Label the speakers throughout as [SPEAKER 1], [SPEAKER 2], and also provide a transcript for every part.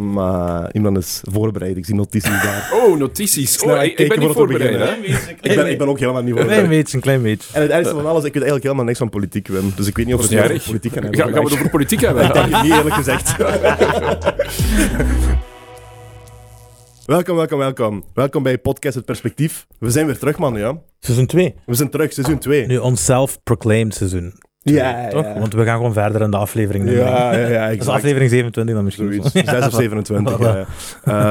[SPEAKER 1] Maar Imran is voorbereid. Ik zie notities daar.
[SPEAKER 2] Oh, notities.
[SPEAKER 1] Snel
[SPEAKER 2] Oh, ik, ik ben niet voorbereid, hè?
[SPEAKER 1] Ik ben, ik ben ook helemaal niet
[SPEAKER 3] Een klein
[SPEAKER 1] voorbereid.
[SPEAKER 3] beetje, een klein beetje.
[SPEAKER 1] En het ergste van alles, ik weet eigenlijk helemaal niks van politiek, Wim. Dus ik weet niet of we het over politiek gaan hebben.
[SPEAKER 2] Ga, gaan we het over politiek hebben?
[SPEAKER 1] Ik denk het niet, eerlijk gezegd. welkom, welkom, welkom. Welkom bij Podcast Het Perspectief. We zijn weer terug, man, ja.
[SPEAKER 3] Seizoen 2.
[SPEAKER 1] We zijn terug, seizoen 2.
[SPEAKER 3] Nu ons self-proclaimed seizoen.
[SPEAKER 1] Ja,
[SPEAKER 3] Toch?
[SPEAKER 1] ja.
[SPEAKER 3] Want we gaan gewoon verder in de aflevering. nu.
[SPEAKER 1] Ja, ja, ja,
[SPEAKER 3] Dat is
[SPEAKER 1] exact.
[SPEAKER 3] aflevering 27 dan misschien.
[SPEAKER 1] Zoiets. 6 of 27, ja. ja.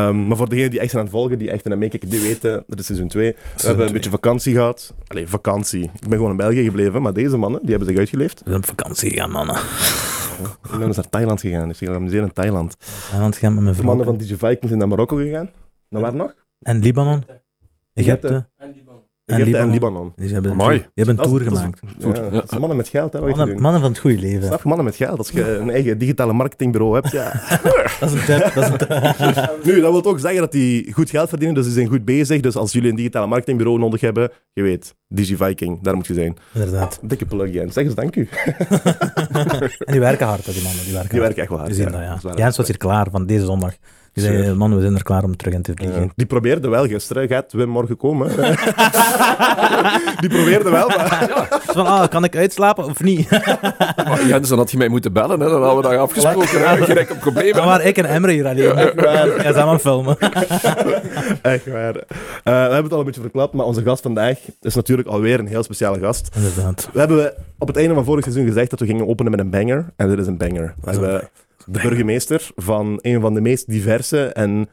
[SPEAKER 1] Ehm, maar voor degenen die echt zijn aan het volgen, die echt in Amerika die weten, dat is seizoen 2. We hebben een beetje vakantie gehad. Allee, vakantie. Ik ben gewoon in België gebleven, maar deze mannen, die hebben zich uitgeleefd.
[SPEAKER 3] We zijn op vakantie gegaan, mannen.
[SPEAKER 1] Ik ben dus naar Thailand gegaan, dus ik in Thailand.
[SPEAKER 3] Thailand gaan met mijn
[SPEAKER 1] De mannen van DJ Vikings zijn naar Marokko gegaan. Naar waar nog?
[SPEAKER 3] En Libanon. Egypte.
[SPEAKER 1] Egypte en Libanon.
[SPEAKER 3] Die hebben, een
[SPEAKER 2] Amai.
[SPEAKER 3] tour- die hebben een tour
[SPEAKER 1] dat is-
[SPEAKER 3] gemaakt.
[SPEAKER 1] Dat mannen met geld, hè,
[SPEAKER 3] Mannen,
[SPEAKER 1] doen.
[SPEAKER 3] mannen van het goede leven.
[SPEAKER 1] Snap mannen met geld. Als je een eigen digitale marketingbureau hebt, ja.
[SPEAKER 3] Dat is een tip. Dat is een tip.
[SPEAKER 1] Nu, dat wil ook zeggen dat die goed geld verdienen, dus die zijn goed bezig. Dus als jullie een digitale marketingbureau nodig hebben, je weet, DigiViking, daar moet je zijn.
[SPEAKER 3] Inderdaad.
[SPEAKER 1] Dikke plug, Jens. Zeg eens dank u.
[SPEAKER 3] En die werken hard, hè, die mannen. Die werken
[SPEAKER 1] Die werken echt wel hard. Ja.
[SPEAKER 3] dat, ja.
[SPEAKER 1] Dat.
[SPEAKER 3] Jens was hier klaar van deze zondag. Die zei,
[SPEAKER 1] Sure.
[SPEAKER 3] man, we zijn er klaar om terug in te vliegen.
[SPEAKER 1] Ja. Die probeerde wel gisteren. Gaat Wim morgen komen? die probeerde wel, maar...
[SPEAKER 3] Van, ah, kan ik uitslapen of niet?
[SPEAKER 2] Maar Jens, dan had je mij moeten bellen, hè? dan hadden we dat afgesproken. hè. Probleem.
[SPEAKER 3] Dan waren ik en Emre hier alleen. Ja, zijn aan het filmen.
[SPEAKER 1] Echt waar. Eh, we hebben het al een beetje verklapt, maar onze gast vandaag is natuurlijk alweer een heel speciale gast.
[SPEAKER 3] Inderdaad.
[SPEAKER 1] We hebben op het einde van vorig seizoen gezegd dat we gingen openen met een banger. En dit is een banger. We hebben de burgemeester van een van de meest diverse en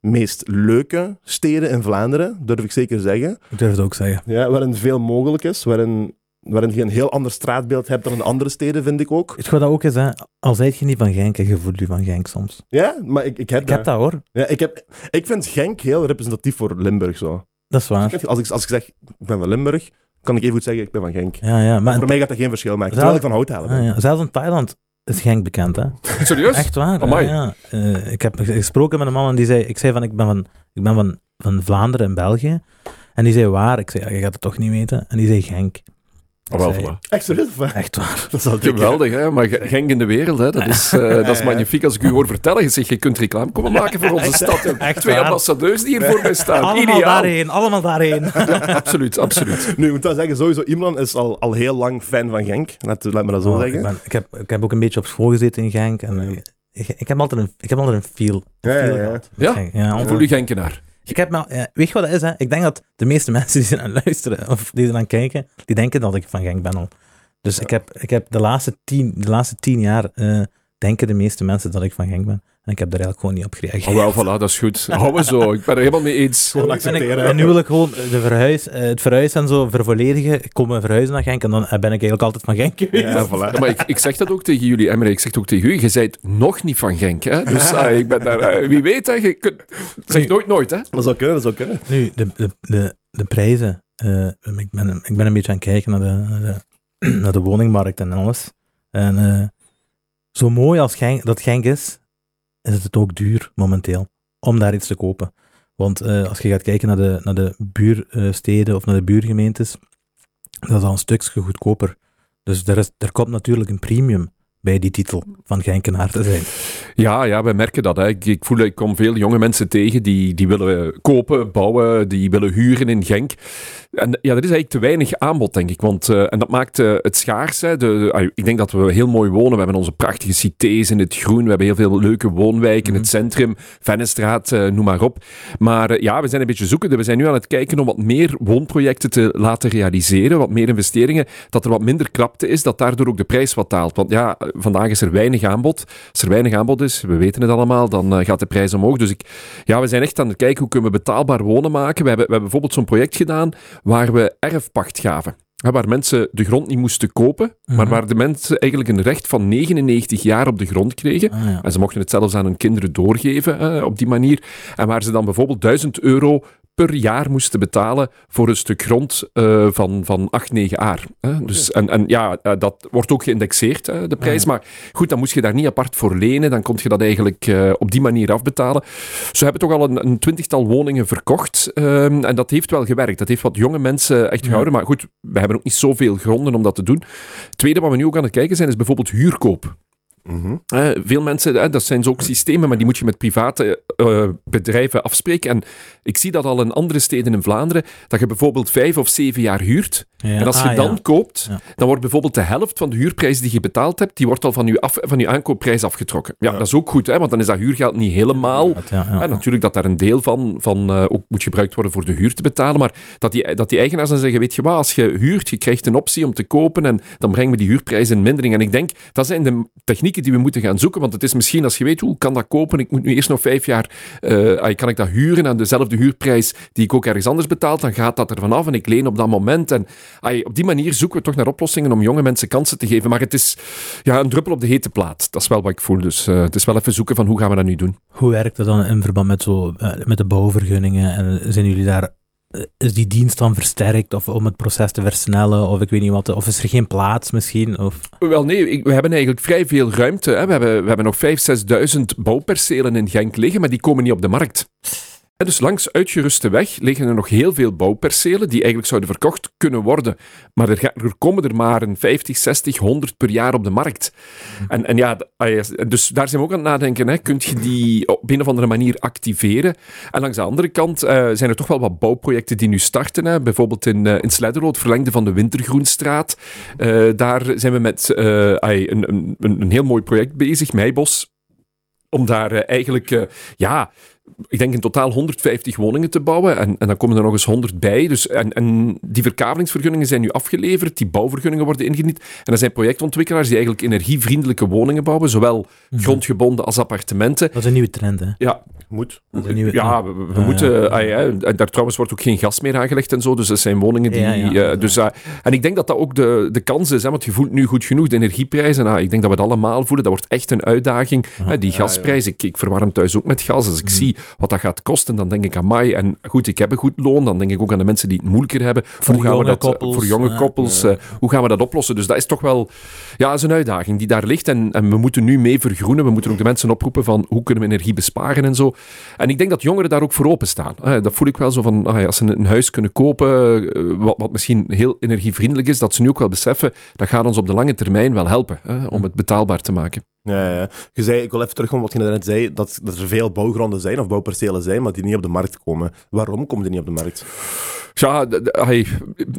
[SPEAKER 1] meest leuke steden in Vlaanderen, durf ik zeker zeggen.
[SPEAKER 3] Ik durf het ook zeggen.
[SPEAKER 1] Ja, waarin veel mogelijk is, waarin, waarin je een heel ander straatbeeld hebt dan in andere steden, vind ik ook.
[SPEAKER 3] Je wat dat ook is, hè? Al zijt je niet van Genk, en je voelt je van Genk soms.
[SPEAKER 1] Ja, maar ik, ik heb
[SPEAKER 3] Ik heb dat, hoor.
[SPEAKER 1] Ja, ik, heb, ik vind Genk heel representatief voor Limburg zo.
[SPEAKER 3] Dat is waar.
[SPEAKER 1] Als ik, als ik zeg, ik ben van Limburg, kan ik even goed zeggen, ik ben van Genk.
[SPEAKER 3] Ja, ja. Maar
[SPEAKER 1] Voor mij gaat dat geen verschil maken, terwijl ik van ben.
[SPEAKER 3] ah, ja. zelfs in Thailand is Genk bekend, hè?
[SPEAKER 2] Serieus?
[SPEAKER 3] Echt waar. Ja, ja. Eh, ik heb gesproken met een man en die zei, ik zei van, ik ben van, ik ben van, van Vlaanderen en België. En die zei, waar? Ik zei, je gaat het toch niet weten? En die zei, Genk.
[SPEAKER 2] Oh, wel,
[SPEAKER 3] zei-
[SPEAKER 2] voilà.
[SPEAKER 1] Echt of wat?
[SPEAKER 3] Echt waar.
[SPEAKER 1] Dat is?
[SPEAKER 2] Geweldig, hè? Maar Ge- Genk in de wereld, hè? Dat, is, eh, dat is magnifiek. Als ik u hoor vertellen, je zegt, je kunt reclame komen maken voor onze stad.
[SPEAKER 3] Echt
[SPEAKER 2] Twee
[SPEAKER 3] waar.
[SPEAKER 2] ambassadeurs die hier voor mij staan.
[SPEAKER 3] Allemaal
[SPEAKER 2] Ideaal.
[SPEAKER 3] daarheen, allemaal daarheen.
[SPEAKER 2] Ja, absoluut, absoluut.
[SPEAKER 1] Nu, ik moet wel zeggen, sowieso, Imran is al, al heel lang fan van Genk. Laat, laat me dat zo
[SPEAKER 3] Oh,
[SPEAKER 1] zeggen.
[SPEAKER 3] ik, ben- ik, heb, ik heb ook een beetje op school gezeten in Genk. En, eh, ik, ik heb altijd een, ik heb altijd een feel, een
[SPEAKER 1] Ja, ja,
[SPEAKER 3] feel
[SPEAKER 1] ja.
[SPEAKER 3] gehad met
[SPEAKER 2] Ja?
[SPEAKER 3] Genk. Ja,
[SPEAKER 2] Voel u Genkenaar.
[SPEAKER 3] Ik heb nou, weet je wat dat is? Hè? Ik denk dat de meeste mensen die zijn aan het luisteren of die zijn aan het kijken, die denken dat ik van Genk ben al. Dus ik heb, ik heb de, laatste tien, de laatste tien jaar eh, denken de meeste mensen dat ik van Genk ben. En ik heb daar eigenlijk gewoon niet op gereageerd.
[SPEAKER 2] Oh, wel, voilà, dat is goed. Hou me zo. Ik ben er helemaal mee eens.
[SPEAKER 1] Gewoon
[SPEAKER 3] En, ik,
[SPEAKER 1] accepteren.
[SPEAKER 3] en nu wil ik gewoon de verhuis, eh, het verhuizen en zo vervolledigen. Ik kom verhuizen naar Genk en dan eh, ben ik eigenlijk altijd van Genk geweest.
[SPEAKER 1] Ja, voilà.
[SPEAKER 2] Ja, maar ik, ik zeg dat ook tegen jullie, Emre. Ik zeg het ook tegen u. Je bent nog niet van Genk, hè? Dus ah, ik ben daar... eh, wie weet, hè? Je kunt... Zeg nooit nooit, hè?
[SPEAKER 1] Dat zou kunnen, dat zou kunnen.
[SPEAKER 3] Nu, de, de, de, de prijzen. eh, ik, ben, ik ben een beetje aan het kijken naar de, naar de, naar de woningmarkt en alles. En eh, zo mooi als Genk, dat Genk is, is het ook duur momenteel om daar iets te kopen. Want eh, als je gaat kijken naar de, naar de buursteden of naar de buurgemeentes, dat is al een stukje goedkoper. Dus er, is, er komt natuurlijk een premium bij die titel van Genkenaar te zijn.
[SPEAKER 2] Ja, ja, wij merken dat. Hè. Ik, ik voel, ik kom veel jonge mensen tegen die, die willen kopen, bouwen, die willen huren in Genk. En ja, er is eigenlijk te weinig aanbod, denk ik. Want, eh, en dat maakt eh, het schaars. Hè. De, ik denk dat we heel mooi wonen. We hebben onze prachtige cités in het groen. We hebben heel veel leuke woonwijken in het centrum. Vennestraat, eh, noem maar op. Maar ja, we zijn een beetje zoekende. We zijn nu aan het kijken om wat meer woonprojecten te laten realiseren. Wat meer investeringen. Dat er wat minder krapte is. Dat daardoor ook de prijs wat daalt. Want ja, vandaag is er weinig aanbod. Als er weinig aanbod is, we weten het allemaal, dan eh, gaat de prijs omhoog. Dus ik, ja, we zijn echt aan het kijken hoe kunnen we betaalbaar wonen maken. We hebben, we hebben bijvoorbeeld zo'n project gedaan waar we erfpacht gaven. Hè, Waar mensen de grond niet moesten kopen, maar
[SPEAKER 3] Mhm.
[SPEAKER 2] waar de mensen eigenlijk een recht van 99 jaar op de grond kregen.
[SPEAKER 3] Ah, ja.
[SPEAKER 2] En ze mochten het zelfs aan hun kinderen doorgeven eh, op die manier. En waar ze dan bijvoorbeeld 1000 euro per jaar moesten betalen voor een stuk grond eh, van, van 8, 9 jaar. Hè. Dus, en, en ja, eh, dat wordt ook geïndexeerd, de prijs. Maar goed, dan moest je daar niet apart voor lenen. Dan kon je dat eigenlijk eh, op die manier afbetalen. Ze hebben toch al een, een twintigtal woningen verkocht. ehm, en dat heeft wel gewerkt. Dat heeft wat jonge mensen echt
[SPEAKER 3] Ja.
[SPEAKER 2] gehouden. Maar goed, we hebben ook niet zoveel gronden om dat te doen. Het tweede wat we nu ook aan het kijken zijn, is bijvoorbeeld huurkoop.
[SPEAKER 1] Mhm.
[SPEAKER 2] Veel mensen, dat zijn ook systemen, maar die moet je met private eh, bedrijven afspreken. En ik zie dat al in andere steden in Vlaanderen, dat je bijvoorbeeld vijf of zeven jaar huurt.
[SPEAKER 3] Ja.
[SPEAKER 2] En als je
[SPEAKER 3] Ah,
[SPEAKER 2] dan
[SPEAKER 3] ja.
[SPEAKER 2] koopt,
[SPEAKER 3] Ja.
[SPEAKER 2] dan wordt bijvoorbeeld de helft van de huurprijs die je betaald hebt, die wordt al van je, af, van je aankoopprijs afgetrokken. Ja,
[SPEAKER 1] Ja.
[SPEAKER 2] dat is ook goed, hè, want dan is dat huurgeld niet helemaal...
[SPEAKER 3] Ja, ja, ja.
[SPEAKER 2] Ja, natuurlijk dat daar een deel van, van eh, ook moet gebruikt worden voor de huur te betalen, maar dat die, dat die eigenaars dan zeggen, weet je wat, als je huurt, je krijgt een optie om te kopen en dan brengen we die huurprijs in mindering. En ik denk, dat zijn de technieken die we moeten gaan zoeken, want het is misschien, als je weet, hoe kan dat kopen, ik moet nu eerst nog vijf jaar, eh, ah, kan ik dat huren aan dezelfde huurprijs die ik ook ergens anders betaal, dan gaat dat er vanaf en ik leen op dat moment. En op die manier zoeken we toch naar oplossingen om jonge mensen kansen te geven, maar het is ja, een druppel op de hete plaat. Dat is wel wat ik voel, dus eh, het is wel even zoeken van hoe gaan we dat nu doen.
[SPEAKER 3] Hoe werkt dat dan in verband met, zo, eh, met de bouwvergunningen? En zijn jullie daar, eh, is die dienst dan versterkt of om het proces te versnellen? Of ik weet niet wat, of is er geen plaats misschien? Of,
[SPEAKER 2] Wel nee, ik- we hebben eigenlijk vrij veel ruimte. Hè. We, hebben, we hebben nog 5.000, 6.000 bouwpercelen in Genk liggen, maar die komen niet op de markt. Dus langs uitgeruste weg liggen er nog heel veel bouwpercelen die eigenlijk zouden verkocht kunnen worden. Maar er, komen er maar een 50, 60, 100 per jaar op de markt. En, en ah ja, dus daar zijn we ook aan het nadenken. Hè. Kunt je die op een of andere manier activeren? En langs de andere kant eh, zijn er toch wel wat bouwprojecten die nu starten. Hè. Bijvoorbeeld in, eh in verlengde van de Wintergroenstraat. Eh, daar zijn we met een, een, een heel mooi project bezig, Meibos. Om daar eigenlijk, ja, ik denk in totaal 150 woningen te bouwen. En, en dan komen er nog eens 100 bij. Dus, en, en die verkavelingsvergunningen zijn nu afgeleverd. Die bouwvergunningen worden ingediend. En er zijn projectontwikkelaars die eigenlijk energievriendelijke woningen bouwen. Zowel grondgebonden als appartementen.
[SPEAKER 3] dat is een nieuwe trend, hè?
[SPEAKER 2] Ja,
[SPEAKER 1] Moet.
[SPEAKER 3] Dat is een nieuwe,
[SPEAKER 2] ja, we, we
[SPEAKER 3] Ah,
[SPEAKER 2] moeten.
[SPEAKER 3] ja.
[SPEAKER 2] ah, ja, en daar trouwens wordt ook geen gas meer aangelegd en zo. Dus dat zijn woningen die.
[SPEAKER 3] Ja, ja,
[SPEAKER 2] eh, dus, ah, en ik denk dat dat ook de, de kans is. Hè, want je voelt nu goed genoeg de energieprijzen. Ah, ik denk dat we het allemaal voelen. Dat wordt echt een uitdaging. Hè, die
[SPEAKER 1] Ja,
[SPEAKER 2] gasprijs. Ik, ik verwarm thuis ook met gas. Als ik
[SPEAKER 3] Mhm.
[SPEAKER 2] zie wat dat gaat kosten, dan denk ik aan mij. En goed, ik heb een goed loon. Dan denk ik ook aan de mensen die het moeilijker hebben.
[SPEAKER 3] Voor
[SPEAKER 2] hoe gaan we dat, eh,
[SPEAKER 3] koppels,
[SPEAKER 2] voor jonge koppels, eh, hoe gaan we dat oplossen? Dus dat is toch wel ja, dat is een uitdaging die daar ligt. En, en we moeten nu mee vergroenen. We moeten ook de mensen oproepen van hoe kunnen we energie besparen en zo. En ik denk dat jongeren daar ook voor openstaan. Eh, Dat voel ik wel zo van, ah ja, als ze een huis kunnen kopen, eh, wat, wat misschien heel energievriendelijk is, dat ze nu ook wel beseffen, dat gaat ons op de lange termijn wel helpen om het betaalbaar te maken.
[SPEAKER 1] Ja, ja. Je zei, ik wil even terugkomen wat je net zei, dat, dat er veel bouwgronden zijn of bouwpercelen zijn, maar die niet op de markt komen. Waarom komen die niet op de markt?
[SPEAKER 2] Ja,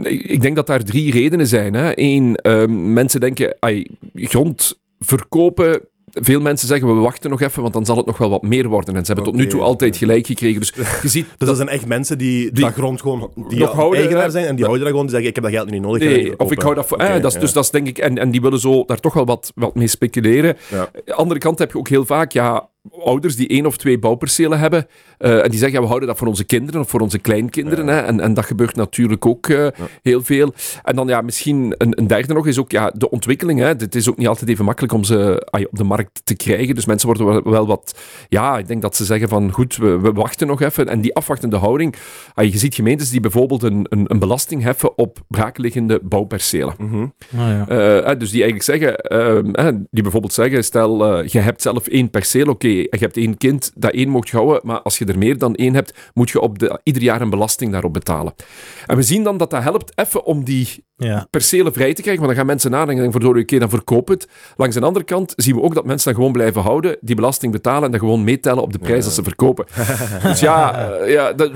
[SPEAKER 2] ik denk dat daar drie redenen zijn. Hè. Eén, ehm, mensen denken, ai, grond verkopen. Veel mensen zeggen, we wachten nog even, want dan zal het nog wel wat meer worden. En ze hebben tot nu toe altijd gelijk gekregen. Dus je ziet
[SPEAKER 1] Dus dat zijn echt mensen die,
[SPEAKER 2] Die-
[SPEAKER 1] dat grond gewoon, die
[SPEAKER 2] nog houden,
[SPEAKER 1] eigenaar zijn en die houden dat gewoon, die zeggen, ik heb dat geld nu niet nodig. dat
[SPEAKER 2] Nee, of ik hou dat voor. Eh, dat
[SPEAKER 1] ja.
[SPEAKER 2] Dus dat is denk ik. En, en die willen zo daar toch wel wat, wat mee speculeren.
[SPEAKER 1] Ja.
[SPEAKER 2] Aan de andere kant heb je ook heel vaak ja, ouders die één of twee bouwpercelen hebben. eh, en die zeggen ja, we houden dat voor onze kinderen of voor onze kleinkinderen. Hè, en, en dat gebeurt natuurlijk ook eh, heel veel. En dan ja, misschien een, een derde nog is ook ja, de ontwikkeling. Hè. Het is ook niet altijd even makkelijk om ze op de markt te krijgen. Dus mensen worden wel, wel wat. Ja, ik denk dat ze zeggen van goed, we, we wachten nog even. En die afwachtende houding. je ziet gemeentes die bijvoorbeeld een, een, een belasting heffen op braakliggende bouwpercelen.
[SPEAKER 1] Mhm.
[SPEAKER 3] Ah, ja.
[SPEAKER 2] Eh, dus die eigenlijk zeggen, ehm, eh, die bijvoorbeeld zeggen, stel, je hebt zelf één perceel, oké, je hebt één kind, dat één mocht houden, maar als je er meer dan één hebt, moet je op de, ieder jaar een belasting daarop betalen. En we zien dan dat dat helpt even om die
[SPEAKER 3] ja.
[SPEAKER 2] percelen vrij te krijgen, want dan gaan mensen nadenken en denken, verdorie, oké, dan verkoop het. Langs de andere kant zien we ook dat mensen dan gewoon blijven houden, die belasting betalen en dat gewoon meetellen op de prijs dat ze verkopen. dus ja, eh, ja dat,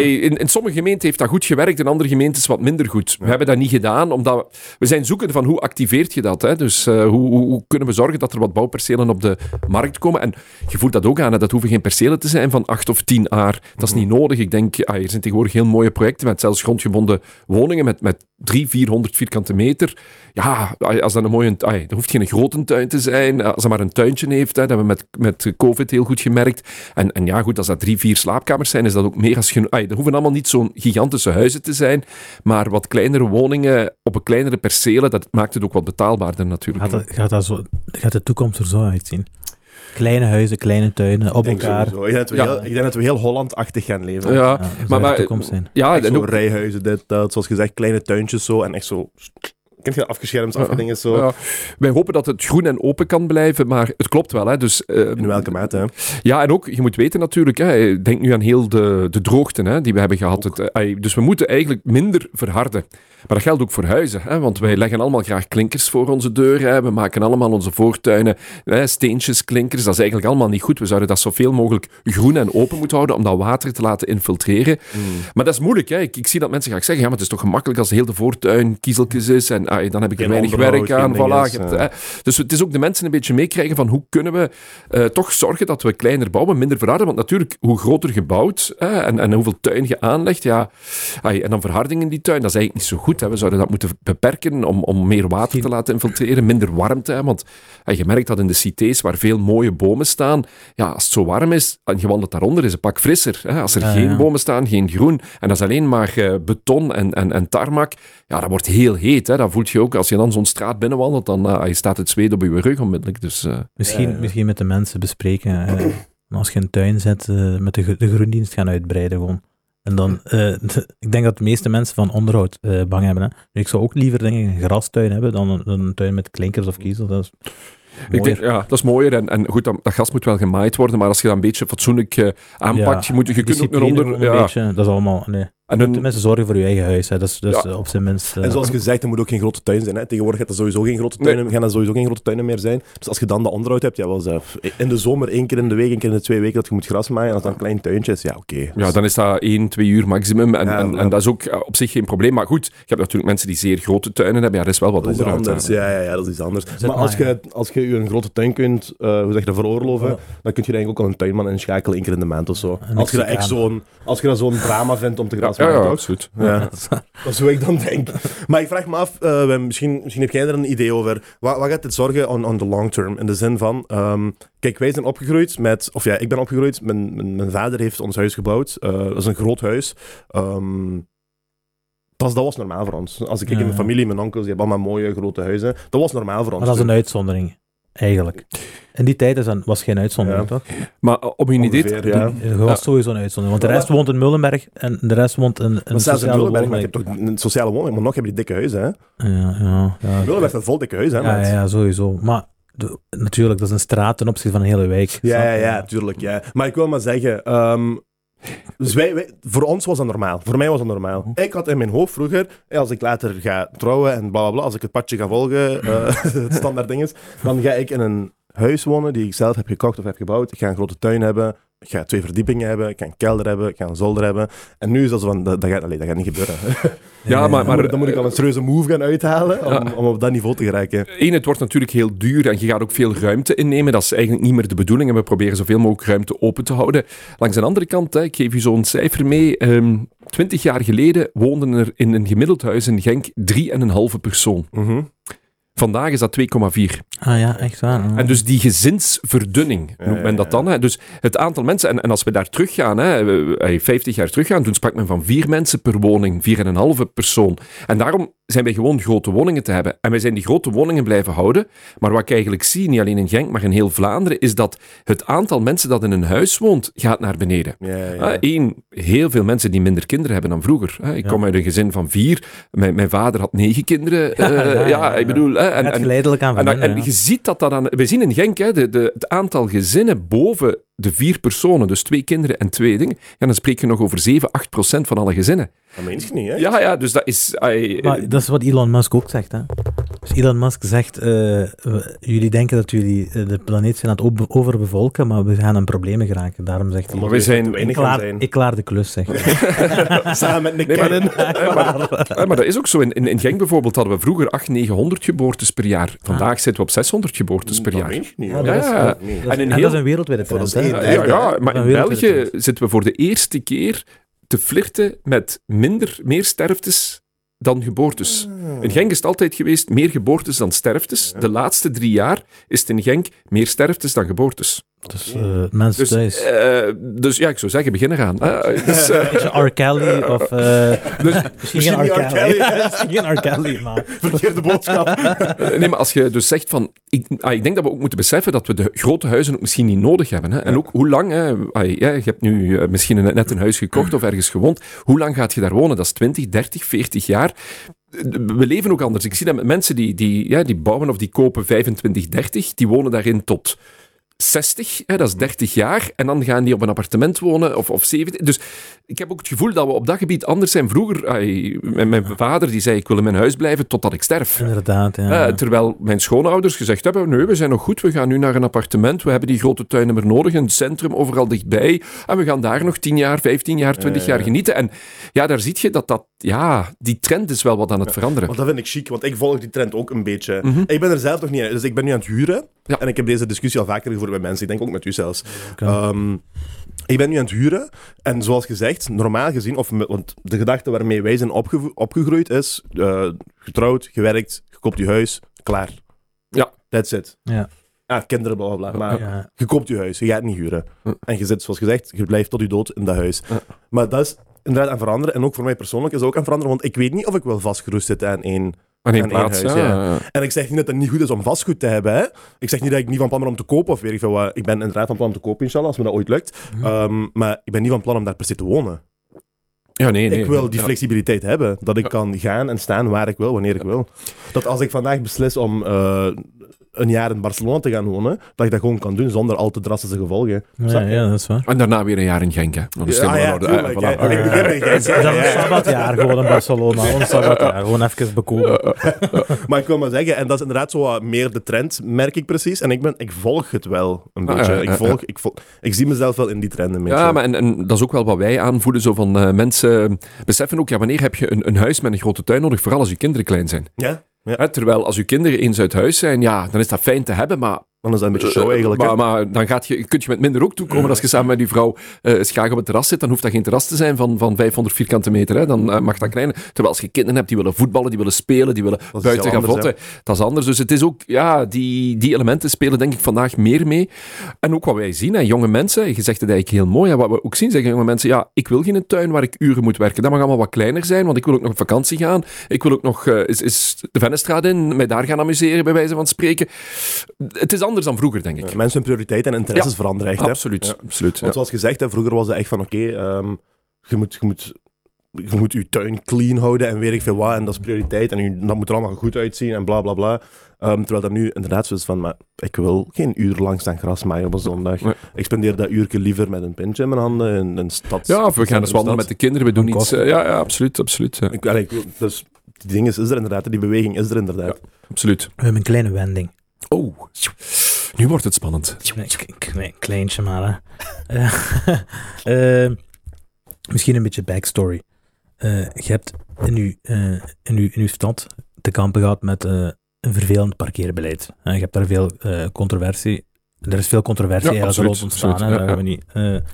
[SPEAKER 2] in, in sommige gemeenten heeft dat goed gewerkt, in andere gemeentes wat minder goed. We hebben dat niet gedaan, omdat we, we zijn zoekende van hoe activeert je dat. Hè? Dus eh, hoe, hoe, hoe kunnen we zorgen dat er wat bouwpercelen op de markt komen? En je voelt dat ook aan, hè, dat hoeven geen percelen te zijn van acht of tien jaar. Dat is niet nodig. Ik denk, ah, er zijn tegenwoordig heel mooie projecten met zelfs grondgebonden woningen met, met drie, 400 vierkante meter. Ja, als dat een mooie... Ah, er hoeft geen grote tuin te zijn. Als dat maar een tuintje heeft, hè, dat hebben we met, met COVID heel goed gemerkt. En, en ja, goed, als dat drie, vier slaapkamers zijn, is dat ook meer als genoeg. Ah, er hoeven allemaal niet zo'n gigantische huizen te zijn, maar wat kleinere woningen op een kleinere percelen, dat maakt het ook wat betaalbaarder natuurlijk.
[SPEAKER 3] Gaat, dat, gaat, dat zo, gaat de toekomst er zo uitzien? Kleine huizen, kleine tuinen, op
[SPEAKER 1] denk
[SPEAKER 3] elkaar.
[SPEAKER 1] Ik denk dat we
[SPEAKER 2] Ja.
[SPEAKER 1] heel, ik denk dat we heel Hollandachtig gaan leven.
[SPEAKER 2] Ja,
[SPEAKER 3] Ja, dat
[SPEAKER 2] maar, maar
[SPEAKER 3] de toekomst zijn.
[SPEAKER 2] ja,
[SPEAKER 1] Echt
[SPEAKER 2] en
[SPEAKER 1] zo
[SPEAKER 2] ook,
[SPEAKER 1] rijhuizen, dit, dat, zoals gezegd, kleine tuintjes zo en echt zo Ken je dat afgeschermd, afgedingen zo?
[SPEAKER 2] Ja, wij hopen dat het groen en open kan blijven, maar het klopt wel. Hè. Dus, eh,
[SPEAKER 1] In welke mate, hè?
[SPEAKER 2] Ja, en ook, je moet weten natuurlijk, hè, denk nu aan heel de, de droogte hè, die we hebben gehad. Het, eh, dus we moeten eigenlijk minder verharden. Maar dat geldt ook voor huizen, hè, want wij leggen allemaal graag klinkers voor onze deur. Hè. We maken allemaal onze voortuinen, hè, steentjes, klinkers. Dat is eigenlijk allemaal niet goed. We zouden dat zoveel mogelijk groen en open moeten houden om dat water te laten infiltreren. Maar dat is moeilijk. Hè. Ik, ik zie dat mensen graag zeggen, ja, maar het is toch gemakkelijk als heel de voortuin kiezeltjes is en ah, dan heb ik er weinig werk aan. Voilà, hebt, hè. Dus het is ook de mensen een beetje meekrijgen van hoe kunnen we eh, toch zorgen dat we kleiner bouwen, minder verharden. Want natuurlijk, hoe groter gebouwd hè, en, en hoeveel tuin je aanlegt, ja, ai, en dan verharding in die tuin, dat is eigenlijk niet zo goed. Hè. We zouden dat moeten beperken om, om meer water te laten infiltreren, minder warmte. Hè, want je merkt dat in de cités waar veel mooie bomen staan, ja, als het zo warm is en je wandelt daaronder, is het pak frisser. Hè. Als er
[SPEAKER 3] Ja,
[SPEAKER 2] geen
[SPEAKER 3] ja.
[SPEAKER 2] bomen staan, geen groen, en dat is alleen maar eh, beton en, en, en tarmac, ja, dat wordt heel heet. Hè. Dat voelt je ook, als je dan zo'n straat binnenwandelt, dan eh, je staat het zweet op je rug onmiddellijk. Dus, eh,
[SPEAKER 3] Misschien,
[SPEAKER 1] Ja, ja.
[SPEAKER 3] misschien met de mensen bespreken. eh, als je een tuin zet, met de, de groendienst gaan uitbreiden gewoon. En dan, eh, ik denk dat de meeste mensen van onderhoud eh, bang hebben. Hè. Ik zou ook liever denk ik, een grastuin hebben dan een, tuin met klinkers of kiezels. Dat is
[SPEAKER 2] Ik denk, ja, dat is mooier. En, en goed, dat, dat gas moet wel gemaaid worden, maar als je dat een beetje fatsoenlijk eh, aanpakt, je, moet, je kunt ook eronder...
[SPEAKER 3] gewoon een
[SPEAKER 2] Ja,
[SPEAKER 3] beetje, dat is allemaal... Nee.
[SPEAKER 2] En
[SPEAKER 3] Je moet tenminste zorgen voor je eigen huis. Hè. Dat is dus
[SPEAKER 2] Ja.
[SPEAKER 3] eh, op zijn minst... eh,
[SPEAKER 1] En zoals gezegd, er moet ook geen grote tuin zijn. Hè. Tegenwoordig gaat er sowieso geen grote tuinen, gaan er sowieso geen grote tuinen meer zijn. Dus als je dan de onderhoud hebt, ja, wel zelf. In de zomer één keer in de week, één keer in de twee weken dat je moet gras maaien. En als dat een klein tuintje is, ja, oké.
[SPEAKER 2] ja, dan is dat 1, 2 uur maximum. En,
[SPEAKER 1] Ja,
[SPEAKER 2] en, dat is ook eh, op zich geen probleem. Maar goed, je hebt natuurlijk mensen die zeer grote tuinen hebben. Ja, dat is wel wat
[SPEAKER 1] Dat
[SPEAKER 2] onderhoud
[SPEAKER 1] anders. Ja, ja, ja, dat is iets anders. Maar als je, als je je een grote tuin kunt, eh, hoe zeg je dat, veroorloven,
[SPEAKER 3] Ja.
[SPEAKER 1] dan kun je eigenlijk ook al een tuinman inschakelen één keer in de maand of zo. Als je dat echt zo'n, als je dat zo'n drama vindt om te
[SPEAKER 2] Ja, ja, absoluut.
[SPEAKER 1] Ja.
[SPEAKER 3] dat is waar.
[SPEAKER 1] Dat is hoe ik dan denk. Maar ik vraag me af, eh, Wim, misschien, misschien heb jij er een idee over. Wat, wat gaat dit zorgen on, on the long term? In de zin van, ehm, kijk, wij zijn opgegroeid met, of ja, ik ben opgegroeid, mijn, mijn, mijn vader heeft ons huis gebouwd. Eh, dat is een groot huis. Ehm, dat, was, dat was normaal voor ons. Als ik kijk in mijn familie, mijn onkels, die hebben allemaal mooie grote huizen. Dat was normaal voor ons.
[SPEAKER 3] Maar dat is een uitzondering, eigenlijk. In die tijd is dat, was geen uitzondering,
[SPEAKER 1] Ja.
[SPEAKER 3] toch?
[SPEAKER 2] Maar eh, om je een
[SPEAKER 1] ja.
[SPEAKER 3] Je was sowieso een uitzondering. Want de rest woont in Mullenberg en de rest woont in, in
[SPEAKER 1] Maar zelfs in Mullenberg, maar je hebt toch een sociale woning, maar nog heb je die dikke huizen, hè?
[SPEAKER 3] Ja, ja, ja.
[SPEAKER 1] Mullenberg staat vol dikke huizen, hè,
[SPEAKER 3] Ja, ja, ja, sowieso. Maar de- natuurlijk, dat is een straat ten opzichte van een hele wijk.
[SPEAKER 1] Ja, ja, ja, tuurlijk. Ja. Maar ik wil maar zeggen, ehm, dus wij, wij- voor ons was dat normaal. Voor mij was dat normaal. Ik had in mijn hoofd vroeger, als ik later ga trouwen en bla bla bla, als ik het padje ga volgen, eh, het standaard ding is, dan ga ik in een huis wonen die ik zelf heb gekocht of heb gebouwd. Ik ga een grote tuin hebben. Ik ga twee verdiepingen hebben. Ik ga een kelder hebben. Ik ga een zolder hebben. En nu is dat zo van, dat, dat, gaat, allee, dat gaat niet gebeuren.
[SPEAKER 2] Ja, maar,
[SPEAKER 1] Maar,
[SPEAKER 2] maar
[SPEAKER 1] dan moet ik al een serieuze move gaan uithalen om,
[SPEAKER 2] Ja.
[SPEAKER 1] om op dat niveau te geraken.
[SPEAKER 2] Eén, het wordt natuurlijk heel duur en je gaat ook veel ruimte innemen. Dat is eigenlijk niet meer de bedoeling en we proberen zoveel mogelijk ruimte open te houden. Langs de andere kant, hè, ik geef u zo'n cijfer mee. ehm, Twintig jaar geleden woonden er in een gemiddeld huis in Genk 3,5 persoon.
[SPEAKER 1] Mhm.
[SPEAKER 2] Vandaag is dat 2,4.
[SPEAKER 3] Ah ja, echt waar.
[SPEAKER 2] En dus die gezinsverdunning noemt men dat dan. Hè. Dus het aantal mensen, en, en als we daar teruggaan, hè, we- eh, 50 jaar teruggaan, toen sprak men van vier mensen per woning, vier en een halve persoon. En daarom zijn wij gewoon grote woningen te hebben. En wij zijn die grote woningen blijven houden. Maar wat ik eigenlijk zie, niet alleen in Genk, maar in heel Vlaanderen, is dat het aantal mensen dat in een huis woont, gaat naar beneden.
[SPEAKER 1] Ja, ja.
[SPEAKER 2] Eén, heel veel mensen die minder kinderen hebben dan vroeger. hè. Ik
[SPEAKER 3] Ja.
[SPEAKER 2] kom uit een gezin van vier. Mijn, mijn vader had negen kinderen.
[SPEAKER 3] Ja,
[SPEAKER 2] Eh,
[SPEAKER 3] ja,
[SPEAKER 2] ja,
[SPEAKER 3] ja, ja.
[SPEAKER 2] ik bedoel... hè, en,
[SPEAKER 3] het
[SPEAKER 2] en,
[SPEAKER 3] geleidelijk aan
[SPEAKER 2] en, en je ziet dat dat aan... We zien in Genk hè, de, de, het aantal gezinnen boven de vier personen, dus twee kinderen en twee dingen, ja, dan spreek je nog over 7, 8 procent van alle gezinnen.
[SPEAKER 1] Dat meen je niet, hè?
[SPEAKER 2] Ja, ja, dus dat is... ai,
[SPEAKER 3] Maar dat is wat Elon Musk ook zegt. Hè? Dus Elon Musk zegt, eh, jullie denken dat jullie eh, de planeet zijn aan het over- overbevolken, maar we gaan in problemen geraken. Daarom zegt hij,
[SPEAKER 1] Maar
[SPEAKER 2] we zijn-
[SPEAKER 3] ik klaar,
[SPEAKER 1] zijn.
[SPEAKER 3] ik klaar de klus, zeg.
[SPEAKER 1] Samen met Nick
[SPEAKER 2] Nee, maar-. Ja, maar, dat is ook zo. In, in, in Genk bijvoorbeeld hadden we vroeger 800, 900 geboortes per jaar. Vandaag zitten we op 600 geboortes per
[SPEAKER 1] Dat
[SPEAKER 2] jaar.
[SPEAKER 1] meen je niet,
[SPEAKER 3] Ja,
[SPEAKER 1] hè?
[SPEAKER 2] Ja,
[SPEAKER 3] dat is-
[SPEAKER 2] ja. En in
[SPEAKER 3] en dat is een wereldwijde trend.
[SPEAKER 2] Ja, ja, maar in België zitten we voor de eerste keer te flirten met minder, meer sterftes dan geboortes. In Genk is het altijd geweest meer geboortes dan sterftes. De laatste drie jaar is het in Genk meer sterftes dan geboortes.
[SPEAKER 3] Dus eh mensen
[SPEAKER 2] Dus,
[SPEAKER 3] thuis.
[SPEAKER 2] eh, dus ja, ik zou zeggen, begin eraan. hè. Dus, eh,
[SPEAKER 3] R. Kelly of...
[SPEAKER 2] dus,
[SPEAKER 3] misschien geen R.
[SPEAKER 1] R.
[SPEAKER 3] Kelly. Geen R. Kelly, maar...
[SPEAKER 1] Verkeerde boodschap.
[SPEAKER 2] Nee, maar als je dus zegt van... Ik, ah, ik denk dat we ook moeten beseffen dat we de grote huizen ook misschien niet nodig hebben. Hè? En ook hoe lang... Hè, ah, ja, je hebt nu misschien net een huis gekocht of ergens gewoond. Hoe lang gaat je daar wonen? Dat is 20, 30, 40 jaar. we leven ook anders. Ik zie dat met mensen die, die, ja, die bouwen of die kopen 25, 30, die wonen daarin tot 60, hè, dat is 30 jaar, en dan gaan die op een appartement wonen, of, of 70. Dus ik heb ook het gevoel dat we op dat gebied anders zijn. Vroeger, ai, mijn, mijn vader die zei, ik wil in mijn huis blijven totdat ik sterf.
[SPEAKER 3] Inderdaad, ja.
[SPEAKER 2] Eh, terwijl mijn schoonouders gezegd hebben, nee, we zijn nog goed, we gaan nu naar een appartement, we hebben die grote tuinen meer nodig, een centrum overal dichtbij, en we gaan daar nog 10 jaar, 15 jaar, 20 jaar genieten. En ja, daar zie je dat dat, ja, die trend is wel wat aan het veranderen.
[SPEAKER 1] Want dat vind ik chic, want ik volg die trend ook een beetje. Ik ben er zelf nog niet uit, dus ik ben nu aan het huren.
[SPEAKER 2] Ja.
[SPEAKER 1] En ik heb deze discussie al vaker gevoerd met mensen, ik denk ook met u zelfs. Ehm, ik ben nu aan het huren. En zoals gezegd, normaal gezien, of met- want de gedachte waarmee wij zijn opgegroeid is: eh, getrouwd, gewerkt, je koopt je huis, klaar.
[SPEAKER 2] Ja.
[SPEAKER 1] That's it.
[SPEAKER 3] Ja.
[SPEAKER 1] Ah, kinderen, bla bla bla. Maar
[SPEAKER 3] Ja.
[SPEAKER 1] je koopt je huis, je gaat niet huren. En je zit, zoals gezegd, je blijft tot je dood in dat huis. Maar dat is inderdaad aan veranderen. En ook voor mij persoonlijk is dat ook aan veranderen, want ik weet niet of ik wel vastgeroest zit aan één
[SPEAKER 2] Aan één
[SPEAKER 1] aan één
[SPEAKER 2] plaats,
[SPEAKER 1] huis,
[SPEAKER 2] ja.
[SPEAKER 1] en ik zeg niet dat het niet goed is om vastgoed te hebben. Hè? Ik zeg niet dat ik niet van plan ben om te kopen of weet ik veel wat. Ik ben inderdaad van plan om te kopen, inshallah, als me dat ooit lukt. Ehm, maar ik ben niet van plan om daar per se te wonen.
[SPEAKER 2] Ja, nee, nee.
[SPEAKER 1] ik wil die
[SPEAKER 2] Ja.
[SPEAKER 1] flexibiliteit hebben. Dat ik kan gaan en staan waar ik wil, wanneer ik wil. Dat als ik vandaag beslis om eh, een jaar in Barcelona te gaan wonen, dat ik dat gewoon kan doen zonder al te drastische gevolgen.
[SPEAKER 3] Ja,
[SPEAKER 1] je?
[SPEAKER 3] ja, dat is waar.
[SPEAKER 2] En daarna weer een jaar in Genk, hè. Dan is het
[SPEAKER 1] Ja,
[SPEAKER 2] helemaal
[SPEAKER 1] ja, tuurlijk,
[SPEAKER 2] Eh.
[SPEAKER 3] Dat is een
[SPEAKER 1] ja.
[SPEAKER 3] sabbatjaar gewoon in Barcelona. Een sabbatjaar. Gewoon even bekomen.
[SPEAKER 1] Maar ik wil maar zeggen, en dat is inderdaad zo wat meer de trend, merk ik precies. En ik, ben, ik volg het wel een
[SPEAKER 2] Ah,
[SPEAKER 1] beetje.
[SPEAKER 2] ja, ja,
[SPEAKER 1] ik,
[SPEAKER 2] ja.
[SPEAKER 1] volg, ik, volg, ik zie mezelf wel in die trend een beetje.
[SPEAKER 2] Ja, maar en, en dat is ook wel wat wij aanvoelen. Zo van, eh, mensen beseffen ook, ja, wanneer heb je een, een huis met een grote tuin nodig? Vooral als je kinderen klein zijn.
[SPEAKER 1] Ja,
[SPEAKER 2] terwijl als je kinderen eens uit huis zijn, ja, dan is dat fijn te hebben, maar
[SPEAKER 1] dan is dat een beetje show
[SPEAKER 2] Eh,
[SPEAKER 1] eigenlijk.
[SPEAKER 2] Maar, maar dan gaat je, kun je met minder ook toekomen. Als je samen met die vrouw eh eens graag op het terras zit, dan hoeft dat geen terras te zijn van, van 500 vierkante meter. Hè. Dan eh, mag dat kleiner. Terwijl als je kinderen hebt die willen voetballen, die willen spelen, die willen buiten gaan
[SPEAKER 1] anders,
[SPEAKER 2] votten, dat is anders. Dus het is ook, ja, die, die elementen spelen denk ik vandaag meer mee. En ook wat wij zien, hè, jonge mensen, je zegt het eigenlijk heel mooi, hè, wat we ook zien, zeggen jonge mensen, ja, ik wil geen tuin waar ik uren moet werken. Dat mag allemaal wat kleiner zijn, want ik wil ook nog op vakantie gaan. Ik wil ook nog eh, is, is de Vennestraat in, mij daar gaan amuseren, bij wijze van spreken. Het is anders dan vroeger, denk ik.
[SPEAKER 1] Ja, Mensen hun prioriteiten en interesses veranderen echt.
[SPEAKER 2] Absoluut,
[SPEAKER 1] Ja.
[SPEAKER 2] absoluut.
[SPEAKER 1] Want zoals gezegd, hè, vroeger was het echt van oké, ehm, je, moet, je, moet, je moet je tuin clean houden en weet ik veel wat. En dat is prioriteit. En je, dat moet er allemaal goed uitzien en bla bla bla. Ehm, terwijl dat nu inderdaad zo is van, maar ik wil geen uur lang staan gras maaien op een zondag.
[SPEAKER 2] Nee.
[SPEAKER 1] Ik spendeer dat uurtje liever met een pintje in mijn handen in een stad.
[SPEAKER 2] Ja, of we gaan eens wandelen met de kinderen, we doen iets. eh, ja, ja, absoluut, absoluut. ja.
[SPEAKER 1] Ik, allee, ik- dus die ding is, is er inderdaad, die beweging is er inderdaad.
[SPEAKER 2] absoluut.
[SPEAKER 3] We hebben een kleine wending.
[SPEAKER 2] Oh, nu wordt het spannend.
[SPEAKER 3] Nee, k- k- nee, kleintje maar. Hè. Eh, eh, misschien een beetje backstory. Eh, je hebt in uw, in, uw, in uw stad te kampen gehad met een vervelend parkeerbeleid. Je hebt daar veel eh, controversie. Er is veel controversie
[SPEAKER 2] Ja, absoluut,
[SPEAKER 3] rond ontstaan.
[SPEAKER 2] absoluut,
[SPEAKER 3] hè,
[SPEAKER 2] ja,
[SPEAKER 3] we niet.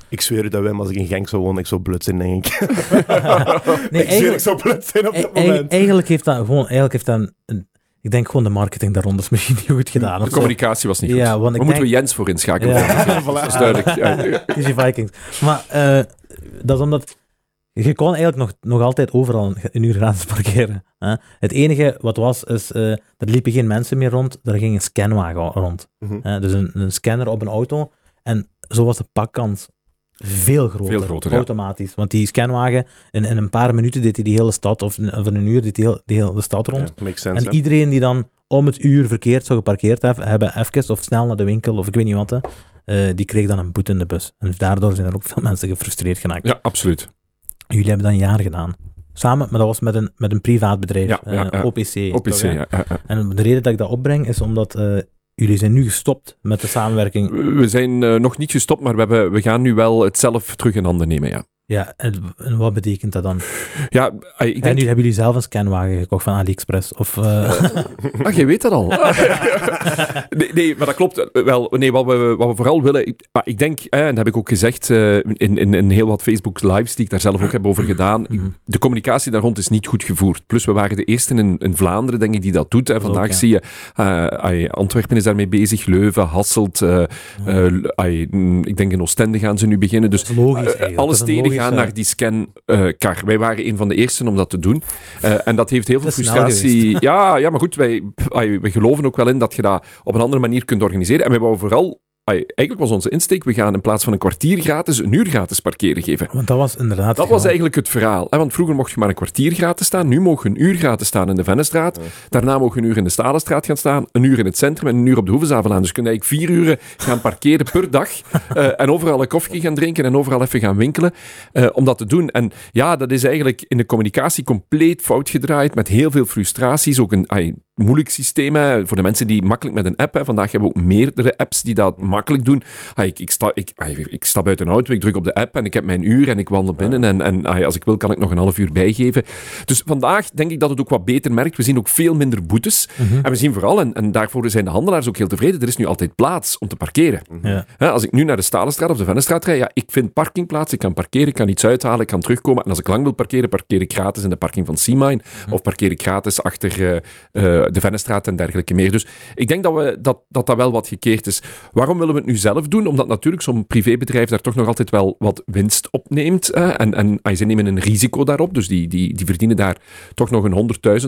[SPEAKER 1] Ik zweer u dat Wim, als ik in Genk zou wonen, ik zou blut zijn, denk ik.
[SPEAKER 3] nee,
[SPEAKER 1] ik zweer, ik zou blut zijn op dat
[SPEAKER 3] eigenlijk,
[SPEAKER 1] moment.
[SPEAKER 3] eigenlijk heeft dat gewoon, eigenlijk heeft dat een, een- ik denk gewoon de marketing daar rond is misschien niet goed gedaan.
[SPEAKER 2] De
[SPEAKER 3] zo.
[SPEAKER 2] communicatie was niet goed.
[SPEAKER 3] Ja, want ik
[SPEAKER 2] moeten we Jens voor inschakelen.
[SPEAKER 3] Ja.
[SPEAKER 2] Dat is duidelijk. Ja,
[SPEAKER 3] Vikings. Maar eh, dat is omdat je kon eigenlijk nog, nog altijd overal een uur gratis parkeren. Hè? Het enige wat was, is eh, er liepen geen mensen meer rond, er ging een scanwagen rond.
[SPEAKER 1] Mhm.
[SPEAKER 3] Hè? Dus een, een scanner op een auto. En zo was de pakkans veel groter,
[SPEAKER 2] Veel groter, ja.
[SPEAKER 3] automatisch. Want die scanwagen, in, in een paar minuten deed hij die hele stad, of in een uur deed hij heel, die hele stad rond.
[SPEAKER 1] Ja, sense.
[SPEAKER 3] En
[SPEAKER 1] hè.
[SPEAKER 3] iedereen die dan om het uur verkeerd zou geparkeerd hebben, even of snel naar de winkel of ik weet niet wat, hè, eh, die kreeg dan een boete in de bus. En daardoor zijn er ook veel mensen gefrustreerd geraakt.
[SPEAKER 2] ja, absoluut.
[SPEAKER 3] Jullie hebben dat een jaar gedaan. Samen, maar dat was met een, met een privaat bedrijf,
[SPEAKER 2] Ja,
[SPEAKER 3] eh. OPC.
[SPEAKER 2] Op
[SPEAKER 3] toch,
[SPEAKER 2] PC,
[SPEAKER 3] hè?
[SPEAKER 2] ja, ja, ja.
[SPEAKER 3] En de reden dat ik dat opbreng is omdat eh, jullie zijn nu gestopt met de samenwerking.
[SPEAKER 2] We zijn eh, nog niet gestopt, maar we, hebben, we gaan nu wel het zelf terug in handen nemen, ja.
[SPEAKER 3] Ja, en, en wat betekent dat dan?
[SPEAKER 2] Ja, ik
[SPEAKER 3] En nu hebben jullie zelf een scanwagen gekocht van AliExpress? Of, eh,
[SPEAKER 2] Ah, jij weet dat al. nee, nee, maar dat klopt eh, wel. Nee, wat we, wat we vooral willen... Ik, maar ik denk, en dat heb ik ook gezegd eh, in, in, in heel wat Facebook lives die ik daar zelf ook heb over gedaan,
[SPEAKER 3] Mhm.
[SPEAKER 2] de communicatie daar rond is niet goed gevoerd. Plus, we waren de eerste in, in Vlaanderen, denk ik, die dat doet. Hè. Vandaag
[SPEAKER 3] ook, ja.
[SPEAKER 2] zie je, eh, ai, Antwerpen is daarmee bezig, Leuven, Hasselt, eh, eh, ai, mm, ik denk in Oostende gaan ze nu beginnen. Dus
[SPEAKER 3] logisch
[SPEAKER 2] eh,
[SPEAKER 3] eigenlijk.
[SPEAKER 2] Gaan naar die scan-kar. wij waren een van de eersten om dat te doen. Eh, en dat heeft heel veel
[SPEAKER 3] snel
[SPEAKER 2] frustratie. Ja, ja, maar goed, wij, wij geloven ook wel in dat je dat op een andere manier kunt organiseren. En wij wouden vooral ai, eigenlijk was onze insteek, we gaan in plaats van een kwartier gratis, een uur gratis parkeren geven.
[SPEAKER 3] Want dat was inderdaad...
[SPEAKER 2] Dat was eigenlijk het verhaal. Hè? Want vroeger mocht je maar een kwartier gratis staan. Nu mogen we een uur gratis staan in de Vennestraat. Daarna mogen we een uur in de Stalenstraat gaan staan. Een uur in het centrum en een uur op de Hoevenzavelaan. Dus je kunt eigenlijk vier uren gaan parkeren per dag. eh, en overal een koffie gaan drinken en overal even gaan winkelen. eh, om dat te doen. En ja, dat is eigenlijk in de communicatie compleet fout gedraaid. Met heel veel frustraties. Ook een ai, moeilijk systeem hè, voor de mensen die makkelijk met een app. Hè. Vandaag hebben we ook meerdere apps die dat makkelijk doen. Ah, ik, ik, sta, ik, ah, ik stap uit een auto, ik druk op de app en ik heb mijn uur en ik wandel binnen. En, en ah, als ik wil, kan ik nog een half uur bijgeven. Dus vandaag denk ik dat het ook wat beter merkt. We zien ook veel minder boetes. En we zien vooral, en, en daarvoor zijn de handelaars ook heel tevreden, er is nu altijd plaats om te parkeren.
[SPEAKER 3] Ja.
[SPEAKER 2] Hè, als ik nu naar de Stalenstraat of de Vennestraat rijd, ja, ik vind parkingplaats, ik kan parkeren, ik kan iets uithalen, ik kan terugkomen. En als ik lang wil parkeren, parkeer ik gratis in de parking van Seamine. Of parkeer ik gratis achter eh, eh, de Vennestraat en dergelijke meer. Dus ik denk dat, we, dat, dat dat wel wat gekeerd is. Waarom willen we het nu zelf doen? Omdat natuurlijk zo'n privébedrijf daar toch nog altijd wel wat winst opneemt. Hè? En, en ah, ze nemen een risico daarop, dus die, die, die verdienen daar toch nog een 100.000,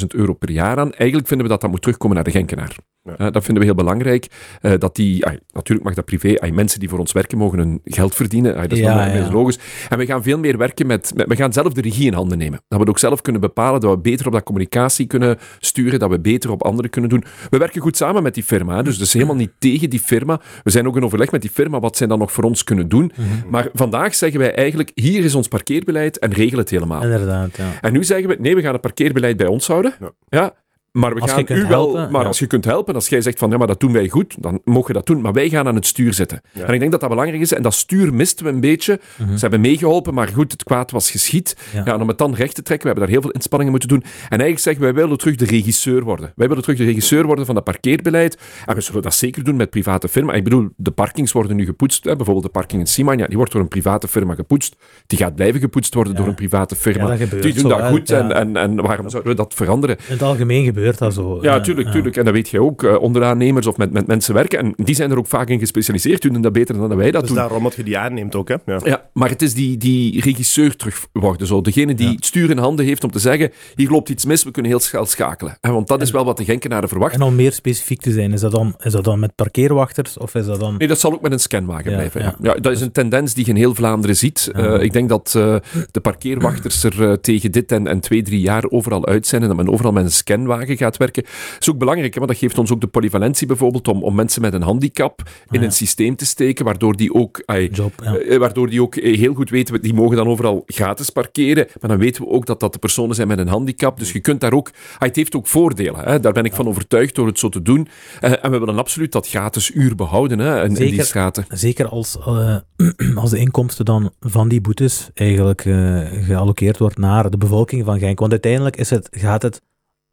[SPEAKER 2] 150.000 euro per jaar aan. Eigenlijk vinden we dat dat moet terugkomen naar de Genkenaar.
[SPEAKER 1] Ja.
[SPEAKER 2] Eh, dat vinden we heel belangrijk. eh, dat die, natuurlijk mag dat privé, mensen die voor ons werken mogen hun geld verdienen. Dat is
[SPEAKER 3] Ja, ja.
[SPEAKER 2] logisch. En we gaan veel meer werken met, met- we gaan zelf de regie in handen nemen. Dat we het ook zelf kunnen bepalen, dat we beter op dat communicatie kunnen sturen, dat we beter op anderen kunnen doen. We werken goed samen met die firma, dus dat is helemaal niet tegen die firma. We zijn ook in overleg met die firma wat zij dan nog voor ons kunnen doen.
[SPEAKER 3] Mhm.
[SPEAKER 2] Maar vandaag zeggen wij eigenlijk, hier is ons parkeerbeleid en regel het helemaal.
[SPEAKER 3] Inderdaad, ja.
[SPEAKER 2] En nu zeggen we, nee, we gaan het parkeerbeleid bij ons houden.
[SPEAKER 1] Ja.
[SPEAKER 2] Maar we
[SPEAKER 3] Als je
[SPEAKER 2] gaan u wel,
[SPEAKER 3] helpen,
[SPEAKER 2] maar
[SPEAKER 3] ja.
[SPEAKER 2] als je kunt helpen, als jij zegt van ja, maar dat doen wij goed, dan mogen je dat doen. Maar wij gaan aan het stuur zitten.
[SPEAKER 1] Ja.
[SPEAKER 2] En ik denk dat dat belangrijk is. En dat stuur misten we een beetje. Ze hebben meegeholpen, maar goed, het kwaad was geschied.
[SPEAKER 3] Mhm. Ja.
[SPEAKER 2] Ja. en om het dan recht te trekken, we hebben daar heel veel inspanningen moeten doen. En eigenlijk zeggen wij, willen terug de regisseur worden. Wij willen terug de regisseur worden van dat parkeerbeleid. En we zullen dat zeker doen met private firma. Ik bedoel, de parkings worden nu gepoetst. Hè. Bijvoorbeeld de parking in Simon, ja, die wordt door een private firma gepoetst. Die gaat blijven gepoetst worden door een private firma.
[SPEAKER 3] Ja, dat gebeurt
[SPEAKER 2] die doen dat goed. En, en, en waarom zouden we dat veranderen?
[SPEAKER 3] In het algemeen gebeurt dat zo.
[SPEAKER 2] Ja, tuurlijk,
[SPEAKER 3] ja.
[SPEAKER 2] tuurlijk. En dat weet je ook. eh, onder aannemers of met, met mensen werken. En die zijn er ook vaak in gespecialiseerd. Die doen dat beter dan wij dat
[SPEAKER 1] Dus
[SPEAKER 2] doen.
[SPEAKER 1] daarom dat je die aanneemt ook, hè. Ja.
[SPEAKER 2] Ja, maar het is die, die regisseur terug worden. Zo. Degene die
[SPEAKER 3] Ja.
[SPEAKER 2] het stuur in handen heeft om te zeggen, hier loopt iets mis, we kunnen heel snel schakelen. En want dat is wel wat de Genkenaren verwachten.
[SPEAKER 3] En om meer specifiek te zijn, is dat dan, is dat dan met parkeerwachters of is dat dan...
[SPEAKER 2] Nee, dat zal ook met een scanwagen
[SPEAKER 3] Ja,
[SPEAKER 2] blijven. Ja.
[SPEAKER 3] ja.
[SPEAKER 2] Ja, dat is een tendens die je in heel Vlaanderen ziet.
[SPEAKER 3] Ja.
[SPEAKER 2] Eh, ik denk dat eh, de parkeerwachters er tegen dit en, en twee, drie jaar overal uit zijn en dat men overal met een scanwagen gaat werken. Dat is ook belangrijk, hè, want dat geeft ons ook de polyvalentie bijvoorbeeld om, om mensen met een handicap in
[SPEAKER 3] ja.
[SPEAKER 2] een systeem te steken, waardoor die ook...
[SPEAKER 3] Job, ja.
[SPEAKER 2] eh, waardoor die ook eh, heel goed weten, die mogen dan overal gratis parkeren. Maar dan weten we ook dat dat de personen zijn met een handicap. Dus je kunt daar ook... ah, het heeft ook voordelen. Hè? Daar ben ik van overtuigd door het zo te doen. Eh, en we willen absoluut dat gratis uur behouden hè, in, in die
[SPEAKER 3] Zeker.
[SPEAKER 2] straten.
[SPEAKER 3] Zeker als, eh, als de inkomsten dan van die boetes eigenlijk eh gealloceerd wordt naar de bevolking van Genk. Want uiteindelijk is het, gaat het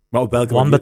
[SPEAKER 1] Maar op welke manier,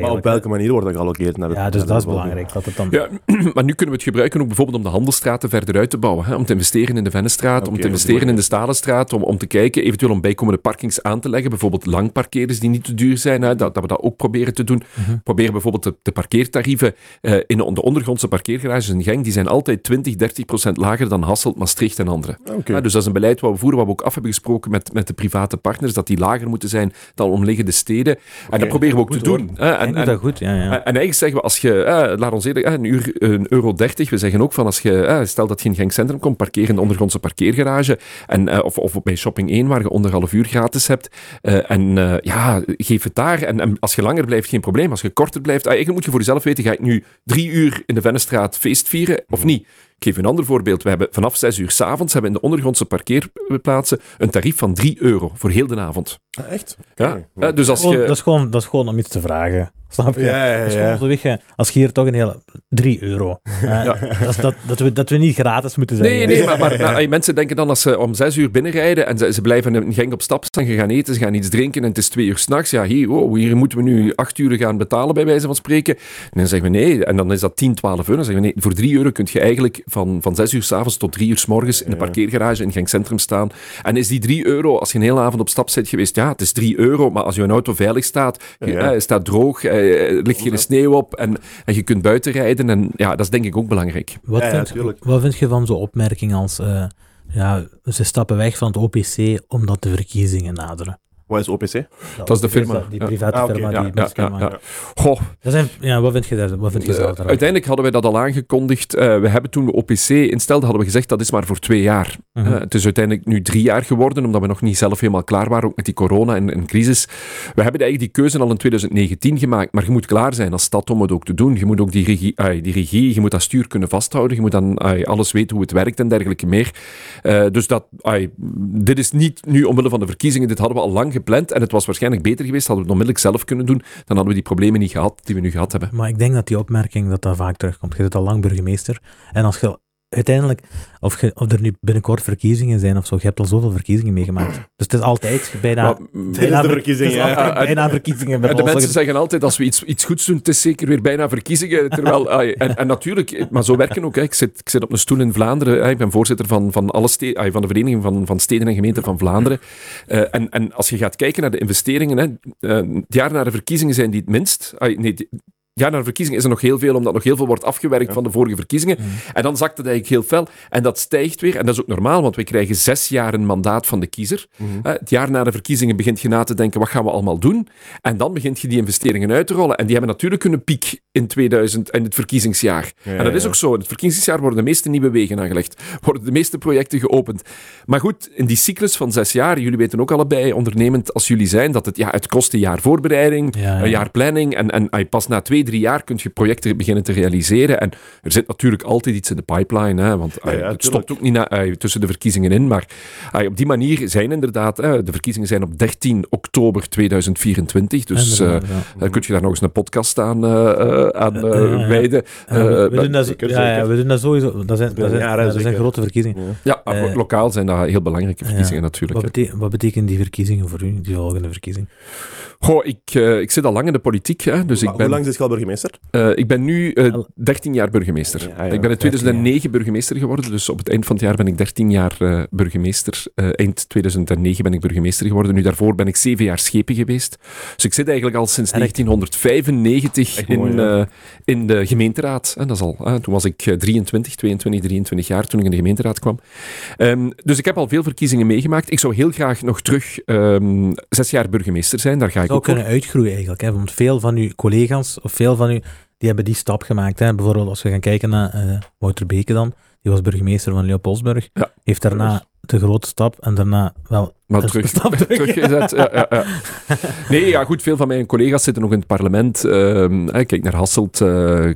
[SPEAKER 1] maar op welke manier wordt dat gealloceerd? Naar de,
[SPEAKER 3] Ja, dus
[SPEAKER 1] naar
[SPEAKER 3] dat is belangrijk. Dat het dan...
[SPEAKER 2] Ja, maar nu kunnen we het gebruiken ook bijvoorbeeld om de handelstraten verder uit te bouwen. Hè? Om te investeren in de Vennestraat, om te investeren in de Stalenstraat, om, om te kijken, eventueel om bijkomende parkings aan te leggen. Bijvoorbeeld langparkeerders die niet te duur zijn, hè? Dat, dat we dat ook proberen te doen.
[SPEAKER 3] Mhm.
[SPEAKER 2] Proberen bijvoorbeeld de, de parkeertarieven eh, in de, de ondergrondse parkeergarages in Genk, die zijn altijd 20, 30 procent lager dan Hasselt, Maastricht en andere.
[SPEAKER 1] Oké.
[SPEAKER 2] Ja, dus dat is een beleid wat we voeren, wat we ook af hebben gesproken met, met de private partners, dat die lager moeten zijn dan omliggende steden. En dat proberen we ook
[SPEAKER 1] Goed,
[SPEAKER 2] te doen.
[SPEAKER 3] En,
[SPEAKER 2] En,
[SPEAKER 3] dat goed, ja. ja.
[SPEAKER 2] en eigenlijk zeggen we, als je, eh, laat ons eerlijk, eh, een uur, een euro 30, we zeggen ook van als je, eh, stel dat je in Genk Centrum komt, parkeer in de ondergrondse parkeergarage, en, eh, of, of bij Shopping 1, waar je anderhalf uur gratis hebt, eh, en eh, ja, geef het daar. En, en als je langer blijft, geen probleem. Als je korter blijft, ah, eigenlijk moet je voor jezelf weten, ga ik nu drie uur in de Vennestraat feest vieren, of niet? Ik geef een ander voorbeeld. We hebben vanaf 6 uur s'avonds hebben in de ondergrondse parkeerplaatsen een tarief van 3 euro voor heel de avond.
[SPEAKER 1] Ah, echt?
[SPEAKER 2] Ja? Eh, dus als
[SPEAKER 3] Gewoon-
[SPEAKER 2] je...
[SPEAKER 3] dat, is gewoon, dat is gewoon om iets te vragen. Snap je?
[SPEAKER 1] Ja, ja,
[SPEAKER 3] Dat
[SPEAKER 1] ja.
[SPEAKER 3] zo weg, hè. Als je hier toch een hele... 3 euro. Eh, dat, is dat, dat, we, dat we niet gratis moeten zijn.
[SPEAKER 2] Nee, nee, maar, maar nou, mensen denken dan als ze om zes uur binnenrijden en ze, ze blijven in Genk op stap staan, ze gaan eten, ze gaan iets drinken en het is twee uur s'nachts. Ja, hier, wow, hier moeten we nu acht uur gaan betalen, bij wijze van spreken. En dan zeggen we nee, en dan is dat 10, 12 euro. Dan zeggen we nee, voor drie euro kun je eigenlijk van, van zes uur s'avonds tot drie uur s morgens in de parkeergarage in Genk Centrum staan. En is die drie euro, als je een hele avond op stap bent geweest, ja, het is drie euro, maar als je auto veilig staat, je,
[SPEAKER 1] Ja.
[SPEAKER 2] eh, staat droog, eh, er ligt geen sneeuw op en, en je kunt buiten rijden. En ja, dat is denk ik ook belangrijk.
[SPEAKER 3] Wat,
[SPEAKER 1] Ja,
[SPEAKER 3] vind, wat vind je van zo'n opmerking als... eh, ja, ze stappen weg van het OPC omdat de verkiezingen naderen?
[SPEAKER 1] Wat is OPC?
[SPEAKER 2] Dat is de firma.
[SPEAKER 3] Die
[SPEAKER 2] Ja.
[SPEAKER 3] private
[SPEAKER 1] Ah,
[SPEAKER 3] firma
[SPEAKER 2] ja,
[SPEAKER 3] die muziek.
[SPEAKER 2] Goh,
[SPEAKER 3] Dat zijn, ja, wat vind je daar? Wat vind je
[SPEAKER 2] Eh,
[SPEAKER 3] zelf daarvan?
[SPEAKER 2] uiteindelijk hadden wij dat al aangekondigd. Eh, we hebben toen we OPC instelden, hadden we gezegd dat is maar voor twee jaar.
[SPEAKER 3] Mhm.
[SPEAKER 2] Eh, het is uiteindelijk nu drie jaar geworden, omdat we nog niet zelf helemaal klaar waren, ook met die corona en, en crisis. We hebben eigenlijk die keuze al in 2019 gemaakt, maar je moet klaar zijn als stad om het ook te doen. Je moet ook die regie, die, regie je moet dat stuur kunnen vasthouden, je moet dan alles weten hoe het werkt en dergelijke meer. Eh, dus dat, dit is niet nu omwille van de verkiezingen, dit hadden we al lang gepland en het was waarschijnlijk beter geweest, hadden we het onmiddellijk zelf kunnen doen, dan hadden we die problemen niet gehad die we nu gehad hebben.
[SPEAKER 3] Maar ik denk dat die opmerking dat dat vaak terugkomt. Je zit al lang burgemeester. En als je uiteindelijk, of, je, of er nu binnenkort verkiezingen zijn of zo, je hebt al zoveel verkiezingen meegemaakt. Dus het is altijd bijna...
[SPEAKER 2] Maar,
[SPEAKER 3] bijna
[SPEAKER 1] de
[SPEAKER 3] ver-
[SPEAKER 1] verkiezingen, ja.
[SPEAKER 3] altijd bijna verkiezingen. bij
[SPEAKER 2] de mensen zeggen altijd, als we iets, iets goeds doen, het is zeker weer bijna verkiezingen. Terwijl, ai, en, en natuurlijk, maar zo werken ook. Hè. Ik, zit, ik zit op een stoel in Vlaanderen. Hè. Ik ben voorzitter van, van, alle van de Vereniging van, van Steden en Gemeenten van Vlaanderen. Eh, en, en als je gaat kijken naar de investeringen, hè, eh, het jaar na de verkiezingen zijn die het minst. Ai, nee, die- het jaar na de verkiezingen is er nog heel veel, omdat nog heel veel wordt afgewerkt
[SPEAKER 1] Ja.
[SPEAKER 2] van de vorige verkiezingen.
[SPEAKER 3] Mhm.
[SPEAKER 2] En dan zakt het eigenlijk heel fel. En dat stijgt weer. En dat is ook normaal, want we krijgen zes jaar een mandaat van de kiezer.
[SPEAKER 1] Mhm.
[SPEAKER 2] Het jaar na de verkiezingen begint je na te denken, wat gaan we allemaal doen? En dan begint je die investeringen uit te rollen. En die hebben natuurlijk een piek in 2000, in het verkiezingsjaar.
[SPEAKER 1] Ja,
[SPEAKER 2] en dat is
[SPEAKER 1] ja.
[SPEAKER 2] ook zo. In het verkiezingsjaar worden de meeste nieuwe wegen aangelegd. Worden de meeste projecten geopend. Maar goed, in die cyclus van zes jaar, jullie weten ook allebei, ondernemend als jullie zijn, dat het, ja, het kost een jaar voorbereiding,
[SPEAKER 3] Ja, ja.
[SPEAKER 2] een jaar planning. En, en pas na twee, drie jaar kun je projecten beginnen te realiseren. En er zit natuurlijk altijd iets in de pipeline. Hè, want
[SPEAKER 1] Ja, ja,
[SPEAKER 2] het stopt ook niet na, ah, tussen de verkiezingen in. Maar ah, op die manier zijn inderdaad, hè, de verkiezingen zijn op 13 oktober 2024. Dus eh,
[SPEAKER 3] ja.
[SPEAKER 2] dan kun je daar nog eens een podcast aan, eh, eh, aan eh, wijden.
[SPEAKER 3] We,
[SPEAKER 2] Eh,
[SPEAKER 3] doen dat, ja, we doen dat sowieso. Dat zijn, dat zijn,
[SPEAKER 1] Ja, ja,
[SPEAKER 3] dat zijn
[SPEAKER 1] zeker.
[SPEAKER 3] grote verkiezingen.
[SPEAKER 1] Ja.
[SPEAKER 2] ja,
[SPEAKER 3] eh,
[SPEAKER 2] lokaal zijn dat heel belangrijke verkiezingen natuurlijk.
[SPEAKER 3] Wat,
[SPEAKER 2] hè.
[SPEAKER 3] bete- wat betekenen die verkiezingen voor u, die volgende verkiezing?
[SPEAKER 2] Goh, ik, eh, ik zit al lang in de politiek, hè, dus ik
[SPEAKER 1] Maar
[SPEAKER 2] ben,
[SPEAKER 1] Hoe lang zit je al burgemeester?
[SPEAKER 2] eh, ik ben nu eh,
[SPEAKER 3] Al-
[SPEAKER 2] 13 jaar burgemeester.
[SPEAKER 1] Ja, ja,
[SPEAKER 2] ik ben in
[SPEAKER 3] 13
[SPEAKER 2] 2009 burgemeester geworden, dus op het eind van het jaar ben ik 13 jaar eh, burgemeester. Eh, eind 2009 ben ik burgemeester geworden. Nu daarvoor ben ik 7 jaar schepen geweest. Dus ik zit eigenlijk al sinds
[SPEAKER 3] Erg.
[SPEAKER 2] 1995
[SPEAKER 1] Echt
[SPEAKER 2] in,
[SPEAKER 1] mooi,
[SPEAKER 2] eh, in de gemeenteraad. Hè, dat is al, toen was ik eh, 23, 22, 23 jaar toen ik in de gemeenteraad kwam. Ehm, dus ik heb al veel verkiezingen meegemaakt. Ik zou heel graag nog terug ehm, zes jaar burgemeester zijn. Daar ga ik
[SPEAKER 3] zou
[SPEAKER 2] ook voor.
[SPEAKER 3] kunnen uitgroeien eigenlijk. Hè? Want veel van uw collega's, of veel van u, die hebben die stap gemaakt. Hè? Bijvoorbeeld als we gaan kijken naar eh, Wouter Beke dan, die was burgemeester van Leopoldsburg,
[SPEAKER 2] Ja.
[SPEAKER 3] heeft daarna de grote stap en daarna wel
[SPEAKER 2] Maar terug, teruggezet. Ja, ja, ja. Nee, ja, goed. Veel van mijn collega's zitten nog in het parlement. Ehm, hè, kijk naar Hasselt, eh,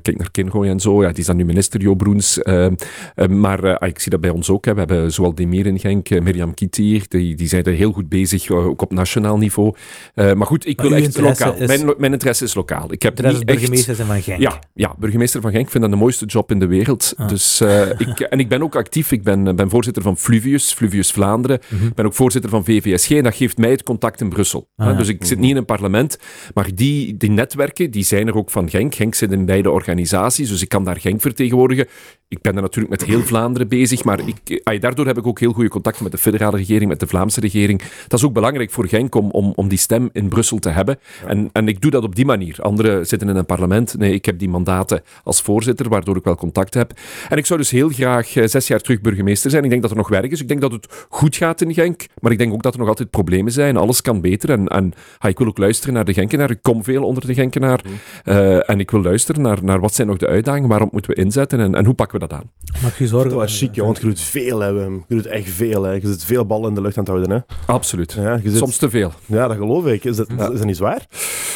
[SPEAKER 2] kijk naar Kingooi en zo. Ja, die is dan nu minister, Jo Broens. Ehm, eh, maar eh, ik zie dat bij ons ook. Hè. We hebben zowel Demir in Genk, eh, Mirjam Kittier. Die, die zijn er heel goed bezig, ook op nationaal niveau. Maar goed, ik
[SPEAKER 3] Maar
[SPEAKER 2] wil echt lokaal.
[SPEAKER 3] is-
[SPEAKER 2] Mijn, mijn interesse is lokaal. Ik heb niet echt...
[SPEAKER 3] burgemeester van Genk.
[SPEAKER 2] Ja, ja, burgemeester van Genk. Ik vind dat de mooiste job in de wereld.
[SPEAKER 3] Ah.
[SPEAKER 2] Dus, ik, en ik ben ook actief. Ik ben, ben voorzitter van Fluvius, Fluvius Vlaanderen.
[SPEAKER 3] Mhm.
[SPEAKER 2] Ik ben ook voorzitter van VVSG en dat geeft mij het contact in Brussel.
[SPEAKER 3] Ah, ja.
[SPEAKER 2] Dus ik zit niet in een parlement, maar die, die netwerken die zijn er ook van Genk. Genk zit in beide organisaties, dus ik kan daar Genk vertegenwoordigen. Ik ben er natuurlijk met heel Vlaanderen bezig, maar ik, daardoor heb ik ook heel goede contacten met de federale regering, met de Vlaamse regering. Dat is ook belangrijk voor Genk om, om, om die stem in Brussel te hebben. En, en ik doe dat op die manier. Anderen zitten in een parlement. Nee, ik heb die mandaten als voorzitter, waardoor ik wel contact heb. En ik zou dus heel graag eh, zes jaar terug burgemeester zijn. Ik denk dat er nog werk is. Ik denk dat het goed gaat in Genk, maar ik denk ook dat er nog altijd problemen zijn. Alles kan beter. En, en ik wil ook luisteren naar de Genkenaar. Ik kom veel onder de Genkenaar. Eh, en ik wil luisteren naar, naar wat zijn nog de uitdagingen, waarop moeten we inzetten en, en hoe pakken we dat aan.
[SPEAKER 3] Mag je zorgen?
[SPEAKER 1] Dat was chic, want je doet veel, hè, Wim. Je doet echt veel, hè. Je zit veel ballen in de lucht aan het houden, hè.
[SPEAKER 2] Absoluut.
[SPEAKER 1] Ja, je zit...
[SPEAKER 2] Soms te veel.
[SPEAKER 1] ja dat geloof ik. Is dat, is dat niet zwaar?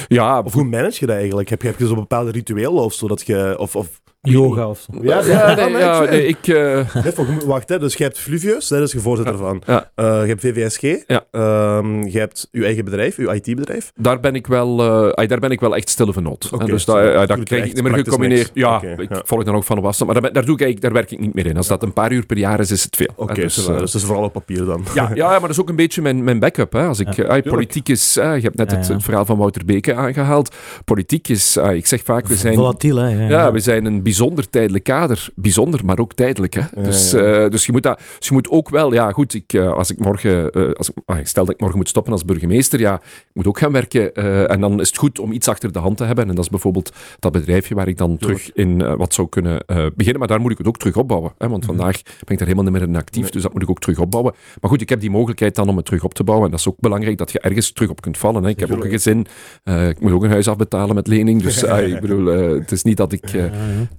[SPEAKER 2] Ja,
[SPEAKER 1] Of hoe manage je dat eigenlijk? Heb je, heb je zo'n bepaalde ritueel of zo dat je... Of, of...
[SPEAKER 3] Yoga of zo.
[SPEAKER 1] Ja,
[SPEAKER 2] ja, nee,
[SPEAKER 1] nee,
[SPEAKER 2] ja,
[SPEAKER 1] ik-
[SPEAKER 2] nee, ik... eh,
[SPEAKER 1] Nee, volgens- wacht, hè. Dus je hebt Fluvius, daar is je voorzitter van.
[SPEAKER 2] ja.
[SPEAKER 1] Eh, je hebt VVSG.
[SPEAKER 2] Ja.
[SPEAKER 1] Ehm, je hebt je eigen bedrijf, je IT-bedrijf.
[SPEAKER 2] Daar ben ik wel, eh, daar ben ik wel echt stille van nood.
[SPEAKER 1] Oké,
[SPEAKER 2] En dus
[SPEAKER 1] zo.
[SPEAKER 2] dat, dat krijg ik niet meer
[SPEAKER 1] praktisch
[SPEAKER 2] gecombineerd. Ja, ik
[SPEAKER 1] ja.
[SPEAKER 2] volg dan ook van op afstand. Maar daar, daar, doe ik daar werk ik niet meer in. Als dat een paar uur per jaar is, is het veel.
[SPEAKER 1] Oké,
[SPEAKER 2] dus,
[SPEAKER 1] dus, dus dat is vooral op papier dan.
[SPEAKER 2] ja, ja, maar dat is ook een beetje mijn, mijn backup. Hè. Als ik, politiek is, je hebt net
[SPEAKER 3] Ja,
[SPEAKER 2] het,
[SPEAKER 3] ja.
[SPEAKER 2] het verhaal van Wouter Beke aangehaald. Politiek is, ik zeg vaak, we zijn,
[SPEAKER 3] Volatiel, hè? Ja,
[SPEAKER 2] ja, we zijn een bijzonder bijzonder tijdelijk kader. Bijzonder, maar ook tijdelijk. Hè? Dus, eh, dus, je moet dat, dus je moet ook wel, ja goed, ik, eh, als ik morgen, eh, als ik, ah, stel dat ik morgen moet stoppen als burgemeester, ja, ik moet ook gaan werken. en dan is het goed om iets achter de hand te hebben. En dat is bijvoorbeeld dat bedrijfje waar ik dan terug in wat zou kunnen beginnen. Maar daar moet ik het ook terug opbouwen. Hè? Want vandaag ben ik daar helemaal niet meer in actief,
[SPEAKER 1] Nee.
[SPEAKER 2] dus dat moet ik ook terug opbouwen. Maar goed, ik heb die mogelijkheid dan om het terug op te bouwen. En dat is ook belangrijk dat je ergens terug op kunt vallen. Hè? Ik heb ook een gezin, ik moet ook een huis afbetalen met lening. Dus ah, ik bedoel, het is niet dat ik...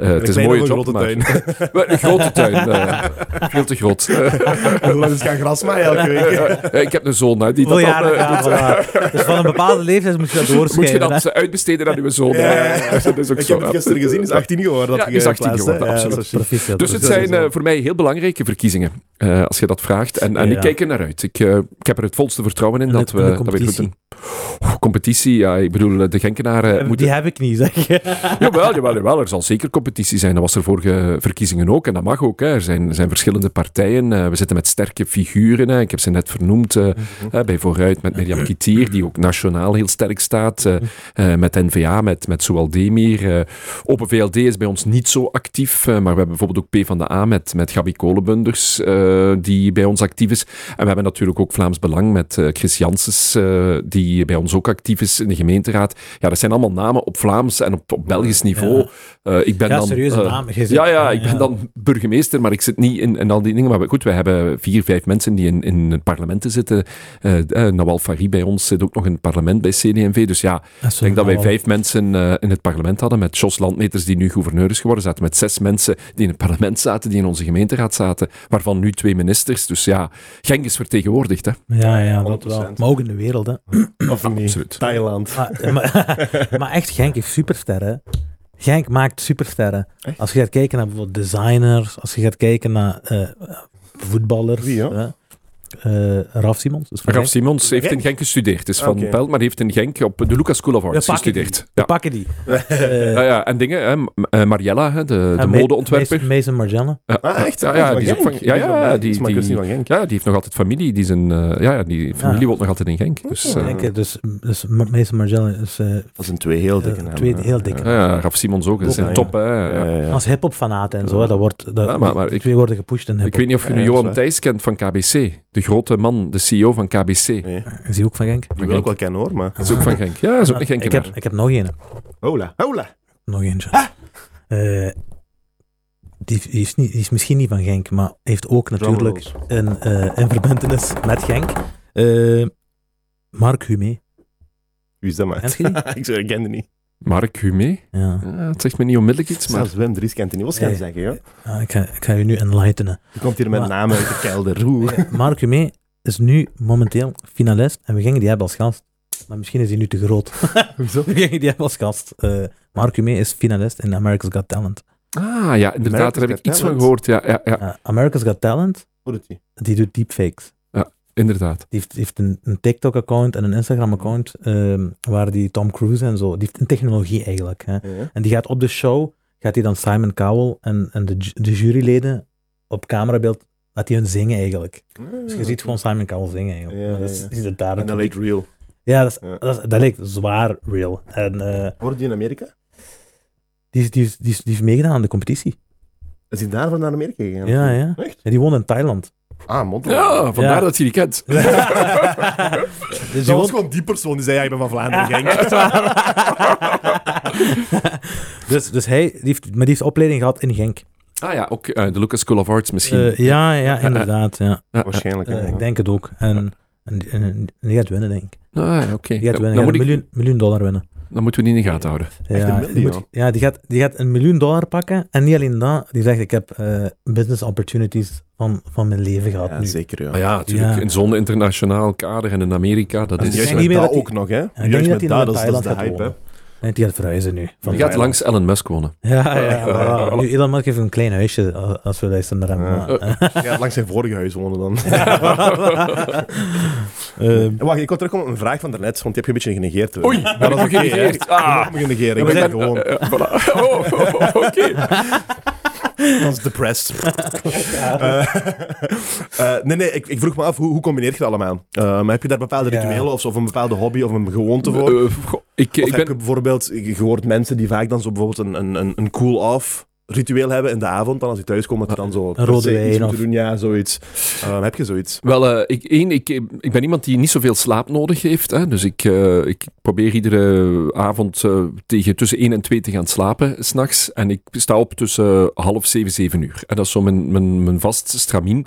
[SPEAKER 2] eh, het is een mooie job, maar... Maar Een grote tuin. eh, veel te groot.
[SPEAKER 1] Hoe lang is gaan grasmaaien elke week?
[SPEAKER 2] Eh, ik heb een zoon hè, die dat dan... eh,
[SPEAKER 3] Ja,
[SPEAKER 2] doet.
[SPEAKER 3] voilà. Dus van een bepaalde leeftijd moet je dat
[SPEAKER 2] Moet je
[SPEAKER 3] doorschrijven.
[SPEAKER 2] dat eh, uitbesteden aan uw zoon?
[SPEAKER 1] Ja, ja, ja.
[SPEAKER 2] hè? Dat is ook
[SPEAKER 1] Ik
[SPEAKER 2] zo,
[SPEAKER 1] heb het gisteren gezien, is 18 geworden. Dat
[SPEAKER 2] Ja, is 18
[SPEAKER 1] geplaatst, hè?
[SPEAKER 2] geworden,
[SPEAKER 1] Ja,
[SPEAKER 2] absoluut. Dus het
[SPEAKER 1] is
[SPEAKER 2] zijn voor mij heel belangrijke verkiezingen, eh, als je dat vraagt. En, en
[SPEAKER 3] Ja.
[SPEAKER 2] ik kijk er naar uit. Ik, ik heb er het volste vertrouwen in dat we, dat we het goed doen. Competitie, ja, ik bedoel, eh, de Genkenaren
[SPEAKER 3] Die
[SPEAKER 2] moeten...
[SPEAKER 3] heb ik niet, zeg.
[SPEAKER 2] Jawel, jawel, jawel, er zal zeker competitie zijn. Dat was er vorige verkiezingen ook, en dat mag ook. Hè. Er, zijn, er zijn verschillende partijen. eh, we zitten met sterke figuren. Hè. Ik heb ze net vernoemd, eh, hè, bij Vooruit met Mirjam Kitier, die ook nationaal heel sterk staat. eh, eh, met N-VA, met, met Soual Demir. eh, Open VLD is bij ons niet zo actief, eh, maar we hebben bijvoorbeeld ook P van de A met, met Gabi Kolenbunders, eh, die bij ons actief is. En we hebben natuurlijk ook Vlaams Belang met eh, Chris Janssens, eh, die bij ons ook actief is in de gemeenteraad. Ja, dat zijn allemaal namen op Vlaams en op, op Belgisch niveau. Eh, ik ben
[SPEAKER 3] Ja,
[SPEAKER 2] dan,
[SPEAKER 3] serieuze
[SPEAKER 2] eh, ja, ja, ik ben
[SPEAKER 3] ja.
[SPEAKER 2] dan burgemeester, maar ik zit niet in, in al die dingen. Maar goed, wij hebben vier, vijf mensen die in, in het parlement zitten. Eh eh, Nawal Farid bij ons zit ook nog in het parlement bij CD&V. Dus ja, ik denk dat wij vijf mensen eh, in het parlement hadden. Met Jos Landmeters, die nu gouverneur is geworden. Zaten met zes mensen die in het parlement zaten, die in onze gemeenteraad zaten. Waarvan nu twee ministers. Dus ja, Genk is vertegenwoordigd. Hè.
[SPEAKER 3] Ja, ja, dat wel.
[SPEAKER 1] 100%.
[SPEAKER 3] Maar ook in de wereld, hè.
[SPEAKER 1] Of niet?
[SPEAKER 2] Absoluut.
[SPEAKER 1] Thailand.
[SPEAKER 3] Maar, maar, maar echt, Genk heeft supersterren. Genk maakt supersterren.
[SPEAKER 1] Echt?
[SPEAKER 3] Als je gaat kijken naar bijvoorbeeld designers, als je gaat kijken naar eh, voetballers.
[SPEAKER 1] Wie, ja?
[SPEAKER 3] Hè. Eh, Raf Simons. Dus
[SPEAKER 2] Raf
[SPEAKER 3] Genk.
[SPEAKER 2] Simons heeft in
[SPEAKER 1] Genk?
[SPEAKER 2] Genk gestudeerd. Is van
[SPEAKER 1] Oké.
[SPEAKER 2] Pelt, maar heeft in Genk op de Lucas School of
[SPEAKER 3] We
[SPEAKER 2] Arts
[SPEAKER 3] die.
[SPEAKER 2] gestudeerd.
[SPEAKER 3] We
[SPEAKER 2] Ja.
[SPEAKER 3] pakken die.
[SPEAKER 2] Ja, ja, en dingen, hè, eh, Mariella, hè, de, de
[SPEAKER 3] en Ma-
[SPEAKER 2] modeontwerper.
[SPEAKER 3] Mason- Margiela.
[SPEAKER 2] Ja,
[SPEAKER 1] Ah, echt?
[SPEAKER 2] Ja, ja, die is ook van, ja, ja, die,
[SPEAKER 1] Die
[SPEAKER 2] die,
[SPEAKER 1] Genk.
[SPEAKER 2] ja, die heeft nog altijd familie. Die, zijn, eh, ja, ja, die familie woont nog altijd in Genk. Dus,
[SPEAKER 3] Denk je, dus, dus Mason Margiela is eh,
[SPEAKER 1] Dat zijn twee heel dikke namen.
[SPEAKER 3] twee heel dikke
[SPEAKER 2] ja, ja, Raf Simons ook. Dat is
[SPEAKER 1] Ook,
[SPEAKER 2] een
[SPEAKER 1] ja.
[SPEAKER 2] top. Hè, ja.
[SPEAKER 1] Ja, ja, ja.
[SPEAKER 3] als hip-hop fanaten en zo. Dat wordt, dat,
[SPEAKER 2] Ja, maar- maar
[SPEAKER 3] die
[SPEAKER 2] ik-
[SPEAKER 3] twee worden gepusht in
[SPEAKER 2] Ik weet niet of je nu Johan. Thijs kent van KBC. De grote man, de CEO van KBC.
[SPEAKER 1] Nee,
[SPEAKER 3] Is die ook van Genk?
[SPEAKER 1] die wil ik wel kennen hoor, maar...
[SPEAKER 2] Is ook van Genk. Ja, is ook een
[SPEAKER 3] ik,
[SPEAKER 2] Genkenaar.
[SPEAKER 3] heb, ik heb nog een.
[SPEAKER 1] Hola, hola.
[SPEAKER 3] Nog eentje. Eh, die, die, is niet, die is misschien niet van Genk, maar heeft ook natuurlijk een, eh een verbindenis met Genk. Eh, Mark Humé.
[SPEAKER 1] Wie is dat, zeg, ik ken die niet.
[SPEAKER 2] Mark Humé.
[SPEAKER 3] Ja.
[SPEAKER 2] Ja, het zegt me niet onmiddellijk iets, maar...
[SPEAKER 1] Zelfs Wim Dries kent die niet. Wat ga je
[SPEAKER 3] Nee.
[SPEAKER 1] zeggen, joh?
[SPEAKER 3] Ja, ik, ga, ik ga je nu enlightenen.
[SPEAKER 1] Je komt hier met
[SPEAKER 3] Maar-
[SPEAKER 1] namen uit de kelder. Oeh.
[SPEAKER 3] Mark Humé is nu momenteel finalist en we gingen die hebben als gast. Maar misschien is hij nu te groot.
[SPEAKER 1] Hoezo?
[SPEAKER 3] we gingen die hebben als gast. Eh, Mark Humé is finalist in America's Got Talent.
[SPEAKER 2] Ah, ja, inderdaad,
[SPEAKER 1] America's
[SPEAKER 2] daar heb ik
[SPEAKER 1] Got
[SPEAKER 2] iets van gehoord. Ja, ja, ja
[SPEAKER 3] Eh, America's Got Talent,
[SPEAKER 1] Hoe doet hij?
[SPEAKER 3] die doet deepfakes.
[SPEAKER 2] Inderdaad.
[SPEAKER 3] Die heeft, een, een TikTok-account en een Instagram-account ehm, waar die Tom Cruise en zo, die heeft een technologie eigenlijk. Hè.
[SPEAKER 1] Ja.
[SPEAKER 3] En die gaat op de show, gaat hij dan Simon Cowell en, en de, de juryleden op camerabeeld, laat hij hun zingen eigenlijk. Dus je ziet gewoon Simon Cowell zingen eigenlijk.
[SPEAKER 1] Ja,
[SPEAKER 3] dat
[SPEAKER 1] ja,
[SPEAKER 3] is, daar
[SPEAKER 1] En dat leek real.
[SPEAKER 3] Ja, dat, is,
[SPEAKER 1] Ja.
[SPEAKER 3] dat, is- dat lijkt zwaar real. En eh,
[SPEAKER 1] Hoorde die in Amerika?
[SPEAKER 3] die, is- die, is- die, is- die heeft meegedaan aan de competitie.
[SPEAKER 1] Is hij daarvan naar Amerika gegaan?
[SPEAKER 3] Ja, ja.
[SPEAKER 1] Echt?
[SPEAKER 3] En die woont in Thailand.
[SPEAKER 1] Ah, mond.
[SPEAKER 2] Ja, vandaar
[SPEAKER 3] Ja.
[SPEAKER 2] dat je die kent.
[SPEAKER 3] dus die
[SPEAKER 1] Dat was
[SPEAKER 3] woont,
[SPEAKER 1] gewoon die persoon die zei, ja, ik ben van Vlaanderen,
[SPEAKER 3] dus, dus hij, die heeft, maar die heeft opleiding gehad in Genk.
[SPEAKER 2] Ah ja, ook eh, de Lucas School of Arts misschien.
[SPEAKER 3] Eh, ja, ja, inderdaad. Ja.
[SPEAKER 2] Ja,
[SPEAKER 1] Waarschijnlijk. Ja.
[SPEAKER 3] ik denk het ook. En, en, die- en- en die gaat winnen, denk ik.
[SPEAKER 2] Ah, ja, oké.
[SPEAKER 3] Die
[SPEAKER 2] Ja,
[SPEAKER 3] gaat winnen. gaat
[SPEAKER 2] moet
[SPEAKER 3] een
[SPEAKER 2] ik-
[SPEAKER 3] miljoen, miljoen dollar winnen.
[SPEAKER 2] Dan moeten we die in de gaten houden.
[SPEAKER 1] Echt
[SPEAKER 3] Ja,
[SPEAKER 1] een
[SPEAKER 3] die,
[SPEAKER 1] miljoen?
[SPEAKER 3] moet- ja die, gaat, die gaat een miljoen dollar pakken. En niet alleen dat, die zegt: Ik heb eh, business opportunities van, van mijn leven gehad
[SPEAKER 1] Ja,
[SPEAKER 3] nu.
[SPEAKER 1] zeker, ja.
[SPEAKER 2] Maar ja, natuurlijk,
[SPEAKER 3] Ja.
[SPEAKER 2] in zo'n internationaal kader en in Amerika, dat is...
[SPEAKER 1] juist met
[SPEAKER 3] niet meer
[SPEAKER 1] dat ook nog, hè? Juist met
[SPEAKER 3] dat
[SPEAKER 1] dat, dat is- de hype.
[SPEAKER 3] En die gaat verhuizen nu. Van
[SPEAKER 2] Je gaat
[SPEAKER 3] Thailand.
[SPEAKER 2] langs Elon Musk wonen.
[SPEAKER 3] Ja, ja, voilà. Nu, Elon Musk heeft een klein huisje als- we luisteren naar hem.
[SPEAKER 1] Ja. gaat langs zijn vorige huis wonen dan.
[SPEAKER 3] Ehm,
[SPEAKER 1] En Wacht, ik wil terugkomen op een vraag van daarnet, want die heb je een beetje genegeerd.
[SPEAKER 2] Oei,
[SPEAKER 1] Maar
[SPEAKER 2] heb
[SPEAKER 1] dat
[SPEAKER 2] ik
[SPEAKER 1] is
[SPEAKER 2] u
[SPEAKER 1] oké,
[SPEAKER 2] genegeerd? Ah.
[SPEAKER 1] Je mag me genegeren, ik
[SPEAKER 3] we
[SPEAKER 1] ben gewoon.
[SPEAKER 2] Eh, eh, voilà. Oh, oh, oh, oké.
[SPEAKER 1] Dat is depressed. Eh, eh, nee, nee, ik, ik vroeg me af, hoe, hoe combineer je dat allemaal? Eh, maar heb je daar bepaalde
[SPEAKER 3] Ja.
[SPEAKER 1] rituelen of, zo, of een bepaalde hobby of een gewoonte voor?
[SPEAKER 2] Ik,
[SPEAKER 1] of
[SPEAKER 2] ik
[SPEAKER 1] heb
[SPEAKER 2] ben...
[SPEAKER 1] je bijvoorbeeld, je hoort mensen die vaak dan zo bijvoorbeeld een, een, een, een cool-off ritueel hebben in de avond, dan als ik thuis kom, dat je dan zo
[SPEAKER 3] Een rode wijn of-
[SPEAKER 1] doen. Ja, zoiets. Eh, heb je zoiets?
[SPEAKER 2] Wel, eh, ik, één, ik, ik ben iemand die niet zoveel slaap nodig heeft. Hè, dus ik, eh, ik probeer iedere avond tegen tussen 1 en 2 te gaan slapen, s'nachts. En ik sta op tussen half 7, 7 uur. En dat is zo mijn, mijn, mijn vast stramien.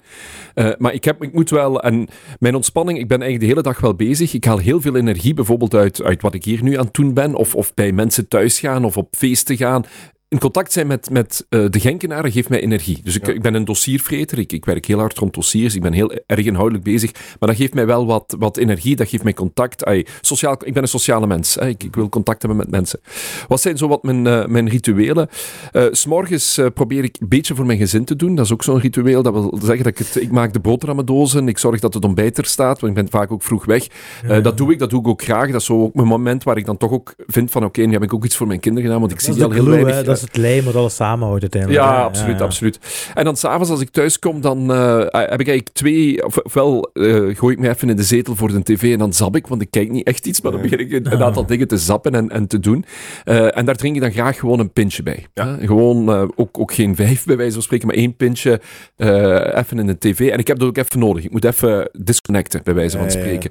[SPEAKER 2] Eh, maar ik, heb, ik moet wel, en mijn ontspanning, ik ben eigenlijk de hele dag wel bezig. Ik haal heel veel energie, bijvoorbeeld uit, uit wat ik hier nu aan het doen ben. Of, of bij mensen thuis gaan, of op feesten gaan. In contact zijn met, met eh, de Genkenaren geeft mij energie. Dus ik,
[SPEAKER 1] Ja.
[SPEAKER 2] ik ben een dossiervreter. Ik, ik werk heel hard rond dossiers. Ik ben heel erg inhoudelijk bezig. Maar dat geeft mij wel wat, wat energie. Dat geeft mij contact. Ai, sociaal, ik ben een sociale mens. Hè. Ik, ik wil contact hebben met mensen. Wat zijn zo wat mijn, eh, mijn rituelen? S S'morgens probeer ik een beetje voor mijn gezin te doen. Dat is ook zo'n ritueel. Dat wil zeggen dat ik het... Ik maak de boterhammendozen. Ik zorg dat het ontbijt er staat. Want ik ben vaak ook vroeg weg. Eh, dat doe ik. Dat doe ik ook graag. Dat is zo ook mijn moment waar ik dan toch ook vind van... Oké, nu heb ik ook iets voor mijn kinderen gedaan. Want ik
[SPEAKER 3] Dat
[SPEAKER 2] zie die al heel weinig...
[SPEAKER 3] is het lijm wat alles samenhoudt uiteindelijk.
[SPEAKER 2] Ja,
[SPEAKER 3] hè.
[SPEAKER 2] absoluut,
[SPEAKER 3] ja.
[SPEAKER 2] absoluut. En dan s'avonds als ik thuis kom, dan eh, heb ik eigenlijk twee... Of, ofwel eh, gooi ik me even in de zetel voor de tv en dan zap ik, want ik kijk niet echt iets, maar dan begin ik een, een aantal dingen te zappen en, en te doen. Eh, en daar drink ik dan graag gewoon een pintje bij. Gewoon, eh, ook, ook geen vijf bij wijze van spreken, maar één pintje eh, even in de tv. En ik heb dat ook even nodig. Ik moet even disconnecten, bij wijze van
[SPEAKER 1] Ja, ja, ja.
[SPEAKER 2] spreken.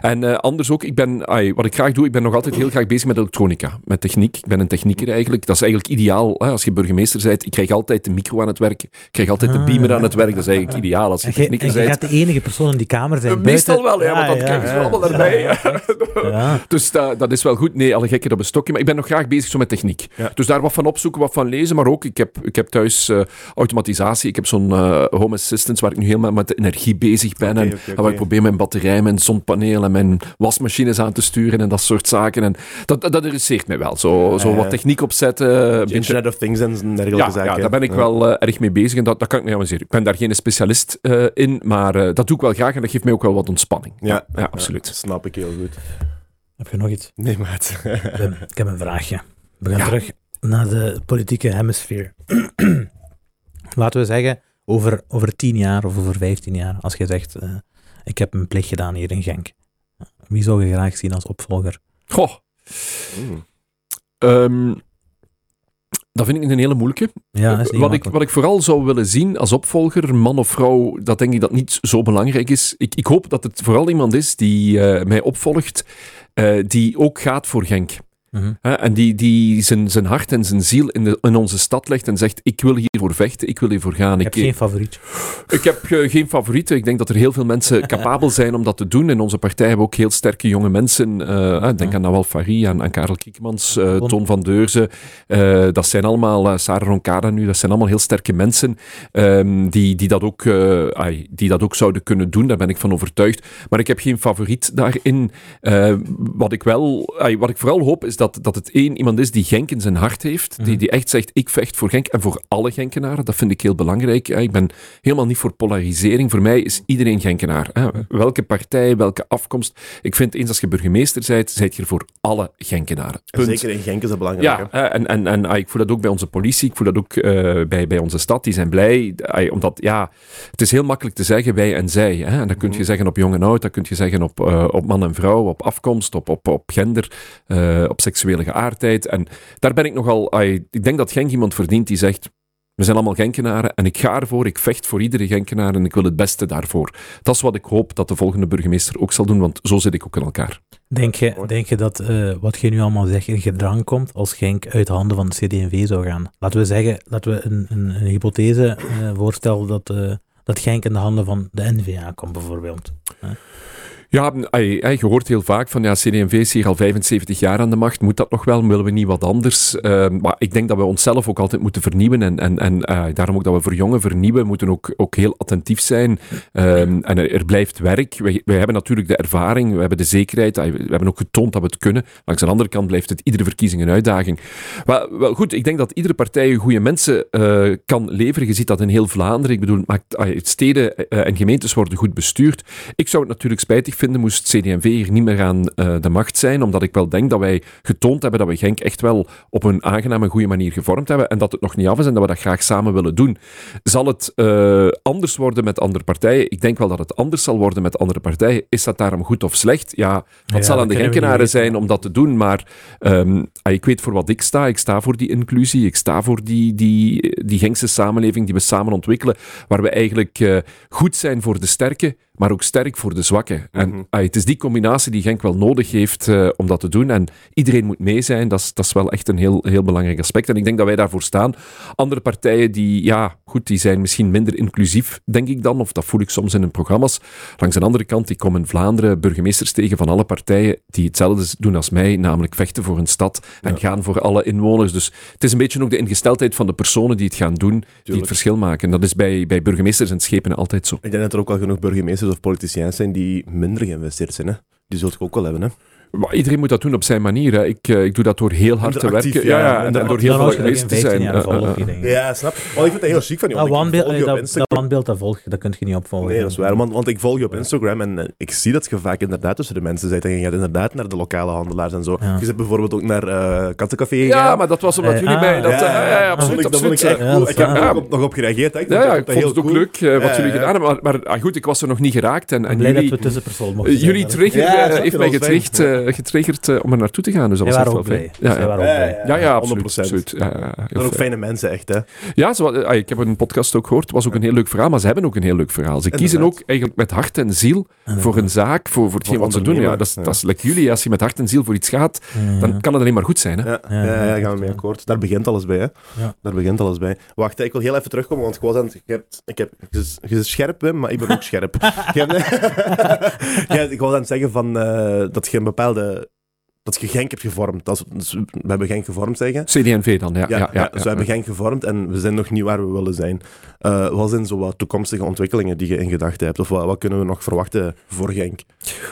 [SPEAKER 2] En eh, anders ook, ik ben, ai, wat ik graag doe, ik ben nog altijd heel graag bezig met elektronica, met techniek. Ik ben een technieker eigenlijk. Dat is eigenlijk ideaal hè, als je burgemeester bent. Ik krijg altijd de micro aan het werk, ik krijg altijd de beamer aan het werk. Dat is eigenlijk ideaal als je
[SPEAKER 3] jij
[SPEAKER 2] bent.
[SPEAKER 3] gaat de enige persoon in die kamer zijn.
[SPEAKER 2] Eh, Meestal
[SPEAKER 3] buiten-
[SPEAKER 2] wel, ja, want dan krijgen ze allemaal erbij.
[SPEAKER 3] Ja.
[SPEAKER 2] Dus dat, dat is wel goed. Nee, alle gekken op een stokje. Maar ik ben nog graag bezig zo met techniek.
[SPEAKER 1] Ja.
[SPEAKER 2] Dus daar wat van opzoeken, wat van lezen. Maar ook, ik heb, ik heb thuis eh, automatisatie. Ik heb zo'n eh, home assistant waar ik nu helemaal met de energie bezig ben. En waar ik probeer mijn batterij, mijn zonpaneel en mijn wasmachines aan te sturen en dat soort zaken. En dat, dat, dat interesseert mij wel. Zo, zo wat techniek opzetten. Een
[SPEAKER 1] Internet of Things en dergelijke
[SPEAKER 2] ja,
[SPEAKER 1] zaken.
[SPEAKER 2] ja, daar ben ik
[SPEAKER 1] Ja.
[SPEAKER 2] wel eh, erg mee bezig en dat, dat kan ik niet amuseren. Ik ben daar geen specialist eh, in, maar eh, dat doe ik wel graag en dat geeft mij ook wel wat ontspanning.
[SPEAKER 1] Ja,
[SPEAKER 2] ja absoluut.
[SPEAKER 1] Dat snap ik heel goed.
[SPEAKER 3] Heb je nog iets?
[SPEAKER 1] Nee, maat.
[SPEAKER 3] Ik heb- ik heb een vraagje. We gaan
[SPEAKER 2] Ja.
[SPEAKER 3] terug naar de politieke hemisfeer. Laten we zeggen, over, over tien jaar of over vijftien jaar, als je zegt, eh, ik heb mijn plicht gedaan hier in Genk. Wie zou je graag zien als opvolger?
[SPEAKER 2] Goh,
[SPEAKER 1] Mm.
[SPEAKER 2] ehm, dat vind ik een hele moeilijke.
[SPEAKER 3] Ja, dat is niet
[SPEAKER 2] wat, ik, wat ik vooral zou willen zien als opvolger, man of vrouw, dat denk ik dat niet zo belangrijk is. Ik, ik hoop dat het vooral iemand is die eh, mij opvolgt, eh, die ook gaat voor Genk.
[SPEAKER 3] Mhm.
[SPEAKER 2] Hè, en die, die zijn, zijn hart en zijn ziel in, de, in onze stad legt en zegt: Ik wil hiervoor vechten, ik wil hiervoor gaan.
[SPEAKER 3] Ik
[SPEAKER 2] Ik,
[SPEAKER 3] heb geen favoriet.
[SPEAKER 2] ik heb eh, geen favorieten. Ik denk dat er heel veel mensen capabel zijn om dat te doen. In onze partij hebben we ook heel sterke jonge mensen. eh, denk aan Nawal Fari, aan, aan Karel Kiekmans, eh. Ton van Deurzen. Eh, dat zijn allemaal, Sarah Roncada nu, dat zijn allemaal heel sterke mensen ehm, die, die, dat ook, eh, ai, die dat ook zouden kunnen doen. Daar ben ik van overtuigd. Maar ik heb geen favoriet daarin. Eh, wat, ik wel, ai, wat ik vooral hoop is dat, dat het één iemand is die Genk in zijn hart heeft. Die,
[SPEAKER 3] Mhm.
[SPEAKER 2] die echt zegt: Ik vecht voor Genk en voor alle Genkenaren. Dat vind ik heel belangrijk. Ik ben helemaal niet voor polarisering. Voor mij is iedereen Genkenaar. Hè. Welke partij, welke afkomst. Ik vind eens als je burgemeester bent, zijt je er voor alle Genkenaren. Punt.
[SPEAKER 1] Zeker in Genk is dat belangrijk.
[SPEAKER 2] Ja,
[SPEAKER 1] hè.
[SPEAKER 2] eh, en, en, en ah, ik voel dat ook bij onze politie, ik voel dat ook eh, bij, bij onze stad. Die zijn blij, ah, omdat ja, het is heel makkelijk te zeggen wij en zij. Hè? En dat kun je
[SPEAKER 1] Mhm.
[SPEAKER 2] zeggen op jong en oud, dat kun je zeggen op, eh, op man en vrouw, op afkomst, op, op, op gender, eh, op seksuele geaardheid. En daar ben ik nogal, ah, ik denk dat Genk iemand verdient die zegt, we zijn allemaal Genkenaren en ik ga ervoor, ik vecht voor iedere Genkenaar en ik wil het beste daarvoor. Dat is wat ik hoop dat de volgende burgemeester ook zal doen, want zo zit ik ook in elkaar.
[SPEAKER 3] Denk je, denk je dat eh, wat je nu allemaal zegt in gedrang komt als Genk uit de handen van de CD&V zou gaan? Laten we zeggen, laten we een, een, een hypothese eh, voorstellen dat, eh, dat Genk in de handen van de NVA komt bijvoorbeeld.
[SPEAKER 2] Ja, je hoort heel vaak van ja, CD&V is hier al 75 jaar aan de macht. Moet dat nog wel? Willen we niet wat anders? Uh, maar ik denk dat we onszelf ook altijd moeten vernieuwen. En, en, en uh, daarom ook dat we voor jongen vernieuwen, moeten ook, ook heel attentief zijn. Um, en er, blijft werk. Wij, wij hebben natuurlijk de ervaring, we hebben de zekerheid. We hebben ook getoond dat we het kunnen. Langs de andere kant blijft het iedere verkiezing een uitdaging. Maar wel goed, ik denk dat iedere partij goede mensen uh, kan leveren. Je ziet dat in heel Vlaanderen. Ik bedoel, ai, steden uh, en gemeentes worden goed bestuurd. Ik zou het natuurlijk spijtig vinden, moest CD&V hier niet meer aan eh, de macht zijn, omdat ik wel denk dat wij getoond hebben dat we Genk echt wel op een aangename en goede manier gevormd hebben en dat het nog niet af is en dat we dat graag samen willen doen. Zal het eh, anders worden met andere partijen? Ik denk wel dat het anders zal worden met andere partijen. Is dat daarom goed of slecht? Ja, dat
[SPEAKER 3] Ja,
[SPEAKER 2] zal aan de Genkenaren zijn om dat te doen, maar ehm, ah, ik weet voor wat ik sta. Ik sta voor die inclusie, ik sta voor die, die, die Genkse samenleving die we samen ontwikkelen, waar we eigenlijk eh, goed zijn voor de sterke, maar ook sterk voor de zwakke. En
[SPEAKER 1] Mhm.
[SPEAKER 2] ah, het is die combinatie die Genk wel nodig heeft eh, om dat te doen. En iedereen moet mee zijn. Dat is, dat is wel echt een heel, heel belangrijk aspect. En ik denk dat wij daarvoor staan. Andere partijen die, ja, goed, die zijn misschien minder inclusief, denk ik dan. Of dat voel ik soms in hun programma's. Langs de andere kant, ik kom in Vlaanderen burgemeesters tegen van alle partijen die hetzelfde doen als mij, namelijk vechten voor een stad en
[SPEAKER 1] Ja.
[SPEAKER 2] gaan voor alle inwoners. Dus het is een beetje ook de ingesteldheid van de personen die het gaan doen, die het verschil maken. En dat is bij, bij burgemeesters en schepen altijd zo.
[SPEAKER 1] Ik denk dat er ook wel genoeg burgemeesters of politiciëns zijn die minder geïnvesteerd zijn. Hè? Die zult ik ook wel hebben. Hè?
[SPEAKER 2] Maar iedereen moet dat doen op zijn manier. Hè. Ik, eh, ik doe dat door heel hard te werken.
[SPEAKER 1] ja.
[SPEAKER 2] Ja, ja, en, door heel
[SPEAKER 3] Dan
[SPEAKER 2] veel
[SPEAKER 3] dat
[SPEAKER 2] geweest te
[SPEAKER 3] 15
[SPEAKER 2] zijn. Eh, eh.
[SPEAKER 1] Ja, snap. Maar ik vind het heel chic van je.
[SPEAKER 3] Dat
[SPEAKER 1] op
[SPEAKER 3] dat, dat dat volg je, dat kun je niet opvolgen.
[SPEAKER 1] Nee, dat is waar. Want, want ik volg je op Instagram en ik zie dat je vaak inderdaad tussen de mensen zit. En je gaat inderdaad naar de lokale handelaars en zo.
[SPEAKER 3] Ja.
[SPEAKER 1] Je zit bijvoorbeeld ook naar eh Kattencafé gegaan.
[SPEAKER 2] Ja, maar dat was omdat jullie
[SPEAKER 3] ah,
[SPEAKER 2] mij... Dat,
[SPEAKER 3] ja,
[SPEAKER 2] ja, ja,
[SPEAKER 1] dat
[SPEAKER 2] absoluut.
[SPEAKER 1] vond ik, dat vond ik
[SPEAKER 2] absoluut.
[SPEAKER 1] echt cool.
[SPEAKER 3] dat
[SPEAKER 1] Ik heb er nog op gereageerd. Hè. Ik
[SPEAKER 2] Ja,
[SPEAKER 1] vond dat
[SPEAKER 2] het ook
[SPEAKER 1] cool.
[SPEAKER 2] leuk wat jullie gedaan hebben. Maar, ah, goed, ik was er nog niet geraakt. En,
[SPEAKER 3] Ik
[SPEAKER 2] en
[SPEAKER 3] ben blij dat
[SPEAKER 2] jullie,
[SPEAKER 3] we tussenpersoon mochten zijn.
[SPEAKER 2] jullie
[SPEAKER 3] Dat is-
[SPEAKER 2] trigger
[SPEAKER 1] dat
[SPEAKER 2] heeft mij getriggerd, getriggerd eh, om er naartoe te gaan. Dus dat was echt wel
[SPEAKER 3] blij.
[SPEAKER 2] Ja, ja.
[SPEAKER 1] Ja,
[SPEAKER 3] blij.
[SPEAKER 1] ja,
[SPEAKER 2] Ja, ja,
[SPEAKER 1] 100%.
[SPEAKER 2] absoluut. absoluut. Ja,
[SPEAKER 1] ook
[SPEAKER 2] fijn.
[SPEAKER 1] fijne mensen, echt. Hè.
[SPEAKER 2] Ja, ze, ah, ik heb een podcast ook gehoord. Het was ook een heel leuk verhaal, maar ze hebben ook een heel leuk verhaal. Ze kiezen ook eigenlijk met hart en ziel voor een zaak, voor, voor hetgeen wat ze doen. Ja, dat, is,
[SPEAKER 1] ja.
[SPEAKER 2] dat is like jullie. Als je met hart en ziel voor iets gaat, dan kan het alleen maar goed zijn. Hè?
[SPEAKER 1] Ja,
[SPEAKER 3] Ja,
[SPEAKER 1] ja, ja,
[SPEAKER 3] ja,
[SPEAKER 1] gaan we mee akkoord. Daar begint alles bij, hè.
[SPEAKER 3] Ja.
[SPEAKER 1] Daar begint alles bij. Wacht, ik wil heel even terugkomen, want ik was aan het... Ik heb, ik heb, je is scherp, hè, maar ik ben ook scherp. Ik was aan het zeggen van, eh, dat je een bepaalde... Dat je Genk hebt gevormd. Dat is, dus we hebben Genk gevormd, zeggen.
[SPEAKER 2] CD&V dan, ja.
[SPEAKER 1] Ja,
[SPEAKER 2] ja, ja,
[SPEAKER 1] dus we hebben Genk gevormd en we zijn nog niet waar we willen zijn. Eh, wat zijn zo wat toekomstige ontwikkelingen die je in gedachten hebt? Of wat, wat kunnen we nog verwachten voor Genk?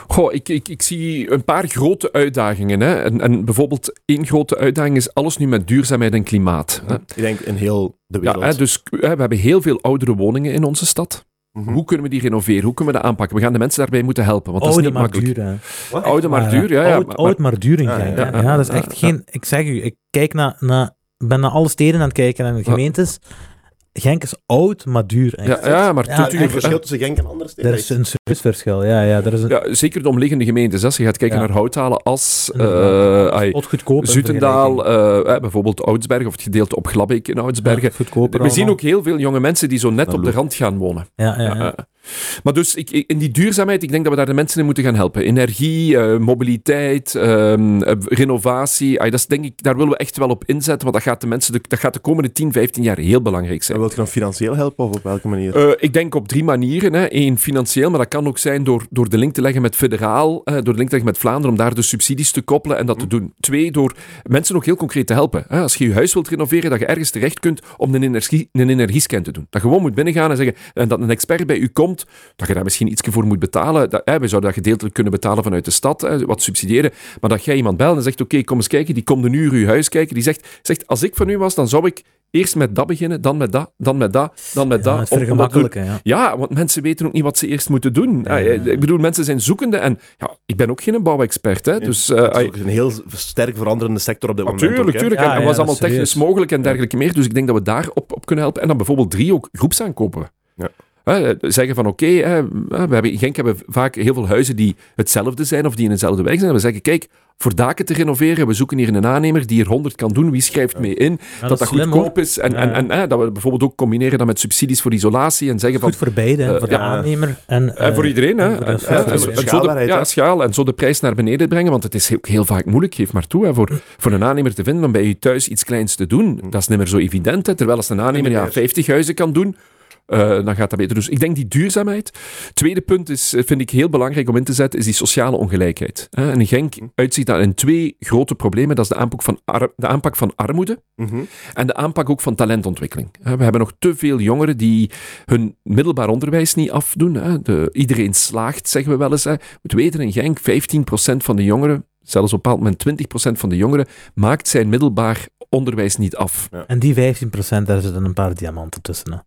[SPEAKER 2] Goh, ik, ik, ik zie een paar grote uitdagingen. Hè. En, en bijvoorbeeld één grote uitdaging is alles nu met duurzaamheid en klimaat. Hè.
[SPEAKER 1] Ik denk in heel de
[SPEAKER 2] Ja,
[SPEAKER 1] wereld.
[SPEAKER 2] hè, dus hè, we hebben heel veel oudere woningen in onze stad.
[SPEAKER 1] Mhm.
[SPEAKER 2] Hoe kunnen we die renoveren? Hoe kunnen we dat aanpakken? We gaan de mensen daarbij moeten helpen, want dat is
[SPEAKER 3] Oude
[SPEAKER 2] niet
[SPEAKER 3] maar
[SPEAKER 2] makkelijk.
[SPEAKER 3] duur.
[SPEAKER 1] Wat?
[SPEAKER 2] Oude maar
[SPEAKER 3] Maar,
[SPEAKER 2] duur, ja. ja
[SPEAKER 3] oud,
[SPEAKER 2] maar-
[SPEAKER 3] oud maar duur in
[SPEAKER 1] Ja, ja,
[SPEAKER 2] ja,
[SPEAKER 3] Ja, dat is echt
[SPEAKER 2] ja.
[SPEAKER 3] geen... Ik zeg u, ik kijk naar... naar ben naar alle steden aan het kijken en de gemeentes. Genk is oud, maar duur.
[SPEAKER 2] ja, ja, maar
[SPEAKER 3] Ja,
[SPEAKER 1] Het
[SPEAKER 2] duur, hè.
[SPEAKER 1] verschil tussen Genk en andere steden.
[SPEAKER 3] Er is een serieus verschil, ja. ja er is een...
[SPEAKER 2] Ja, zeker de omliggende gemeentes. Als je gaat kijken
[SPEAKER 3] Ja.
[SPEAKER 2] naar Houthalen, As, eh,
[SPEAKER 3] in
[SPEAKER 2] Zutendaal, bijvoorbeeld Oudsberg of het gedeelte op Glabbeek in Oudsbergen. We zien ook heel veel jonge mensen die zo net op de rand gaan wonen.
[SPEAKER 3] Ja, ja,
[SPEAKER 2] Ja,
[SPEAKER 3] ja.
[SPEAKER 2] Maar dus ik, in die duurzaamheid, ik denk dat we daar de mensen in moeten gaan helpen. Energie, eh, mobiliteit, ehm, eh, renovatie. Dat is, denk ik, daar willen we echt wel op inzetten, want dat gaat de, mensen de, dat gaat de komende 10, 15 jaar heel belangrijk zijn.
[SPEAKER 1] En wilt je dan financieel helpen of op welke manier?
[SPEAKER 2] Eh, ik denk op drie manieren. Hè. Eén, financieel, maar dat kan ook zijn door, door de link te leggen met federaal, door de link te leggen met Vlaanderen, om daar de subsidies te koppelen en dat te doen. Twee, door mensen ook heel concreet te helpen. Hè. Als je je huis wilt renoveren, dat je ergens terecht kunt om een, energie, een energiescan te doen. Dat je gewoon moet binnengaan en zeggen, en dat een expert bij u komt, dat je daar misschien iets voor moet betalen. Dat, hè, we zouden dat gedeeltelijk kunnen betalen vanuit de stad, hè, wat subsidiëren. Maar dat jij iemand belt en zegt, oké, kom eens kijken, die komt een uur uw huis kijken, die zegt, zegt, als ik van u was, dan zou ik eerst met dat beginnen, dan met dat, dan met dat, dan met
[SPEAKER 3] Ja,
[SPEAKER 2] dat.
[SPEAKER 3] het vergemakkelijken, ja.
[SPEAKER 2] Ja, want mensen weten ook niet wat ze eerst moeten doen.
[SPEAKER 3] Ja,
[SPEAKER 2] Ah,
[SPEAKER 3] ja.
[SPEAKER 2] Ik bedoel, mensen zijn zoekende en ja, ik ben ook geen bouwexpert. Hè, dus, eh,
[SPEAKER 1] Het is
[SPEAKER 2] ai-
[SPEAKER 1] ook een heel sterk veranderende sector op dit moment.
[SPEAKER 2] Tuurlijk,
[SPEAKER 1] hè.
[SPEAKER 2] tuurlijk.
[SPEAKER 3] Ja,
[SPEAKER 2] en en
[SPEAKER 3] ja,
[SPEAKER 2] was allemaal
[SPEAKER 3] is serieus.
[SPEAKER 2] technisch mogelijk en dergelijke meer. Dus ik denk dat we daar op, op kunnen helpen. En dan bijvoorbeeld drie, ook groepsaankopen.
[SPEAKER 1] Ja.
[SPEAKER 2] Hè, zeggen van oké, hè, we hebben, in Genk hebben we vaak heel veel huizen die hetzelfde zijn of die in eenzelfde wijk zijn. En we zeggen, kijk, voor daken te renoveren, we zoeken hier een aannemer die er 100 kan doen. Wie schrijft mee in?
[SPEAKER 3] Ja,
[SPEAKER 2] dat dat
[SPEAKER 3] is slim,
[SPEAKER 2] goedkoop
[SPEAKER 3] hoor.
[SPEAKER 2] is. En,
[SPEAKER 3] Ja,
[SPEAKER 2] en, en hè, dat we bijvoorbeeld ook combineren dat met subsidies voor isolatie en zeggen van
[SPEAKER 3] Goed voor beide,
[SPEAKER 2] Eh,
[SPEAKER 3] voor de
[SPEAKER 2] ja.
[SPEAKER 3] aannemer en...
[SPEAKER 2] en voor
[SPEAKER 3] eh,
[SPEAKER 2] iedereen, hè?
[SPEAKER 3] en voor de
[SPEAKER 2] En,
[SPEAKER 3] software.
[SPEAKER 2] en- en zo de, ja, schaal. En zo de prijs naar beneden brengen, want het is ook heel vaak moeilijk, geef maar toe, hè, voor, voor een aannemer te vinden om bij je thuis iets kleins te doen. Dat is niet meer zo evident, hè, terwijl als een aannemer ja,
[SPEAKER 1] meer.
[SPEAKER 2] 50 huizen kan doen, eh, dan gaat dat beter. Dus ik denk die duurzaamheid. Tweede punt is, eh, vind ik heel belangrijk om in te zetten, is die sociale ongelijkheid. Hè. En Genk uitziet daar in twee grote problemen. Dat is de aanpak van, ar- de aanpak van armoede
[SPEAKER 1] Mhm.
[SPEAKER 2] en de aanpak ook van talentontwikkeling. Hè, We hebben nog te veel jongeren die hun middelbaar onderwijs niet afdoen. hè. De, iedereen slaagt, zeggen we wel eens. Hè. Moet weten, in Genk, 15% van de jongeren, zelfs op een bepaald moment 20% van de jongeren, maakt zijn middelbaar onderwijs niet af.
[SPEAKER 3] En die 15%, daar zitten een paar diamanten tussen. Hè.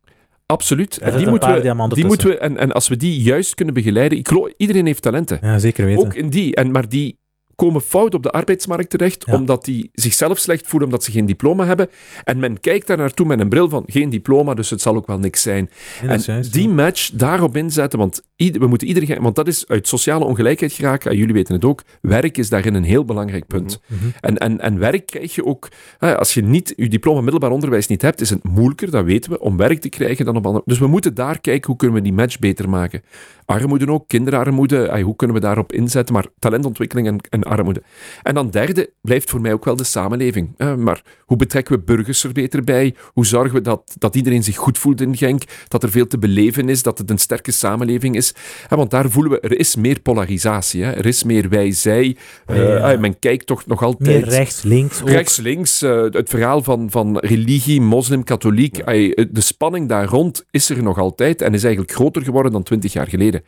[SPEAKER 2] Absoluut. En die moeten we, die
[SPEAKER 3] tussen.
[SPEAKER 2] moeten we en, en als we die juist kunnen begeleiden, ik geloof, iedereen heeft talenten.
[SPEAKER 3] Ja, zeker weten.
[SPEAKER 2] Ook in die. En, maar die komen fout op de arbeidsmarkt terecht,
[SPEAKER 3] Ja.
[SPEAKER 2] omdat die zichzelf slecht voelen omdat ze geen diploma hebben. En men kijkt daar naartoe met een bril van geen diploma, dus het zal ook wel niks zijn.
[SPEAKER 3] Ja,
[SPEAKER 2] en
[SPEAKER 3] juist,
[SPEAKER 2] die match daarop inzetten, want ieder- we moeten iedereen, want dat is uit sociale ongelijkheid geraken, en jullie weten het ook, werk is daarin een heel belangrijk punt.
[SPEAKER 3] Mhm.
[SPEAKER 2] En, en, en werk krijg je ook, als je niet je diploma middelbaar onderwijs niet hebt, is het moeilijker, dat weten we, om werk te krijgen dan op andere. Dus we moeten daar kijken hoe kunnen we die match beter maken. Armoede ook, kinderarmoede, hoe kunnen we daarop inzetten, maar talentontwikkeling en, en armoede. En dan derde blijft voor mij ook wel de samenleving. Maar hoe betrekken we burgers er beter bij? Hoe zorgen we dat, dat iedereen zich goed voelt in Genk? Dat er veel te beleven is, dat het een sterke samenleving is? Want daar voelen we, er is meer polarisatie. Hè? Er is meer wij-zij.
[SPEAKER 3] Ja.
[SPEAKER 2] eh, men kijkt toch nog altijd...
[SPEAKER 3] Meer rechts, links. Ook.
[SPEAKER 2] Rechts, links, eh, het verhaal van, van religie, moslim, katholiek. eh, de spanning daar rond is er nog altijd en is eigenlijk groter geworden dan twintig jaar geleden.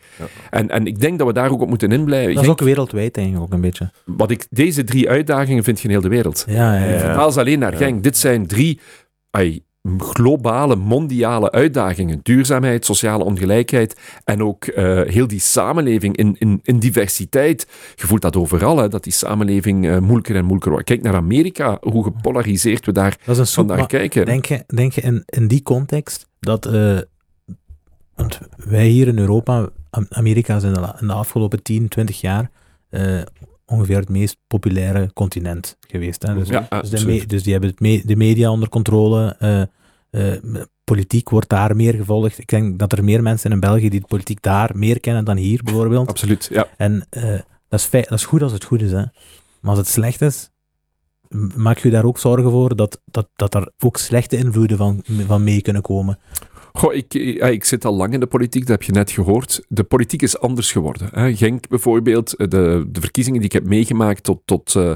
[SPEAKER 2] En, en ik denk dat we daar ook op moeten inblijven.
[SPEAKER 3] Dat is ook wereldwijd eigenlijk ook een beetje.
[SPEAKER 2] Wat ik, deze drie uitdagingen vind je in heel de wereld.
[SPEAKER 3] Ja, ja, ja.
[SPEAKER 2] vertaal ze alleen naar Genk. Dit zijn drie globale, mondiale uitdagingen. Duurzaamheid, sociale ongelijkheid en ook eh, heel die samenleving in, in, in diversiteit. Je voelt dat overal, hè, dat die samenleving eh, moeilijker en moeilijker wordt. Kijk naar Amerika, hoe gepolariseerd we daar
[SPEAKER 3] Dat is
[SPEAKER 2] vandaag kijken.
[SPEAKER 3] Denk je, denk je in, in die context dat... eh, want wij hier in Europa, Am- Amerika is in de, la- in de afgelopen 10, 20 jaar ongeveer het meest populaire continent geweest. Hè? Dus,
[SPEAKER 2] Ja,
[SPEAKER 3] dus, de
[SPEAKER 2] absoluut.
[SPEAKER 3] me- dus die hebben het me- de media onder controle. eh, eh, politiek wordt daar meer gevolgd. Ik denk dat er meer mensen in België die de politiek daar meer kennen dan hier, bijvoorbeeld.
[SPEAKER 2] Absoluut, ja.
[SPEAKER 3] En eh, dat, is dat is goed als het goed is. Hè. Maar als het slecht is, maak je daar ook zorgen voor dat, dat, dat er ook slechte invloeden van, van mee kunnen komen.
[SPEAKER 2] Goh, ik, ja, ik zit al lang in de politiek, dat heb je net gehoord. De politiek is anders geworden. Hè. Genk bijvoorbeeld, de, de verkiezingen die ik heb meegemaakt tot, tot eh,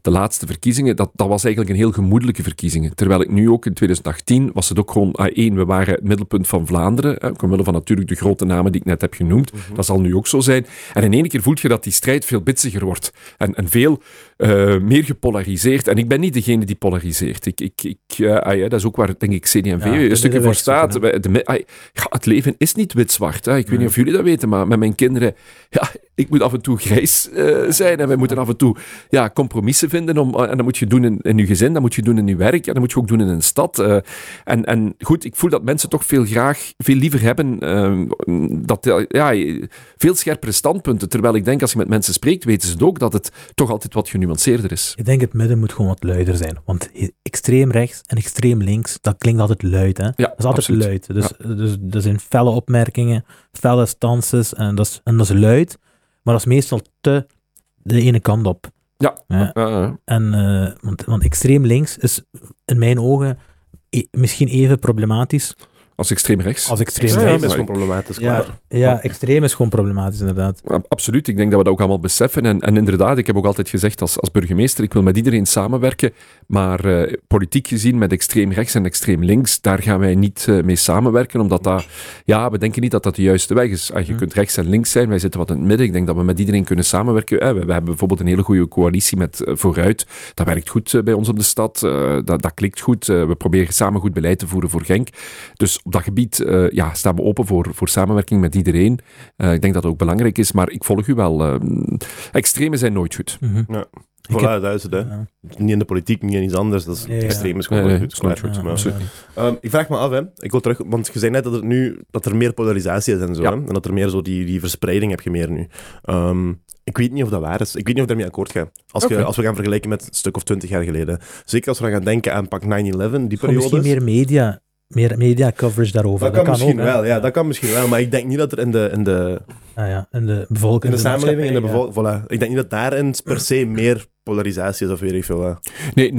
[SPEAKER 2] de laatste verkiezingen, dat, dat was eigenlijk een heel gemoedelijke verkiezingen. Terwijl ik nu ook in 2018 was het ook gewoon, ah, één, we waren het middelpunt van Vlaanderen, hè, ook omwille van natuurlijk de grote namen die ik net heb genoemd. Dat zal nu ook zo zijn. En in één keer voelt je dat die strijd veel bitsiger wordt en, en veel eh, meer gepolariseerd. En ik ben niet degene die polariseert. Ik, ik, ik, eh, ah ja, dat is ook waar, denk ik, CD&V
[SPEAKER 3] Ja,
[SPEAKER 2] een stukje voor staat.
[SPEAKER 3] zoeken,
[SPEAKER 2] de ja, het leven is niet wit-zwart. Ik weet niet of jullie dat weten, maar met mijn kinderen... Ja, ik moet af en toe grijs eh, zijn en wij moeten af en toe ja, compromissen vinden. Om, en dat moet je doen in, in je gezin, dat moet je doen in je werk en dat moet je ook doen in een stad. en, en goed, ik voel dat mensen toch veel graag, veel liever hebben eh, dat, ja, veel scherpere standpunten. Terwijl ik denk, als je met mensen spreekt, weten ze het ook dat het toch altijd wat genuanceerder is.
[SPEAKER 3] Ik denk het midden moet gewoon wat luider zijn. Want extreem rechts en extreem links, dat klinkt altijd luid. Hè?
[SPEAKER 2] Ja,
[SPEAKER 3] dat is altijd
[SPEAKER 2] absoluut.
[SPEAKER 3] luid. Dus, dus er zijn felle opmerkingen, felle stances en dat, is, en dat is luid. Maar dat is meestal te de ene kant op.
[SPEAKER 2] Ja.
[SPEAKER 3] Ja.
[SPEAKER 2] Eh,
[SPEAKER 3] En, eh, want, want extreem links is in mijn ogen e- misschien even problematisch
[SPEAKER 2] als extreem rechts.
[SPEAKER 3] als extreem
[SPEAKER 1] Extreem
[SPEAKER 3] rechts.
[SPEAKER 1] is gewoon problematisch, klaar.
[SPEAKER 3] Ja, ja, extreem is gewoon problematisch, inderdaad.
[SPEAKER 2] Absoluut, ik denk dat we dat ook allemaal beseffen. En, en inderdaad, ik heb ook altijd gezegd als, als burgemeester, ik wil met iedereen samenwerken, maar eh, politiek gezien met extreem rechts en extreem links, daar gaan wij niet eh, mee samenwerken, omdat dat, ja, we denken niet dat dat de juiste weg is. Ah, je
[SPEAKER 3] Hm.
[SPEAKER 2] kunt rechts en links zijn, wij zitten wat in het midden. Ik denk dat we met iedereen kunnen samenwerken. Eh, we, we hebben bijvoorbeeld een hele goede coalitie met Vooruit. Dat werkt goed bij ons op de stad, Eh, dat, dat klikt goed. We proberen samen goed beleid te voeren voor Genk. Dus op dat gebied eh, ja, staan we open voor, voor samenwerking met iedereen. Eh, ik denk dat dat ook belangrijk is, maar ik volg u wel. eh, extreme zijn nooit goed.
[SPEAKER 3] Mhm.
[SPEAKER 1] Ja. Voilà,
[SPEAKER 3] heb-
[SPEAKER 1] dat het, hè.
[SPEAKER 3] Ja.
[SPEAKER 1] Niet in de politiek, niet in iets anders. Dat is
[SPEAKER 3] Ja, ja.
[SPEAKER 1] extreem, is gewoon
[SPEAKER 2] Nee,
[SPEAKER 1] goed.
[SPEAKER 2] dat is nooit
[SPEAKER 1] klaar.
[SPEAKER 2] goed.
[SPEAKER 3] Ja,
[SPEAKER 1] Ja.
[SPEAKER 3] ja.
[SPEAKER 1] Ehm, ik vraag me af, hè. ik wil terug, want je zei net dat er nu dat er meer polarisatie is en zo,
[SPEAKER 2] Ja.
[SPEAKER 1] hè? en dat er meer zo die, die verspreiding heb je meer nu. Ehm, ik weet niet of dat waar is. Ik weet niet of ik daarmee akkoord ga. Als, je, als we gaan vergelijken met een stuk of twintig jaar geleden. Zeker als we gaan denken aan pak 9-11, die periode.
[SPEAKER 3] misschien meer media, meer media coverage daarover.
[SPEAKER 1] Dat, kan, misschien
[SPEAKER 3] ook,
[SPEAKER 1] wel, ja, dat kan misschien wel. Maar ik denk niet dat er in de, in de,
[SPEAKER 3] Ah, ja. En de bevolking.
[SPEAKER 1] in de samenleving, in de bevolking, voilà. Ik denk niet dat daarin per se meer polarisatie is of weet ik veel. hè.
[SPEAKER 2] Nee,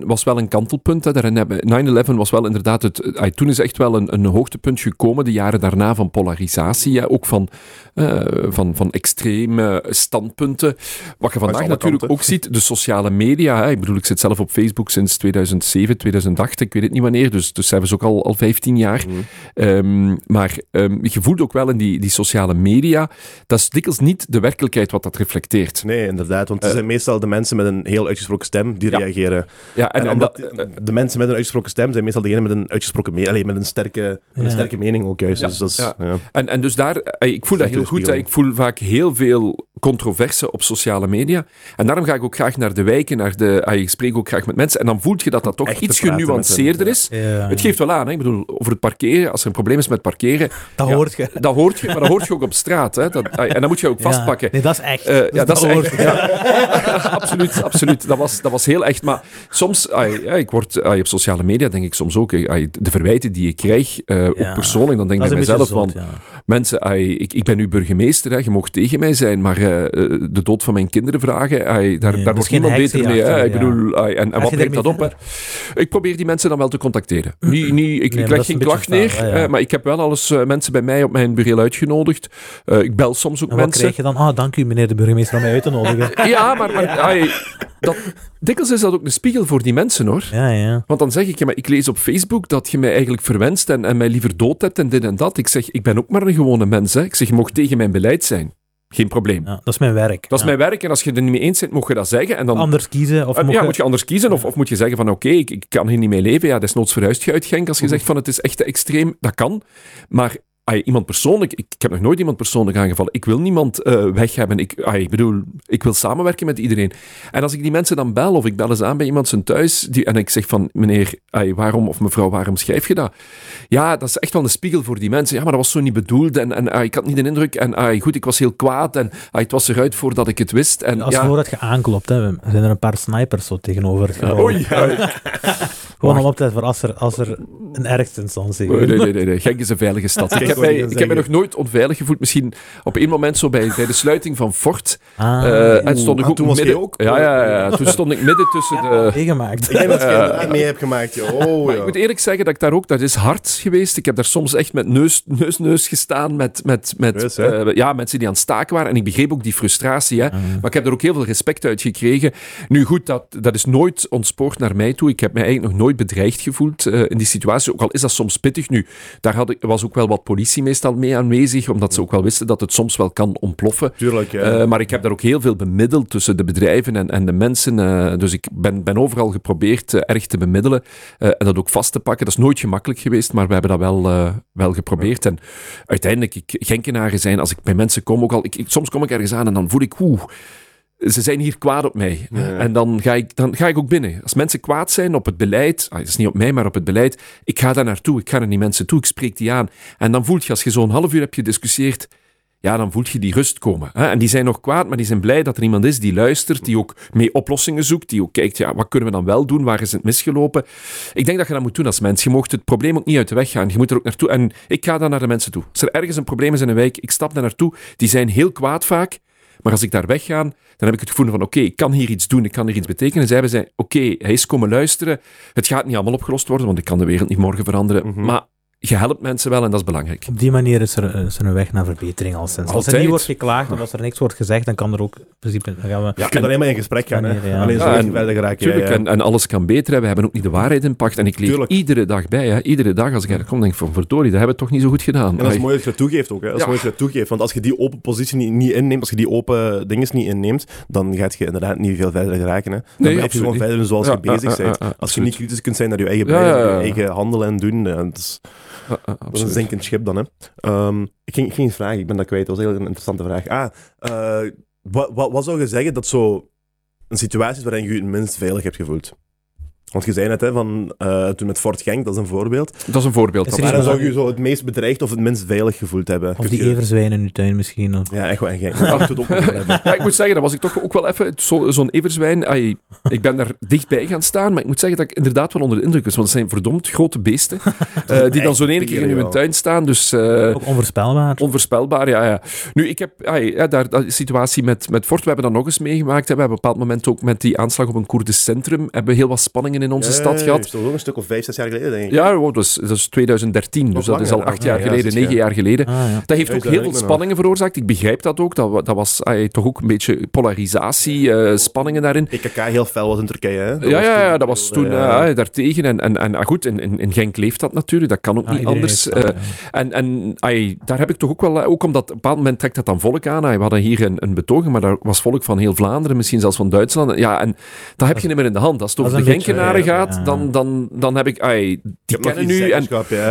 [SPEAKER 2] 9-11 was wel een kantelpunt. Hè. Daarin hebben, 9-11 was wel inderdaad het. toen is echt wel een, een hoogtepunt gekomen, de jaren daarna van polarisatie. Ook van, eh, van, van extreme standpunten. Wat je vandaag natuurlijk
[SPEAKER 1] kanten.
[SPEAKER 2] ook ziet, de sociale media. Hè. Ik bedoel, ik zit zelf op Facebook sinds 2007, 2008, ik weet het niet wanneer. Dus, dus hebben ze ook al, al 15 jaar.
[SPEAKER 1] Mhm.
[SPEAKER 2] Ehm, maar ehm, je voelt ook wel in die, die sociale media, dat is dikwijls niet de werkelijkheid wat dat reflecteert.
[SPEAKER 1] Nee, inderdaad. Want het
[SPEAKER 2] Eh.
[SPEAKER 1] zijn meestal de mensen met een heel uitgesproken stem die
[SPEAKER 2] Ja.
[SPEAKER 1] reageren.
[SPEAKER 2] Ja, en,
[SPEAKER 1] En,
[SPEAKER 2] dat-
[SPEAKER 1] de mensen met een uitgesproken stem zijn meestal degenen met een uitgesproken me- allee, met een sterke, met een sterke mening ook juist.
[SPEAKER 2] Ja,
[SPEAKER 1] Dus dat is,
[SPEAKER 2] ja.
[SPEAKER 1] ja.
[SPEAKER 2] En, en dus daar, eh, ik voel dat heel goed. Ik voel vaak heel veel controverse op sociale media. En daarom ga ik ook graag naar de wijken, naar de, ah, ik spreek ook graag met mensen. En dan voelt je dat dat toch
[SPEAKER 1] Echt
[SPEAKER 2] iets genuanceerder is.
[SPEAKER 3] Ja,
[SPEAKER 2] Het geeft wel aan, hè. ik bedoel, over het parkeren, als er een probleem is met parkeren,
[SPEAKER 3] dat
[SPEAKER 2] ja.
[SPEAKER 3] hoort je.
[SPEAKER 2] dat hoort je, maar dat hoort je ook op straat. Hè. Dat, ah, en dan moet je ook vastpakken.
[SPEAKER 3] Ja. Nee, dat is echt.
[SPEAKER 2] Eh, ja, dat is
[SPEAKER 3] hoort
[SPEAKER 2] echt. Ja. Absoluut, absoluut. Dat was, dat was heel echt. Maar soms, ai, ja, ik word ai, op sociale media, denk ik soms ook, de verwijten die ik krijg, eh, ook persoonlijk, dan denk ik bij mezelf van,
[SPEAKER 3] ja.
[SPEAKER 2] mensen, ai, ik, ik ben nu burgemeester, hè, je mag tegen mij zijn, maar eh, eh, de dood van mijn kinderen vragen, ai, daar, daar wordt niemand beter mee. Ik bedoel, en, wat brengt dat op? Hè? Ik probeer die mensen dan wel te contacteren. Niet, niet, ik, ik leg geen
[SPEAKER 3] een
[SPEAKER 2] klacht neer, eh, maar ik heb wel alles mensen bij mij op mijn bureau uitgenodigd. Ik bel soms ook
[SPEAKER 3] En wat
[SPEAKER 2] mensen.
[SPEAKER 3] krijg je dan? Ah, dank u meneer de burgemeester om mij uit te nodigen.
[SPEAKER 2] Ja, maar, maar ai, dat, dikwijls is dat ook een spiegel voor die mensen, hoor.
[SPEAKER 3] Ja, ja.
[SPEAKER 2] Want dan zeg ik, ja, maar ik lees op Facebook dat je mij eigenlijk verwenst en, en mij liever dood hebt en dit en dat. Ik zeg, ik ben ook maar een gewone mens. Hè. Ik zeg, je mag tegen mijn beleid zijn. Geen probleem.
[SPEAKER 3] ja. Dat is mijn werk.
[SPEAKER 2] Dat is
[SPEAKER 3] ja.
[SPEAKER 2] mijn werk en als je er niet mee eens bent, mag je dat zeggen. En dan,
[SPEAKER 3] Anders kiezen of mocht
[SPEAKER 2] ja,
[SPEAKER 3] je-
[SPEAKER 2] moet je anders kiezen of, of moet je zeggen van oké, ik, ik kan hier niet mee leven. Ja, desnoods verhuist je uit Genk. Als je zegt van het is echt te extreem, dat kan. Maar ah, iemand persoonlijk, ik, ik heb nog nooit iemand persoonlijk aangevallen. Ik wil niemand eh, weg hebben. Ik, ah, ik bedoel, ik wil samenwerken met iedereen. En als ik die mensen dan bel of ik bel eens aan bij iemand zijn thuis die, en ik zeg van meneer, ah, waarom of mevrouw, waarom schrijf je dat? Ja, dat is echt wel een spiegel voor die mensen. Ja, maar dat was zo niet bedoeld en, en ik had niet de indruk. En goed, ik was heel kwaad en het was eruit voordat ik het wist. En,
[SPEAKER 3] Als
[SPEAKER 2] ja,
[SPEAKER 3] voordat je aanklopt, hè, zijn er een paar snipers zo tegenover het
[SPEAKER 2] ja.
[SPEAKER 3] Gewoon om op te letten voor als er, als er een ergste instantie
[SPEAKER 2] Nee, nee, nee, nee, nee. Genk is een veilige stad. Ik heb, mij, ik heb me nog nooit onveilig gevoeld. Misschien op één moment zo bij, bij de sluiting van Fort.
[SPEAKER 3] Ah,
[SPEAKER 2] eh, en stond ik
[SPEAKER 1] Ah,
[SPEAKER 2] ook
[SPEAKER 1] toen
[SPEAKER 2] midden...
[SPEAKER 1] ook?
[SPEAKER 2] Ja, ja, ja. Toen stond ik midden tussen de...
[SPEAKER 3] meegemaakt.
[SPEAKER 1] Ik denk dat je
[SPEAKER 2] Eh,
[SPEAKER 1] inderdaad mee hebt gemaakt. joh. Oh,
[SPEAKER 2] Maar ik moet eerlijk zeggen dat ik daar ook... Dat is hard geweest. Ik heb daar soms echt met neus, neus, neus gestaan met, met, met eh, ja, mensen die aan het staken waren. En ik begreep ook die frustratie. Hè.
[SPEAKER 3] Ah.
[SPEAKER 2] Maar ik heb er ook heel veel respect uit gekregen. Nu goed, dat, dat is nooit ontspoord naar mij toe. Ik heb mij eigenlijk nog nooit bedreigd gevoeld eh, in die situatie. Ook al is dat soms pittig. Nu, daar had ik, was ook wel wat politie meestal mee aanwezig. Omdat ze ook wel wisten dat het soms wel kan ontploffen.
[SPEAKER 1] Tuurlijk, ja.
[SPEAKER 2] Eh, maar ik heb daar ook heel veel bemiddeld tussen de bedrijven en, en de mensen. eh, dus ik ben, ben overal geprobeerd eh, erg te bemiddelen en dat ook vast te pakken. Dat is nooit gemakkelijk geweest, maar we hebben dat wel, wel geprobeerd. En uiteindelijk, ik, Genkenaren zijn, als ik bij mensen kom, ook al, ik, ik- soms kom ik ergens aan en dan voel ik, oeh, ze zijn hier kwaad op mij.
[SPEAKER 1] Ja.
[SPEAKER 2] En dan ga, ik, dan ga ik ook binnen. Als mensen kwaad zijn op het beleid, ah, het is niet op mij, maar op het beleid, ik ga daar naartoe, ik ga naar die mensen toe, ik spreek die aan. En dan voelt je, als je zo'n half uur hebt gediscussieerd, ja, dan voelt je die rust komen. Hè? En die zijn nog kwaad, maar die zijn blij dat er iemand is die luistert, die ook mee oplossingen zoekt, die ook kijkt, ja, wat kunnen we dan wel doen, waar is het misgelopen? Ik denk dat je dat moet doen als mens. Je mocht het probleem ook niet uit de weg gaan. Je moet er ook naartoe. En ik ga dan naar de mensen toe. Als er ergens een probleem is in een wijk, ik stap daar naartoe. Die zijn heel kwaad vaak. Maar als ik daar wegga, dan heb ik het gevoel van oké, ik kan hier iets doen, ik kan hier iets betekenen. Zij hebben zei, oké, hij is komen luisteren. Het gaat niet allemaal opgelost worden, want ik kan de wereld niet morgen veranderen.
[SPEAKER 1] Mhm.
[SPEAKER 2] Maar je helpt mensen wel en dat is belangrijk.
[SPEAKER 3] Op die manier is er, is er een weg naar verbetering al sinds. Als er niet wordt geklaagd of als er niks wordt gezegd, dan kan er ook in principe... Dan gaan we,
[SPEAKER 1] je kunt alleen maar in gesprek gaan.
[SPEAKER 3] Ja.
[SPEAKER 1] Alleen zo
[SPEAKER 2] Ja,
[SPEAKER 1] ja,
[SPEAKER 2] en-
[SPEAKER 1] verder geraken.
[SPEAKER 2] Tuurlijk,
[SPEAKER 1] ja, ja.
[SPEAKER 2] En, en alles kan beter. hè. We hebben ook niet de waarheid in pacht. En ik leer
[SPEAKER 1] Tuurlijk.
[SPEAKER 2] iedere dag bij. Hè. Iedere dag als ik er kom, denk ik van verdorie, dat hebben we toch niet zo goed gedaan.
[SPEAKER 1] En dat is
[SPEAKER 2] Ai,
[SPEAKER 1] mooi dat je het toegeeft ook. Hè. Dat is
[SPEAKER 2] Ja.
[SPEAKER 1] mooi dat je toegeeft. Want als je die open positie niet, niet inneemt, als je die open dingen niet inneemt, dan gaat je inderdaad niet veel verder geraken. Hè. Dan
[SPEAKER 2] Nee,
[SPEAKER 1] blijf je gewoon
[SPEAKER 2] niet.
[SPEAKER 1] verder doen zoals
[SPEAKER 2] Ja,
[SPEAKER 1] je bezig
[SPEAKER 2] ja, ja,
[SPEAKER 1] bent.
[SPEAKER 2] ja,
[SPEAKER 1] als je niet kritisch kunt zijn naar je eigen
[SPEAKER 2] Ja,
[SPEAKER 1] beleid,
[SPEAKER 2] ja,
[SPEAKER 1] naar
[SPEAKER 2] ja.
[SPEAKER 1] je eigen handelen en doen, eh, dat is, dat is een zinkend schip dan. Hè. Ehm, ik, ging, ik ging iets vragen, ik ben dat kwijt. Dat was heel een interessante vraag. Ah, eh, wat, wat, wat zou je zeggen dat zo een situatie is waarin je je het minst veilig hebt gevoeld? Want je zei net, hè, van, eh, toen met Fort Genk, dat is een voorbeeld.
[SPEAKER 2] Dat is een voorbeeld.
[SPEAKER 3] Is
[SPEAKER 1] Maar
[SPEAKER 3] iets
[SPEAKER 1] dan
[SPEAKER 3] wat-
[SPEAKER 1] zou je zo het meest bedreigd of het minst veilig gevoeld hebben.
[SPEAKER 3] of
[SPEAKER 1] Kun
[SPEAKER 3] die
[SPEAKER 1] je-
[SPEAKER 3] everzwijn in uw tuin misschien. Of,
[SPEAKER 1] Ja, echt wel. En Genk. Ja, het ook wel hebben.
[SPEAKER 2] Ja, ik moet zeggen, dat was ik toch ook wel even. zo- Zo'n everzwijn. ai, ik ben daar dichtbij gaan staan, maar ik moet zeggen dat ik inderdaad wel onder de indruk was. Want het zijn verdomd grote beesten. eh, die dan zo'n ene keer in uw tuin staan. Dus eh,
[SPEAKER 3] ook onvoorspelbaar.
[SPEAKER 2] onvoorspelbaar, ja, ja. Nu, ik heb ai, ja, daar, dat situatie met, met Fort, we hebben dat nog eens meegemaakt. hè. We hebben op een bepaald moment ook met die aanslag op een Koerdisch centrum hebben we heel wat spanningen in onze stad gehad.
[SPEAKER 1] is toch ook een stuk of vijf, zes jaar geleden, denk ik.
[SPEAKER 2] Ja, dat is, dat is 2013, dus dat is al acht jaar
[SPEAKER 1] ja,
[SPEAKER 2] geleden, negen
[SPEAKER 1] jaar.
[SPEAKER 2] geleden.
[SPEAKER 3] Ah.
[SPEAKER 2] Dat heeft ook
[SPEAKER 1] dat
[SPEAKER 2] heel veel spanningen veroorzaakt. Ik begrijp dat ook. Dat, dat was ay, toch ook een beetje polarisatie, eh, spanningen daarin.
[SPEAKER 1] EKK heel fel was in Turkije, hè?
[SPEAKER 2] Ja, ja, ja, dat was toen
[SPEAKER 1] eh,
[SPEAKER 2] eh, daartegen. En, en, en ah, goed, in, in, in Genk leeft dat natuurlijk. Dat kan ook
[SPEAKER 3] Ah,
[SPEAKER 2] niet anders.
[SPEAKER 3] dat,
[SPEAKER 2] Eh, en en ay, daar heb ik toch ook wel, eh, ook omdat op een bepaald moment trekt dat dan volk aan. Ay, we hadden hier een, een betoging, maar daar was volk van heel Vlaanderen, misschien zelfs van Duitsland. Ja, en dat heb je niet meer in de hand. Als het
[SPEAKER 3] dat
[SPEAKER 2] over
[SPEAKER 3] is
[SPEAKER 2] de
[SPEAKER 3] een
[SPEAKER 2] gaat, dan, dan, dan heb ik, ay, die kennen nu. En,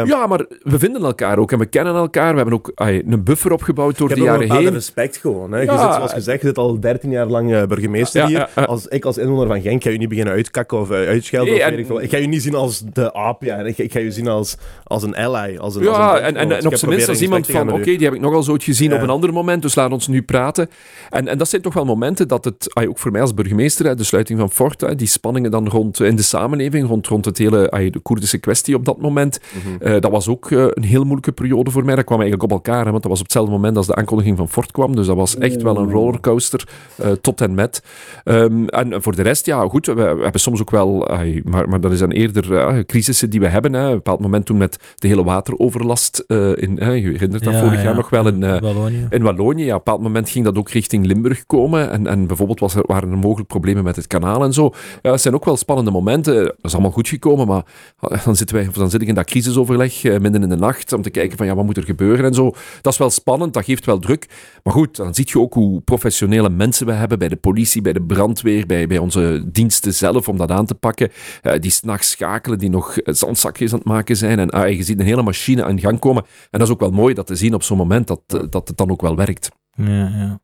[SPEAKER 1] ja.
[SPEAKER 2] maar we vinden elkaar ook en we kennen elkaar. We hebben ook ay, een buffer opgebouwd door de jaren heen.
[SPEAKER 1] respect gewoon. Hè. Je zit, zoals gezegd, je zit al 13 jaar lang eh, burgemeester hier. Als, ik als inwoner van Genk ga je niet beginnen uitkakken of eh, uitschelden.
[SPEAKER 2] Nee,
[SPEAKER 1] of weet ik, veel. ik ga je niet zien als de aap. Ja. Ik, ik ga je zien als, als een ally. Als een,
[SPEAKER 2] Ja,
[SPEAKER 1] als een
[SPEAKER 2] en, en, op zijn minst als iemand van, oké, die heb ik nog al zo gezien op een ander moment, dus laat ons nu praten. En, en dat zijn toch wel momenten dat het, ook voor mij als burgemeester, de sluiting van Fort, hè, die spanningen dan rond, in de samenleving, rond, rond het hele, de Koerdische kwestie op dat moment.
[SPEAKER 1] Mhm.
[SPEAKER 2] eh, dat was ook eh, een heel moeilijke periode voor mij. Dat kwam eigenlijk op elkaar, hè, want dat was op hetzelfde moment als de aankondiging van Fort kwam, dus dat was echt wel een rollercoaster, eh, tot en met. Ehm, en voor de rest, ja, goed, we, we hebben soms ook wel, maar, maar dat is dan eerder crisissen die we hebben. Hè. Op een bepaald moment toen met de hele wateroverlast, in, je herinnert dat
[SPEAKER 3] Ja,
[SPEAKER 2] vorig
[SPEAKER 3] ja.
[SPEAKER 2] jaar nog wel in,
[SPEAKER 3] Wallonië.
[SPEAKER 2] in Wallonië. Ja, op een bepaald moment ging dat ook richting Limburg komen. En, en bijvoorbeeld was er, waren er mogelijk problemen met het kanaal en zo. Ja, het zijn ook wel spannende momenten. Dat is allemaal goed gekomen, maar ah, dan, zitten wij, dan zit ik in dat crisisoverleg eh, midden in de nacht om te kijken van ja, wat moet er gebeuren en zo. Dat is wel spannend, dat geeft wel druk. Maar goed, dan zie je ook hoe professionele mensen we hebben bij de politie, bij de brandweer, bij, bij onze diensten zelf om dat aan te pakken. Eh, die s'nachts schakelen, die nog eh, zandzakjes aan het maken zijn. En ah, je ziet een hele machine aan gang komen. En dat is ook wel mooi dat te zien op zo'n moment dat, eh, dat het dan ook wel werkt.
[SPEAKER 3] Ja, ja.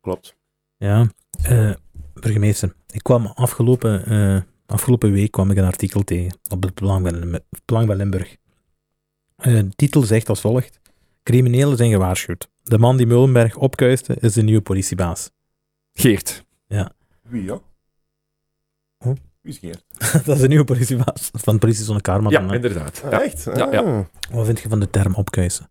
[SPEAKER 1] Klopt.
[SPEAKER 3] Ja, eh, burgemeester. Ik kwam afgelopen, eh, afgelopen week kwam ik een artikel tegen op het Belang bij Limburg. Eh, de titel zegt als volgt. Criminelen zijn gewaarschuwd. De man die Meulenberg opkuiste is de nieuwe politiebaas.
[SPEAKER 2] Geert.
[SPEAKER 1] Wie, ja? Wie is
[SPEAKER 3] Dat is de nieuwe politiebaas van de politie zonder Karma.
[SPEAKER 2] Ja,
[SPEAKER 3] hè.
[SPEAKER 2] inderdaad.
[SPEAKER 1] Ah,
[SPEAKER 2] Ja.
[SPEAKER 1] Echt?
[SPEAKER 2] Ja, ja.
[SPEAKER 1] Ah.
[SPEAKER 3] Wat vind je van de term opkuisen?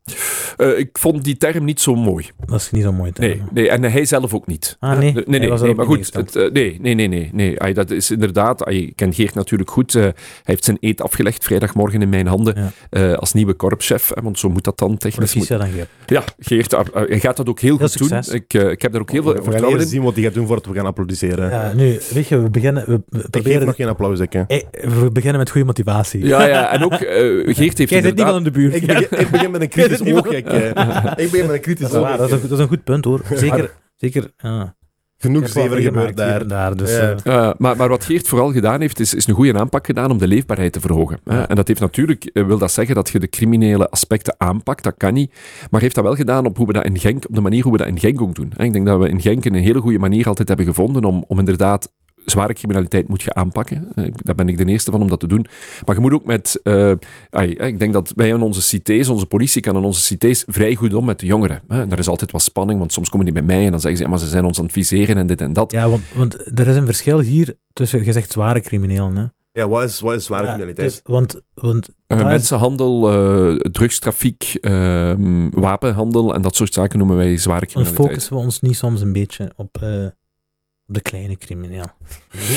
[SPEAKER 2] Eh, ik vond die term niet zo mooi.
[SPEAKER 3] Dat is niet zo mooi. term.
[SPEAKER 2] Nee, nee en hij zelf ook niet.
[SPEAKER 3] Ah, nee?
[SPEAKER 2] Nee,
[SPEAKER 3] Hij
[SPEAKER 2] nee,
[SPEAKER 3] was
[SPEAKER 2] nee,
[SPEAKER 3] erop
[SPEAKER 2] maar goed. Het, eh, nee, nee, nee, nee. nee. Ai, dat is inderdaad, ai, je kent Geert natuurlijk goed. eh, hij heeft zijn eet afgelegd vrijdagmorgen in mijn handen
[SPEAKER 3] Ja.
[SPEAKER 2] eh, als nieuwe korpschef. want zo moet dat dan technisch. Moet,
[SPEAKER 3] Proficiat dan Geert.
[SPEAKER 2] ja, Geert, ah, hij gaat dat ook heel
[SPEAKER 3] Heel
[SPEAKER 2] goed doen. Ik, eh, ik heb daar ook heel veel
[SPEAKER 1] We gaan
[SPEAKER 2] vertrouwen
[SPEAKER 1] eerst
[SPEAKER 2] in.
[SPEAKER 1] zien wat hij gaat doen voordat we gaan applaudisseren.
[SPEAKER 3] Ja, nu, weet je, we beginnen, we, we
[SPEAKER 1] Ik
[SPEAKER 3] proberen,
[SPEAKER 1] nog geen applaus, ik. hè.
[SPEAKER 3] Eh, we beginnen met goede motivatie.
[SPEAKER 2] Ja, ja, en ook eh, Geert heeft
[SPEAKER 3] Jij zit niet van in de buurt.
[SPEAKER 1] Ik begin, ik begin met een kritisch oog. Ik, eh. ik begin met een kritisch
[SPEAKER 3] Dat is,
[SPEAKER 1] oog.
[SPEAKER 3] waar, dat, is een, dat is een goed punt hoor. Zeker, zeker.
[SPEAKER 1] Genoeg zever gebeurt daar.
[SPEAKER 3] daar. Dus,
[SPEAKER 1] Ja.
[SPEAKER 3] eh,
[SPEAKER 2] Uh, maar, maar wat Geert vooral gedaan heeft, is, is een goede aanpak gedaan om de leefbaarheid te verhogen. hè. En dat heeft natuurlijk, wil dat zeggen dat je de criminele aspecten aanpakt, dat kan niet. Maar heeft dat wel gedaan op, hoe we dat in Genk, op de manier hoe we dat in Genk ook doen. hè. Ik denk dat we in Genk een hele goede manier altijd hebben gevonden om, om inderdaad zware criminaliteit moet je aanpakken. Eh, Daar ben ik de eerste van om dat te doen. Maar je moet ook met... eh, ai, eh, ik denk dat wij in onze cités, onze politie kan in onze cités vrij goed om met de jongeren. hè. En daar is altijd wat spanning, want soms komen die bij mij en dan zeggen ze, ja, maar ze zijn ons aan het viseren en dit en dat.
[SPEAKER 3] ja, want, want er is een verschil hier tussen, je zegt zware criminelen. Hè?
[SPEAKER 1] Ja, wat is, wat is zware
[SPEAKER 3] Ja,
[SPEAKER 1] criminaliteit?
[SPEAKER 3] dus- want, want
[SPEAKER 2] Uh, mensenhandel, eh, drugstrafiek, ehm, wapenhandel en dat soort zaken noemen wij zware
[SPEAKER 3] dan
[SPEAKER 2] criminaliteit.
[SPEAKER 3] focussen we ons niet soms een beetje op, eh, op de kleine crimineel.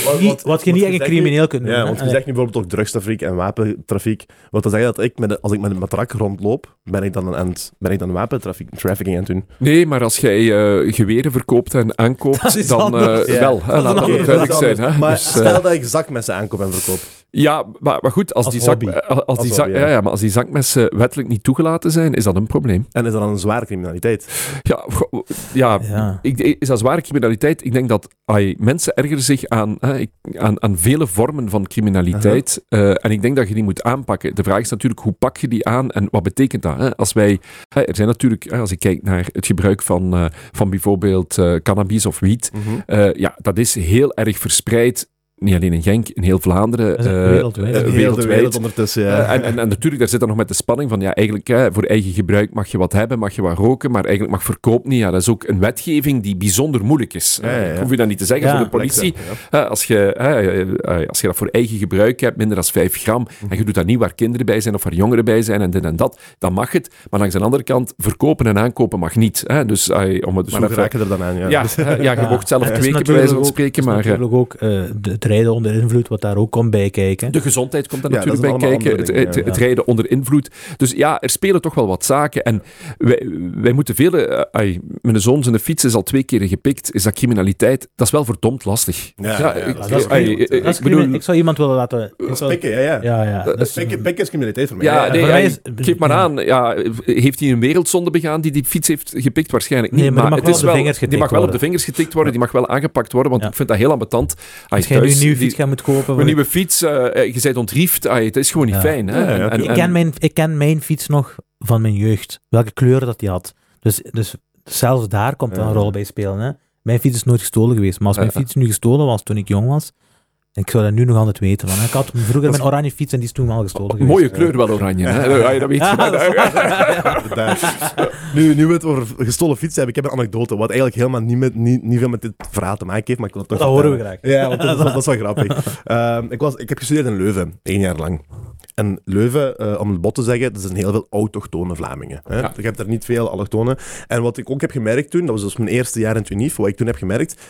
[SPEAKER 1] Wat- wat-
[SPEAKER 3] wat je niet
[SPEAKER 1] je
[SPEAKER 3] echt een crimineel kunt
[SPEAKER 1] Ja,
[SPEAKER 3] noemen.
[SPEAKER 1] want je zegt nu bijvoorbeeld ook drugstrafiek en wapentrafiek. Wat dan zeggen dat ik, met de- als ik met een matrak rondloop, ben ik dan aan het, ben ik dan wapentrafficking trafficking aan het doen.
[SPEAKER 2] Nee, maar als jij eh, geweren verkoopt en aankoopt,
[SPEAKER 3] Dat is
[SPEAKER 2] dan
[SPEAKER 3] anders.
[SPEAKER 2] eh,
[SPEAKER 1] Ja.
[SPEAKER 2] wel. Hè,
[SPEAKER 3] Dat is
[SPEAKER 2] laat dat
[SPEAKER 3] anders.
[SPEAKER 2] ook duidelijk
[SPEAKER 1] dat is
[SPEAKER 2] zijn. Hè.
[SPEAKER 1] Maar
[SPEAKER 2] Dus, eh,
[SPEAKER 1] stel dat ik zakmessen aankoop en verkoop.
[SPEAKER 2] ja, maar, maar goed, als,
[SPEAKER 3] Als
[SPEAKER 2] die, zak,
[SPEAKER 3] hobby.
[SPEAKER 2] eh, als, die
[SPEAKER 1] Als
[SPEAKER 2] zak,
[SPEAKER 1] hobby,
[SPEAKER 2] ja.
[SPEAKER 1] ja.
[SPEAKER 2] Ja, maar als die zakmessen wettelijk niet toegelaten zijn, is dat een probleem.
[SPEAKER 1] En is dat dan een zware criminaliteit?
[SPEAKER 2] Ja, go- ja,
[SPEAKER 3] Ja.
[SPEAKER 2] Ik, is dat zware criminaliteit? Ik denk dat ai, mensen ergeren zich aan, hè, aan, aan vele vormen van criminaliteit. Eh, en ik denk dat je die moet aanpakken. De vraag is natuurlijk, hoe pak je die aan en wat betekent dat? Hè? Als wij, hè, er zijn natuurlijk, als ik kijk naar het gebruik van, eh, van bijvoorbeeld eh, cannabis of wiet, eh, ja, dat is heel erg verspreid. Niet alleen in Genk, in heel Vlaanderen. Eh,
[SPEAKER 3] wereldwijd.
[SPEAKER 2] eh, wereldwijd.
[SPEAKER 1] wereld ondertussen, ja.
[SPEAKER 2] Eh, en, en, en natuurlijk, daar zit dan nog met de spanning van, ja, eigenlijk voor eigen gebruik mag je wat hebben, mag je wat roken, maar eigenlijk mag verkoop niet. Ja, dat is ook een wetgeving die bijzonder moeilijk is.
[SPEAKER 1] Ja, ja, ja.
[SPEAKER 2] Ik hoef je dat niet te zeggen
[SPEAKER 3] Ja,
[SPEAKER 2] voor de politie. Als, je, hè, als je dat voor eigen gebruik hebt, minder dan 5 gram, en je doet dat niet waar kinderen bij zijn of waar jongeren bij zijn en dit en dat, dan mag het. Maar langs de andere kant, verkopen en aankopen mag niet. Hè. Dus om het
[SPEAKER 1] Dus
[SPEAKER 2] maar
[SPEAKER 1] hoe je er dan aan? Ja.
[SPEAKER 2] Ja, je
[SPEAKER 3] Ja.
[SPEAKER 2] mocht zelf
[SPEAKER 3] is
[SPEAKER 2] kweken, bij wijze van spreken, maar...
[SPEAKER 3] natuurlijk ook, eh, de- rijden onder invloed, wat daar ook komt bij kijken.
[SPEAKER 2] De gezondheid komt daar
[SPEAKER 1] Ja,
[SPEAKER 2] natuurlijk bij kijken. Het, het,
[SPEAKER 1] dingen,
[SPEAKER 2] het
[SPEAKER 3] ja.
[SPEAKER 2] rijden onder invloed. Dus ja, er spelen toch wel wat zaken. En wij, wij moeten vele... ai, mijn zoon zijn fiets is al twee keer gepikt. Is dat criminaliteit? Dat is wel verdomd lastig.
[SPEAKER 1] Ja,
[SPEAKER 2] ik,
[SPEAKER 3] zou iemand willen laten...
[SPEAKER 1] Pikken, ja, ja.
[SPEAKER 3] Ja, ja. Dus,
[SPEAKER 1] Pikken, pikken is criminaliteit voor mij.
[SPEAKER 2] Ja,
[SPEAKER 1] ja.
[SPEAKER 2] nee, geef maar aan. Ja, heeft hij een wereldzonde begaan die die fiets heeft gepikt? Waarschijnlijk niet.
[SPEAKER 3] Nee, maar die mag
[SPEAKER 2] het
[SPEAKER 3] wel
[SPEAKER 2] is
[SPEAKER 3] op de vingers
[SPEAKER 2] die
[SPEAKER 3] getikt
[SPEAKER 2] mag wel op de
[SPEAKER 3] worden.
[SPEAKER 2] vingers getikt worden. Die mag wel aangepakt worden, want ik vind dat heel ambetant. Ai,
[SPEAKER 3] Als jij nu
[SPEAKER 2] thuis,
[SPEAKER 3] een nieuwe
[SPEAKER 2] die-
[SPEAKER 3] fiets gaat moeten kopen...
[SPEAKER 2] Een nieuwe fiets, eh, je bent ontriefd. Ai, het is gewoon niet
[SPEAKER 3] Ja.
[SPEAKER 2] fijn. Hè?
[SPEAKER 1] Ja, ja,
[SPEAKER 2] En- en-
[SPEAKER 3] ik,
[SPEAKER 2] en-
[SPEAKER 3] ken mijn, ik ken mijn fiets nog van mijn jeugd. Welke kleuren dat die had. Dus, dus zelfs daar komt wel een rol bij spelen. Hè. Mijn fiets is nooit gestolen geweest. Maar als mijn
[SPEAKER 2] Ja.
[SPEAKER 3] fiets nu gestolen was toen ik jong was, ik zou dat nu nog altijd weten. Want ik had vroeger mijn oranje fiets en die is toen al gestolen geweest.
[SPEAKER 2] Mooie kleur wel oranje. Hè? Dat weet je.
[SPEAKER 3] Ja, dat
[SPEAKER 1] nu, nu we het over gestolen fietsen hebben, ik heb een anekdote, wat eigenlijk helemaal niet, met, niet, niet veel met dit verhaal te maken heeft, maar ik wil het toch
[SPEAKER 3] Dat horen we graag.
[SPEAKER 1] Ja, want dat, is- dat is wel grappig. Ehm, ik, was, ik heb gestudeerd in Leuven, één jaar lang. En Leuven, eh, om het bot te zeggen, er zijn heel veel autochtone Vlamingen. Hè?
[SPEAKER 2] Ja.
[SPEAKER 1] Ik heb daar niet veel allochtonen. En wat ik ook heb gemerkt toen, dat was dus mijn eerste jaar in Tunief, wat ik toen heb gemerkt,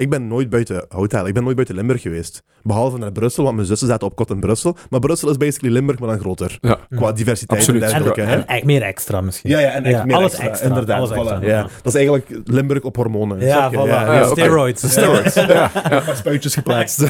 [SPEAKER 1] ik ben nooit buiten Houthalen, ik ben nooit buiten Limburg geweest. Behalve naar Brussel, want mijn zussen zaten op kot in Brussel. Maar Brussel is basically Limburg, maar dan groter.
[SPEAKER 2] Ja.
[SPEAKER 1] Qua diversiteit
[SPEAKER 2] Absoluut.
[SPEAKER 1] en dergelijke. hè?
[SPEAKER 3] en echt meer extra misschien.
[SPEAKER 1] Ja, ja, en echt
[SPEAKER 3] Ja,
[SPEAKER 1] meer
[SPEAKER 3] alles
[SPEAKER 1] extra,
[SPEAKER 3] extra,
[SPEAKER 1] Inderdaad,
[SPEAKER 3] alles
[SPEAKER 1] voilà,
[SPEAKER 3] extra.
[SPEAKER 1] ja. Dat is eigenlijk Limburg op hormonen.
[SPEAKER 3] Ja, voilà.
[SPEAKER 1] Ja,
[SPEAKER 2] ja,
[SPEAKER 1] ja,
[SPEAKER 2] oké.
[SPEAKER 3] Steroids.
[SPEAKER 1] Steroids. ja. Spuitjes geplaatst.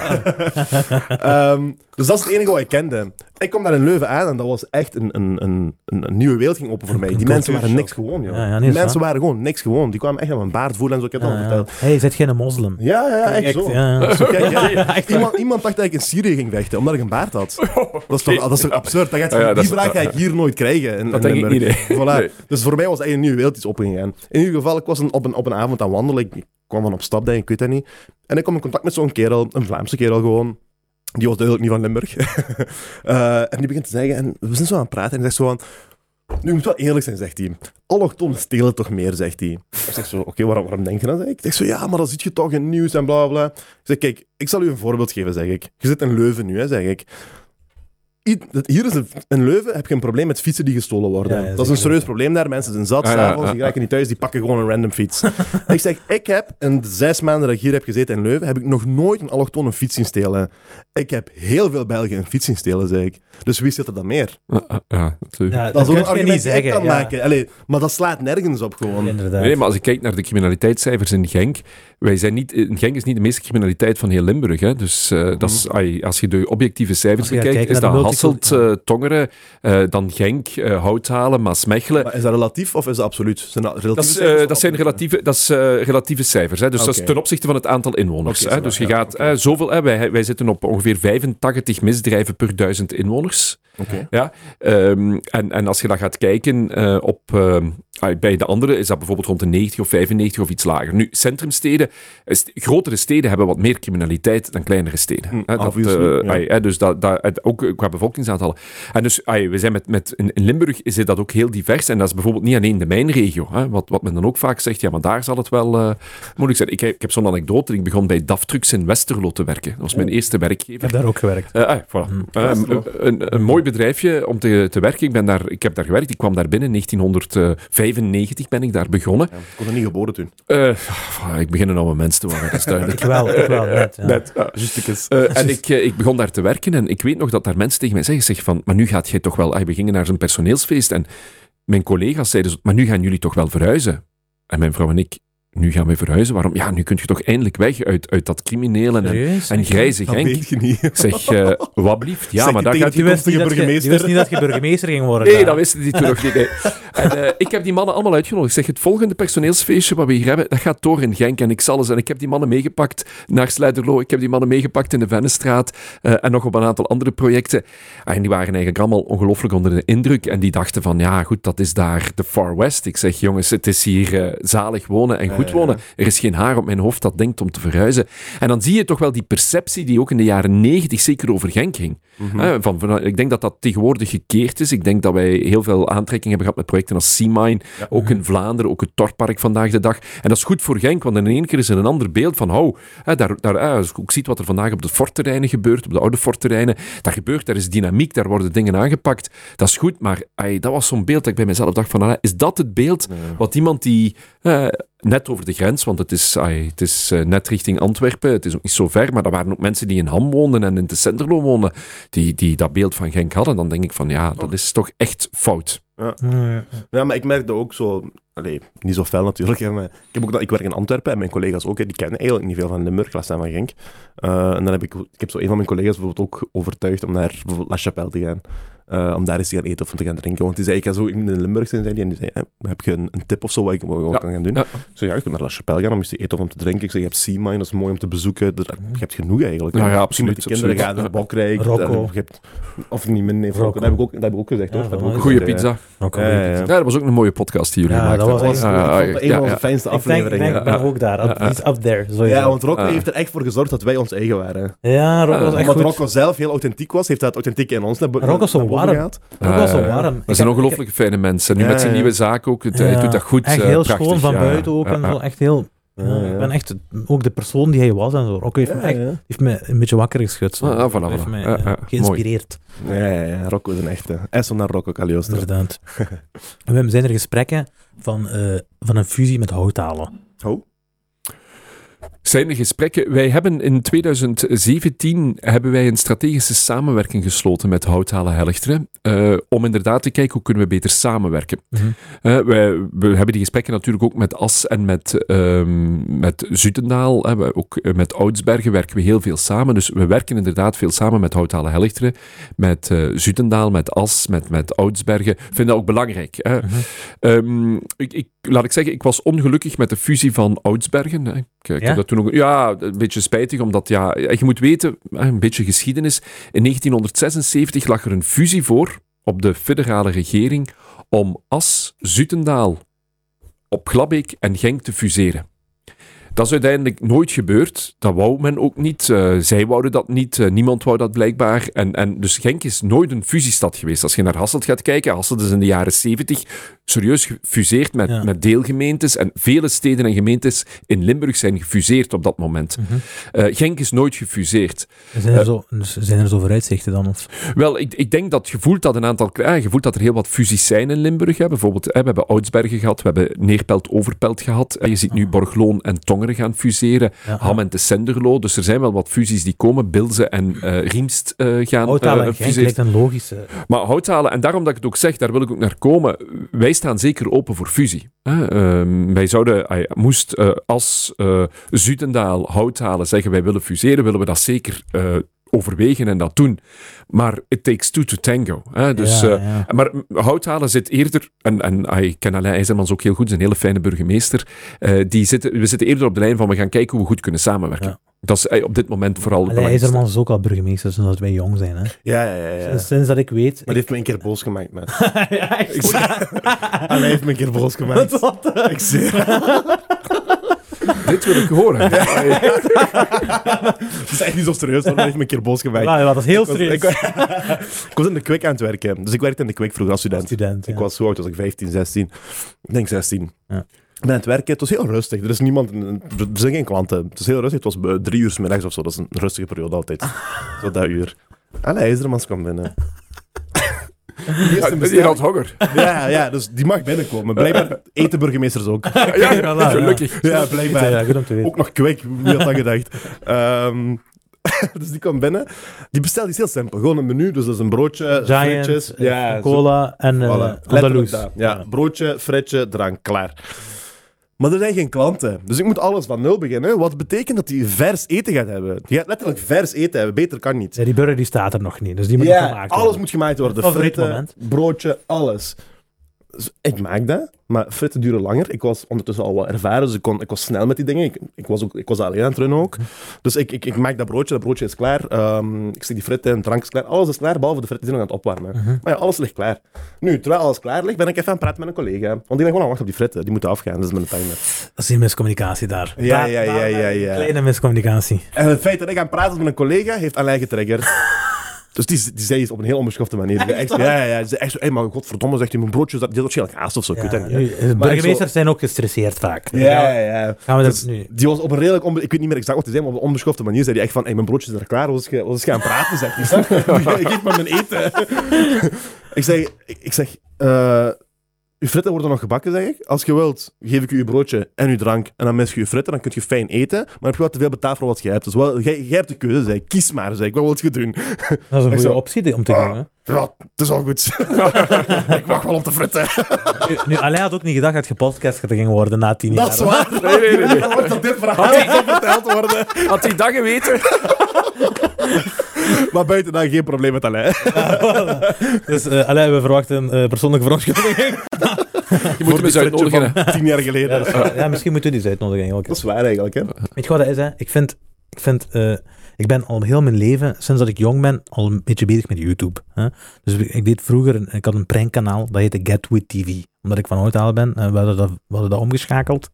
[SPEAKER 1] Ehm, dus dat is het enige wat ik kende. Ik kom daar in Leuven aan en dat was echt een, een, een, een, een nieuwe wereld ging open voor mij. Die
[SPEAKER 3] Een
[SPEAKER 1] mensen waren niks gewoon, joh.
[SPEAKER 3] Ja,
[SPEAKER 1] Die mensen
[SPEAKER 3] waar.
[SPEAKER 1] waren gewoon niks gewoon. Die kwamen echt aan mijn baard voelen en zo. Ik heb al verteld.
[SPEAKER 3] Hey, zit geen moslim?
[SPEAKER 1] Ja, ja, ja, echt zo.
[SPEAKER 3] ja, ja.
[SPEAKER 1] Zo, kijk, ja. iemand, iemand dacht dat ik in Syrië ging vechten, omdat ik een baard had. Dat is toch, dat is toch absurd? Dat gaat,
[SPEAKER 2] Ja, ja, dat
[SPEAKER 1] die vraag ga ik hier nooit krijgen. In,
[SPEAKER 2] Dat
[SPEAKER 1] in
[SPEAKER 2] denk ik niet, nee.
[SPEAKER 1] Voilà.
[SPEAKER 2] Nee.
[SPEAKER 1] Dus voor mij was eigenlijk een nieuwe wereld iets opengegaan. In ieder geval, ik was een, op, een, op een avond aan wandelen. Ik kwam van op stap, denk ik, ik weet dat niet. En ik kom in contact met zo'n kerel, een Vlaamse kerel gewoon. Die was duidelijk niet van Limburg. Eh, en die begint te zeggen, en we zijn zo aan het praten, en hij zegt zo van... Nu moet wel eerlijk zijn, zegt hij. Allochtonen stelen toch meer, zegt hij. Ik zeg zo, oké, waarom, denk je dat? Ik zeg zo, ja, maar dan zit je toch in nieuws en bla bla. Ik zeg, kijk, ik zal u een voorbeeld geven, zeg ik. Je zit in Leuven nu, hè, zeg ik. Dat- Hier is een, in Leuven heb je een probleem met fietsen die gestolen worden.
[SPEAKER 3] Ja, ja,
[SPEAKER 1] dat is een serieus probleem daar. Mensen zijn zat,
[SPEAKER 2] Ah, ja,
[SPEAKER 1] s'avonds,
[SPEAKER 2] ja,
[SPEAKER 1] die raken niet thuis, die pakken gewoon een random fiets. Ik zeg, ik heb in de zes maanden dat ik hier heb gezeten in Leuven, heb ik nog nooit een allochtone fiets zien stelen. Ik heb heel veel Belgen een fiets zien stelen, zeg ik. Dus wie zit er dan meer?
[SPEAKER 2] Ja. Ja,
[SPEAKER 1] Dat is ook een
[SPEAKER 3] kun je
[SPEAKER 1] argument dat ik kan
[SPEAKER 3] ja.
[SPEAKER 1] maken. Allee, maar dat slaat nergens op gewoon.
[SPEAKER 2] Nee, maar als ik kijk naar de criminaliteitscijfers in Genk, wij zijn niet, in Genk is niet de meeste criminaliteit van heel Limburg. Hè? Dus eh, dat is, ai, als je de objectieve cijfers bekijkt,
[SPEAKER 3] kijken
[SPEAKER 2] is dat Hasselt, eh, Tongeren, eh, dan Genk, eh Houthalen, Maasmechelen.
[SPEAKER 1] Maar is dat relatief of is dat absoluut? Zijn dat relatieve
[SPEAKER 2] Dat, eh,
[SPEAKER 1] cijfers
[SPEAKER 2] zijn relatieve, dat is, eh, relatieve cijfers. Hè? Dus dat is ten opzichte van het aantal inwoners. Hè? Dus je
[SPEAKER 1] ja,
[SPEAKER 2] gaat eh, zoveel... Hè? Wij, wij zitten op ongeveer 85 misdrijven per duizend inwoners. Ja, ehm, en, en als je dan gaat kijken eh, op, ehm, bij de andere, is dat bijvoorbeeld rond de 90 of 95 of iets lager. Nu, centrumsteden, eh, st- grotere steden hebben wat meer criminaliteit dan kleinere steden.
[SPEAKER 1] Hm,
[SPEAKER 2] Hè, dat, eh,
[SPEAKER 1] ja.
[SPEAKER 2] ai, hè, dus dat, dat, ook qua bevolkingsaantallen. En dus, ai, we zijn met, met, in, in Limburg is dat ook heel divers. En dat is bijvoorbeeld niet alleen de mijnregio. Hè, wat, wat men dan ook vaak zegt, ja, maar daar zal het wel eh, moeilijk zijn. Ik, heb- ik heb zo'n anekdote. Ik begon bij DAF Trucks in Westerlo te werken. Dat was mijn eerste
[SPEAKER 3] Ik
[SPEAKER 2] werkgever.
[SPEAKER 3] heb daar ook gewerkt.
[SPEAKER 2] Eh, voilà.
[SPEAKER 3] Hm.
[SPEAKER 2] Eh, een, een, een mooi bedrijfje om te, te werken. Ik, ben daar, ik heb daar gewerkt. Ik kwam daar binnen. 1995 ben ik daar begonnen.
[SPEAKER 1] Ja, ik was er niet geboren toen.
[SPEAKER 2] Eh, ah, ik begin een oude mens te worden, dat is duidelijk.
[SPEAKER 3] Ik wel, ik wel, net. Ja.
[SPEAKER 2] Net, ja.
[SPEAKER 1] Justicus.
[SPEAKER 2] Eh, en ik, eh, ik begon daar te werken en ik weet nog dat daar mensen tegen mij zeggen, zeg van, maar nu gaat jij toch wel... ah, we gingen naar zo'n personeelsfeest en mijn collega's zeiden, maar nu gaan jullie toch wel verhuizen? En mijn vrouw en ik, nu gaan we verhuizen? Waarom? Ja, nu kun je toch eindelijk weg uit, uit dat criminele en, en grijze
[SPEAKER 1] Dat
[SPEAKER 2] Genk.
[SPEAKER 1] weet je niet.
[SPEAKER 2] Ik zeg, eh, wat blieft? Ja,
[SPEAKER 1] Zeg
[SPEAKER 2] maar daar gaat
[SPEAKER 3] Die wist, niet dat je, die
[SPEAKER 1] burgemeester.
[SPEAKER 3] wist niet dat je burgemeester ging worden.
[SPEAKER 2] Nee,
[SPEAKER 3] daar.
[SPEAKER 2] dat wisten die toen nog niet. nee. En, eh, ik heb die mannen allemaal uitgenodigd. Ik zeg, het volgende personeelsfeestje wat we hier hebben, dat gaat door in Genk. En ik zal eens... En ik heb die mannen meegepakt naar Slijderlo. Ik heb die mannen meegepakt in de Vennestraat. eh, en nog op een aantal andere projecten. Ah, En die waren eigenlijk allemaal ongelooflijk onder de indruk. En die dachten van, ja goed, dat is daar de Far West. Ik zeg, jongens, het is hier zalig wonen en goed wonen. Er is geen haar op mijn hoofd dat denkt om te verhuizen. En dan zie je toch wel die perceptie die ook in de jaren negentig zeker over Genk ging. Hè, van, van- ik denk dat dat tegenwoordig gekeerd is. Ik denk dat wij heel veel aantrekking hebben gehad met projecten als Seamine, ook in Vlaanderen, ook het Torpark vandaag de dag. En dat is goed voor Genk, want in één keer is er een ander beeld van, oh, hè, daar, daar, als ik ook ziet wat er vandaag op de fortterreinen gebeurt, op de oude fortterreinen, daar gebeurt, daar is dynamiek, daar worden dingen aangepakt. Dat is goed, maar ai, dat was zo'n beeld dat ik bij mezelf dacht van, ah, is dat het beeld wat iemand die... net over de grens, want het is, het is eh, net richting Antwerpen. Het is ook niet zo ver, maar er waren ook mensen die in Ham woonden en in de Senderlo woonden, die, die dat beeld van Genk hadden. Dan denk ik van, ja, dat is toch echt fout.
[SPEAKER 3] Ja.
[SPEAKER 1] Ja, maar ik merkte ook zo... Allee, niet zo fel natuurlijk, hè, maar ik, heb ook dat, ik werk in Antwerpen en mijn collega's ook, hè, die kennen eigenlijk niet veel van Limburg, laat staan van Genk. Eh, en dan heb ik, ik heb zo een van mijn collega's bijvoorbeeld ook overtuigd om naar bijvoorbeeld La Chapelle te gaan. Eh, om daar eens te gaan eten of te gaan drinken. Want die zei, ik ga zo in Limburg zijn, zei die, en die zei, eh, heb je een, een tip of zo wat ik wat ik
[SPEAKER 2] Ja.
[SPEAKER 1] kan gaan doen?
[SPEAKER 2] Ja.
[SPEAKER 1] Ik zei, ja, je kunt naar La Chapelle gaan om eens te eten of om te drinken. Ik zei, je hebt Sea dat is mooi om te bezoeken. Je hebt genoeg eigenlijk.
[SPEAKER 2] Ja,
[SPEAKER 1] hè.
[SPEAKER 2] ja,
[SPEAKER 1] Misschien met de
[SPEAKER 2] absoluut,
[SPEAKER 1] kinderen
[SPEAKER 2] absoluut.
[SPEAKER 1] gaan naar Bokrijk.
[SPEAKER 3] Rocco.
[SPEAKER 1] je hebt, of niet nee,
[SPEAKER 3] Rocco.
[SPEAKER 1] Rocco. Dat heb ik ook, dat heb ik ook gezegd,
[SPEAKER 3] Ja,
[SPEAKER 1] hoor. Dat ik ook
[SPEAKER 2] Goeie
[SPEAKER 1] ja.
[SPEAKER 2] pizza.
[SPEAKER 3] Al
[SPEAKER 1] Ja,
[SPEAKER 3] ik
[SPEAKER 2] dat was ook een mooie podcast die jullie
[SPEAKER 3] Ja,
[SPEAKER 2] maakten.
[SPEAKER 3] dat was
[SPEAKER 1] ik het een
[SPEAKER 2] ja,
[SPEAKER 1] van onze fijnste
[SPEAKER 3] Ik ik
[SPEAKER 1] afleveringen.
[SPEAKER 3] ik ben ook daar. Is up there, sowieso.
[SPEAKER 1] Ja, want Rocco
[SPEAKER 2] Ah.
[SPEAKER 1] heeft er echt voor gezorgd dat wij ons eigen waren.
[SPEAKER 3] Ja, Rocco was echt
[SPEAKER 1] Omdat. Rocco zelf heel authentiek was, heeft dat authentiek in ons
[SPEAKER 3] Rocco is was zo
[SPEAKER 2] Ja, ja.
[SPEAKER 3] warm.
[SPEAKER 2] Dat
[SPEAKER 3] Ik
[SPEAKER 2] zijn ongelooflijk fijne mensen. Nu
[SPEAKER 1] Ja,
[SPEAKER 2] met zijn
[SPEAKER 1] ja.
[SPEAKER 2] nieuwe zaak ook. Het,
[SPEAKER 3] Ja.
[SPEAKER 2] Hij doet dat goed.
[SPEAKER 3] Echt
[SPEAKER 2] eh,
[SPEAKER 3] heel
[SPEAKER 2] prachtig.
[SPEAKER 3] schoon van
[SPEAKER 2] Ja,
[SPEAKER 3] buiten ook.
[SPEAKER 2] ja,
[SPEAKER 3] en zo. Echt heel...
[SPEAKER 1] Ja,
[SPEAKER 3] Ja,
[SPEAKER 1] ja.
[SPEAKER 3] Ik ben echt ook de persoon die hij was en zo. Rocco heeft, me,
[SPEAKER 1] Ja,
[SPEAKER 3] echt,
[SPEAKER 1] ja.
[SPEAKER 3] heeft me een beetje wakker geschud. Zo.
[SPEAKER 2] Ah, voilà,
[SPEAKER 3] heeft
[SPEAKER 2] voilà.
[SPEAKER 3] mij
[SPEAKER 2] Ja,
[SPEAKER 3] eh,
[SPEAKER 2] ja,
[SPEAKER 3] geïnspireerd,
[SPEAKER 1] Ja, ja, ja, Rocco is een echte. Esso naar Rocco Cagliostro.
[SPEAKER 3] inderdaad. En we zijn er gesprekken van, eh, van een fusie met houthalen.
[SPEAKER 1] Oh.
[SPEAKER 2] Zijn er gesprekken? Wij hebben in 2017 hebben wij een strategische samenwerking gesloten met Houthalen Helchteren. eh, om inderdaad te kijken hoe kunnen we beter samenwerken. Eh, wij, we hebben die gesprekken natuurlijk ook met As en met, ehm, met Zutendaal. ook eh, met Oudsbergen werken we heel veel samen. Dus we werken inderdaad veel samen met Houthalen Helchteren, met Zutendaal, met As, met, met Oudsbergen. Ik vind dat ook belangrijk. Hè.
[SPEAKER 3] Mhm.
[SPEAKER 2] Ehm, ik, ik, laat ik zeggen, ik was ongelukkig met de fusie van Oudsbergen. hè. Ik, ik
[SPEAKER 3] Ja?
[SPEAKER 2] heb dat ja, een beetje spijtig, omdat ja, je moet weten, een beetje geschiedenis. In 1976 lag er een fusie voor op de federale regering om As, Zutendaal, op Glabbeek en Genk te fuseren. Dat is uiteindelijk nooit gebeurd. Dat wou men ook niet. Eh, zij wouden dat niet. Eh, niemand wou dat blijkbaar. En, en dus Genk is nooit een fusiestad geweest. Als je naar Hasselt gaat kijken, Hasselt is in de jaren 70 serieus gefuseerd met,
[SPEAKER 3] Ja.
[SPEAKER 2] met deelgemeentes. En vele steden en gemeentes in Limburg zijn gefuseerd op dat moment. Eh, Genk is nooit gefuseerd.
[SPEAKER 3] Zijn, er zo, zijn er zo vooruitzichten dan? Of?
[SPEAKER 2] Wel, ik, ik denk dat je voelt dat een aantal... Ja, je voelt dat er heel wat fusies zijn in Limburg. Hè. Bijvoorbeeld, hè, we hebben Oudsbergen gehad, we hebben Neerpelt, Overpelt gehad. En je ziet nu Borgloon en Gaan fuseren.
[SPEAKER 3] Ja,
[SPEAKER 2] Ham en de Senderlo. Dus er zijn wel wat fusies die komen. Bilze en eh Riemst eh, gaan
[SPEAKER 3] Houthalen
[SPEAKER 2] eh,
[SPEAKER 3] en Genk
[SPEAKER 2] fuseren.
[SPEAKER 3] lijkt een logische...
[SPEAKER 2] Maar houthalen, en daarom dat ik het ook zeg, daar wil ik ook naar komen. Wij staan zeker open voor fusie. Ehm, wij zouden, moest als Zutendaal houthalen zeggen wij willen fuseren, willen we dat zeker overwegen en dat doen. Maar it takes two to tango. Hè. Dus,
[SPEAKER 3] ja,
[SPEAKER 2] eh, maar houthalen zit eerder, en, en ik ken Alain IJzermans ook heel goed, is een hele fijne burgemeester. eh, die zitten, we zitten eerder op de lijn van we gaan kijken hoe we goed kunnen samenwerken.
[SPEAKER 3] Ja.
[SPEAKER 2] Dat is eh, op dit moment vooral het.
[SPEAKER 3] IJzermans is ook al burgemeester sinds wij jong zijn. Hè?
[SPEAKER 1] Ja, ja, ja. ja.
[SPEAKER 3] Sinds, sinds dat ik weet...
[SPEAKER 1] Maar die heeft me een keer boos gemaakt, man.
[SPEAKER 3] ja,
[SPEAKER 1] Ik Hij heeft me een keer boos gemaakt.
[SPEAKER 3] Wat?
[SPEAKER 1] Ik zie
[SPEAKER 2] Dit wil ik horen.
[SPEAKER 1] Het is echt niet zo serieus, maar hij heeft me een keer boos gemaakt.
[SPEAKER 3] Ja, dat is heel
[SPEAKER 1] Ik was-
[SPEAKER 3] serieus.
[SPEAKER 1] Ik, ik was in de Kwik aan het werken. Dus ik werkte in de Kwik vroeger als student.
[SPEAKER 3] Student, ja.
[SPEAKER 1] Ik was zo oud, was ik 15, 16. Ik denk 16.
[SPEAKER 3] Ja.
[SPEAKER 1] Ik ben aan het werken. Het was heel rustig. Er is niemand, er zijn geen klanten. Het is heel rustig. Het was eh, drie uur 's middags of zo. Dat is een rustige periode altijd. Zo dat uur. Allee, IJzermans kwam binnen. Die
[SPEAKER 2] Ja, die had honger.
[SPEAKER 1] ja, ja, dus die mag binnenkomen. Blijkbaar eten burgemeesters ook.
[SPEAKER 2] Ja, ja, gelukkig.
[SPEAKER 1] Ja, blijkbaar.
[SPEAKER 3] Ja, goed om te weten.
[SPEAKER 1] Ook nog kwik, wie had dat gedacht? Ehm, dus die kwam binnen. Die bestelt iets heel simpel. Gewoon een menu, dus dat is een broodje,
[SPEAKER 3] Giant,
[SPEAKER 1] frietjes.
[SPEAKER 3] eh,
[SPEAKER 1] Ja,
[SPEAKER 3] cola en
[SPEAKER 1] zo.
[SPEAKER 3] eh
[SPEAKER 1] Voilà.
[SPEAKER 3] Andalus.
[SPEAKER 1] Ja, broodje, frietje, drank, klaar. Maar er zijn geen klanten. Dus ik moet alles van nul beginnen. Wat betekent dat hij vers eten gaat hebben. Die gaat letterlijk vers eten hebben. Beter kan niet.
[SPEAKER 3] Ja, die burger die staat er nog niet, dus die moet nog
[SPEAKER 1] Ja,
[SPEAKER 3] gemaakt
[SPEAKER 1] alles
[SPEAKER 3] worden.
[SPEAKER 1] moet gemaakt worden.
[SPEAKER 3] Favoriet
[SPEAKER 1] Fritten,
[SPEAKER 3] moment?
[SPEAKER 1] broodje, alles. Dus ik maak dat, maar fritten duren langer. Ik was ondertussen al wat ervaren, dus ik, kon, ik was snel met die dingen. Ik, ik, was, ook, ik was alleen aan het runnen ook. Dus ik, ik, ik maak dat broodje, dat broodje is klaar. Ehm, ik steek die fritten en drank is klaar. Alles is klaar, behalve de fritten zijn nog aan het opwarmen.
[SPEAKER 3] Mhm.
[SPEAKER 1] Maar ja, alles ligt klaar. Nu, terwijl alles klaar ligt, ben ik even aan het praten met een collega. Want die ben gewoon aan wachten op die fritten. Die moeten afgaan, dat is mijn timer.
[SPEAKER 3] Dat is die miscommunicatie daar.
[SPEAKER 1] Ja,
[SPEAKER 3] Daar-
[SPEAKER 1] ja, ja,
[SPEAKER 3] daar-
[SPEAKER 1] ja, ja.
[SPEAKER 3] Kleine miscommunicatie.
[SPEAKER 1] En het feit dat ik aan het praten met een collega, heeft Alain getriggerd. Dus die, die zei het op een heel onbeschofte manier. Echt, ja, ja, ja. Zei echt zo, hey, maar godverdomme, zegt hij, mijn broodje, dat had waarschijnlijk haast of zo. ik weet
[SPEAKER 3] Ja,
[SPEAKER 1] niet.
[SPEAKER 3] nu,
[SPEAKER 1] ik
[SPEAKER 3] burgemeesters zijn ook gestresseerd vaak.
[SPEAKER 1] Ja, ja, ja.
[SPEAKER 3] Gaan we
[SPEAKER 1] Dus
[SPEAKER 3] dat nu...
[SPEAKER 1] die was op een redelijk, onbe- ik weet niet meer exact wat hij zei, maar op een onbeschofte manier zei hij echt van, hey, mijn broodje is er klaar, was ik, was ik gaan praten, zegt hij. Geef maar mijn eten. ik zeg, ik, ik zeg, eh, uw fritten worden nog gebakken, zeg ik. Als je wilt, geef ik u uw broodje en uw drank. En dan mis je je fritten, dan kun je fijn eten. Maar heb je wel te veel betaald voor wat je hebt. Dus wel, jij, jij hebt de keuze, zeg ik. Kies maar, zeg ik. Wat wil je doen?
[SPEAKER 3] Dat is een goede optie om te doen. Hè?
[SPEAKER 1] Ja, het is al goed. ik wacht wel op de fritten.
[SPEAKER 3] Nu, nu, Alain had ook niet gedacht dat je podcast ging worden na tien jaar.
[SPEAKER 1] Dat is waar.
[SPEAKER 2] Nee, nee, nee, nee.
[SPEAKER 1] Dan wordt dat dit verhaal zo verteld worden.
[SPEAKER 2] Had hij dat geweten?
[SPEAKER 1] Maar buiten dan geen probleem met Alain.
[SPEAKER 3] Dus eh Alain, we verwachten een eh, persoonlijke verontschuldiging.
[SPEAKER 2] Je moet hem eens uitnodigen. hè.
[SPEAKER 1] Van tien jaar
[SPEAKER 3] Ja,
[SPEAKER 1] geleden.
[SPEAKER 3] is ja, misschien moeten we die eens uitnodigen eigenlijk.
[SPEAKER 1] Dat is waar eigenlijk, hè.
[SPEAKER 3] Weet je wat dat is? Hè? Ik vind, ik, vind eh, ik ben al heel mijn leven, sinds dat ik jong ben, al een beetje bezig met YouTube. Hè? Dus ik, deed vroeger, een- ik had een prankkanaal, dat heette Get With TV. Omdat ik van Oud-Haal ben, we, hadden dat, we hadden dat omgeschakeld.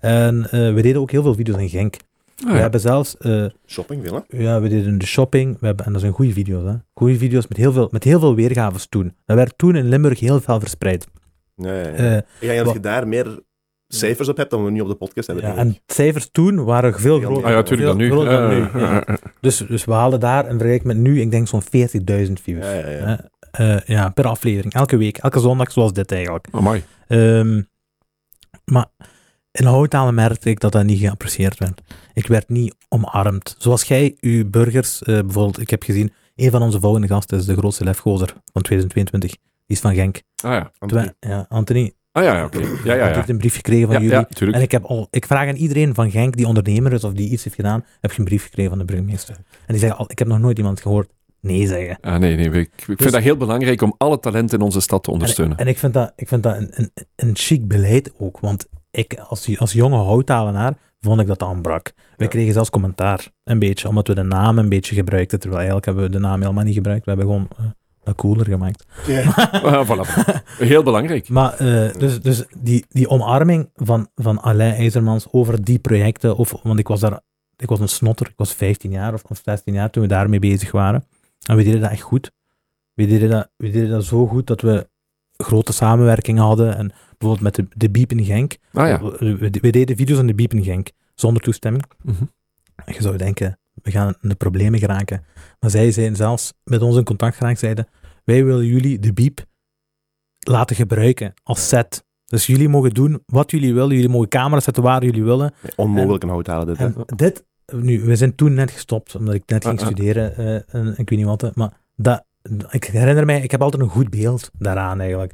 [SPEAKER 3] En eh, we deden ook heel veel video's in Genk.
[SPEAKER 2] Ah,
[SPEAKER 3] We
[SPEAKER 2] ja.
[SPEAKER 3] hebben zelfs, eh,
[SPEAKER 1] Shopping hè.
[SPEAKER 3] ja, we deden de shopping, we hebben, en dat zijn goede video's. Hè? Goede video's met heel, veel, met heel veel weergaves toen. Dat werd toen in Limburg heel veel verspreid.
[SPEAKER 1] Ja, ja, ja.
[SPEAKER 3] Eh,
[SPEAKER 1] Ik denk dat
[SPEAKER 3] wat-
[SPEAKER 1] je daar meer cijfers op hebt dan we nu op de podcast hebben.
[SPEAKER 3] ja, en cijfers toen waren veel groter.
[SPEAKER 2] Ah ja, natuurlijk dan nu.
[SPEAKER 3] Veel groter dan nu, ja. Dus, dus we halen daar, in vergelijking met nu, ik denk zo'n 40.000 views.
[SPEAKER 1] Ja, ja, ja.
[SPEAKER 3] Ja, per aflevering. Elke week, elke zondag, zoals dit eigenlijk.
[SPEAKER 2] Amai.
[SPEAKER 3] Ehm, maar in Houttalen merkte ik dat dat niet geapprecieerd werd. Ik werd niet omarmd. Zoals jij, uw burgers, eh, bijvoorbeeld, ik heb gezien, een van onze volgende gasten is de grootste lefgozer van 2022. Die is van Genk.
[SPEAKER 2] Ah ja.
[SPEAKER 1] Anthony.
[SPEAKER 3] Ja, Anthony,
[SPEAKER 2] Ah ja, ja, oké. Ja, ja,
[SPEAKER 3] ik
[SPEAKER 2] ja.
[SPEAKER 3] heb een brief gekregen van jullie. En ik, heb al, ik vraag aan iedereen van Genk die ondernemer is of die iets heeft gedaan, heb je een brief gekregen van de burgemeester. En die zeggen al, ik heb nog nooit iemand gehoord nee zeggen.
[SPEAKER 2] Ah, nee, nee. Ik, ik vind
[SPEAKER 3] Dus-
[SPEAKER 2] dat heel belangrijk om alle talenten in onze stad te
[SPEAKER 3] En,
[SPEAKER 2] ondersteunen.
[SPEAKER 3] en ik vind dat, ik vind dat een, een, een chic beleid ook, want ik als, als jonge houttalenaar vond ik dat dat ontbrak. We
[SPEAKER 1] Ja.
[SPEAKER 3] kregen zelfs commentaar, een beetje, omdat we de naam een beetje gebruikten, terwijl eigenlijk hebben we de naam helemaal niet gebruikt. We hebben gewoon eh, cooler gemaakt.
[SPEAKER 1] Ja.
[SPEAKER 2] Ah, voilà. Heel belangrijk.
[SPEAKER 3] Maar eh, dus, dus die, die omarming van, van Alain IJzermans over die projecten, of, want ik was daar, ik was een snotter, ik was 15 jaar of, of 16 jaar toen we daarmee bezig waren. En we deden dat echt goed. We deden dat, we deden dat zo goed dat we grote samenwerkingen hadden. En bijvoorbeeld met de, de Biep in Genk.
[SPEAKER 2] Ah ja.
[SPEAKER 3] we, we- we deden video's aan de Biep in Genk, zonder toestemming. En je zou denken, we gaan in de problemen geraken. Maar zij zijn zelfs met ons in contact geraakt, zeiden, wij willen jullie de biep laten gebruiken als set. Dus jullie mogen doen wat jullie willen, jullie mogen camera's zetten waar jullie willen.
[SPEAKER 1] Onmogelijk een hout halen dit. hè.
[SPEAKER 3] Dit, nu, we zijn toen net gestopt, omdat ik net ging
[SPEAKER 2] Ah, ah.
[SPEAKER 3] studeren, eh, en ik weet niet wat, maar dat, ik herinner mij, ik heb altijd een goed beeld daaraan eigenlijk.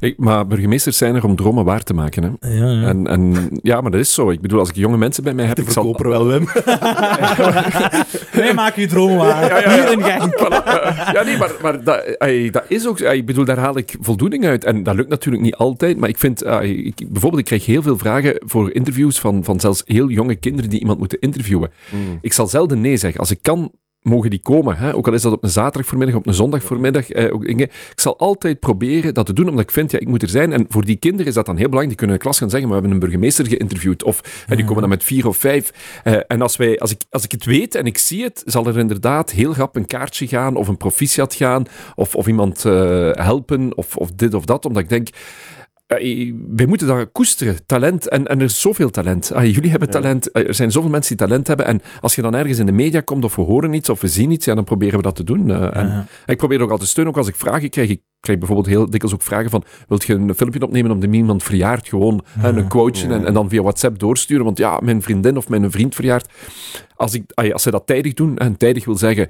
[SPEAKER 2] Ik, maar burgemeesters zijn er om dromen waar te maken. Hè.
[SPEAKER 3] Ja, ja.
[SPEAKER 2] En, en ja, maar dat is zo. Ik bedoel, als ik jonge mensen bij mij heb,
[SPEAKER 1] De
[SPEAKER 2] ik zal...
[SPEAKER 1] verkoper wel, Wim.
[SPEAKER 3] Wij maken je dromen waar.
[SPEAKER 2] Ja, ja, ja. Voilà. Ja, nee, maar, maar dat, ey, dat is ook... ey, Ik bedoel, daar haal ik voldoening uit. En dat lukt natuurlijk niet altijd, maar ik vind... ey, ik, bijvoorbeeld, ik krijg heel veel vragen voor interviews van, van zelfs heel jonge kinderen die iemand moeten interviewen.
[SPEAKER 1] Mm.
[SPEAKER 2] Ik zal zelden nee zeggen. Als ik kan, mogen die komen. Hè? Ook al is dat op een zaterdag voormiddag, op een zondag voormiddag. Eh, ook. Ik zal altijd proberen dat te doen, omdat ik vind, ja, ik moet er zijn. En voor die kinderen is dat dan heel belangrijk. Die kunnen in de klas gaan zeggen, maar we hebben een burgemeester geïnterviewd. Of eh, die komen dan met vier of vijf. Eh, en als, wij, als, ik, als ik het weet en ik zie het, zal er inderdaad heel grap een kaartje gaan, of een proficiat gaan, of, of iemand eh, helpen, of, of dit of dat. Omdat ik denk... eh, wij moeten dat koesteren, talent. En, en er is zoveel talent. Ah, jullie hebben talent. Eh, Er zijn zoveel mensen die talent hebben. En als je dan ergens in de media komt, of we horen iets, of we zien iets, ja, dan proberen we dat te doen. Eh, en,
[SPEAKER 3] Ja.
[SPEAKER 2] ik probeer ook altijd te steunen, ook als ik vragen krijg. Ik krijg bijvoorbeeld heel dikwijls ook vragen van, wilt je een filmpje opnemen om de iemand verjaart? Gewoon hè, een quoteje
[SPEAKER 1] Ja.
[SPEAKER 2] en, en dan via WhatsApp doorsturen. Want ja, mijn vriendin of mijn vriend verjaart. Als, ik, als ze dat tijdig doen, en tijdig wil zeggen...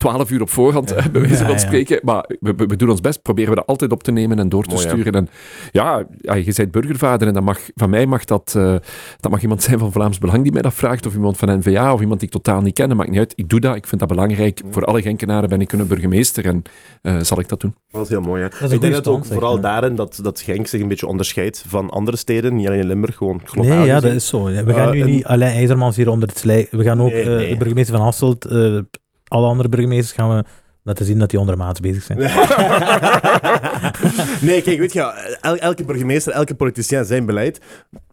[SPEAKER 2] 12 uur op voorhand,
[SPEAKER 3] Ja.
[SPEAKER 2] hè, bij wijze van
[SPEAKER 3] ja.
[SPEAKER 2] spreken. Maar we, doen ons best, proberen we dat altijd op te nemen en door te
[SPEAKER 1] Mooi, ja.
[SPEAKER 2] sturen. En ja, ja, je bent burgervader en dat mag, van mij mag dat, eh, dat mag iemand zijn van Vlaams Belang die mij dat vraagt, of iemand van NVA, of iemand die ik totaal niet ken, dat maakt niet uit. Ik doe dat, ik vind dat belangrijk. Voor alle Genkenaren ben ik een burgemeester en eh, zal ik dat doen.
[SPEAKER 1] Dat is heel mooi, hè.
[SPEAKER 3] is
[SPEAKER 1] ik denk dat ook
[SPEAKER 3] zeg,
[SPEAKER 1] vooral
[SPEAKER 3] ja.
[SPEAKER 1] daarin dat, dat Genk zich een beetje onderscheidt van andere steden, niet alleen in Limburg, gewoon globaal
[SPEAKER 3] Nee, ja, dat is zo. We gaan
[SPEAKER 1] Eh,
[SPEAKER 3] nu
[SPEAKER 1] en-
[SPEAKER 3] niet Alain IJzermans hier onder het slijk. We gaan ook
[SPEAKER 1] Nee,
[SPEAKER 3] eh,
[SPEAKER 1] nee.
[SPEAKER 3] de burgemeester van Hasselt, eh, alle andere burgemeesters gaan we laten zien dat die ondermaats bezig zijn.
[SPEAKER 1] nee, kijk, weet je, el- elke burgemeester, elke politicien zijn beleid.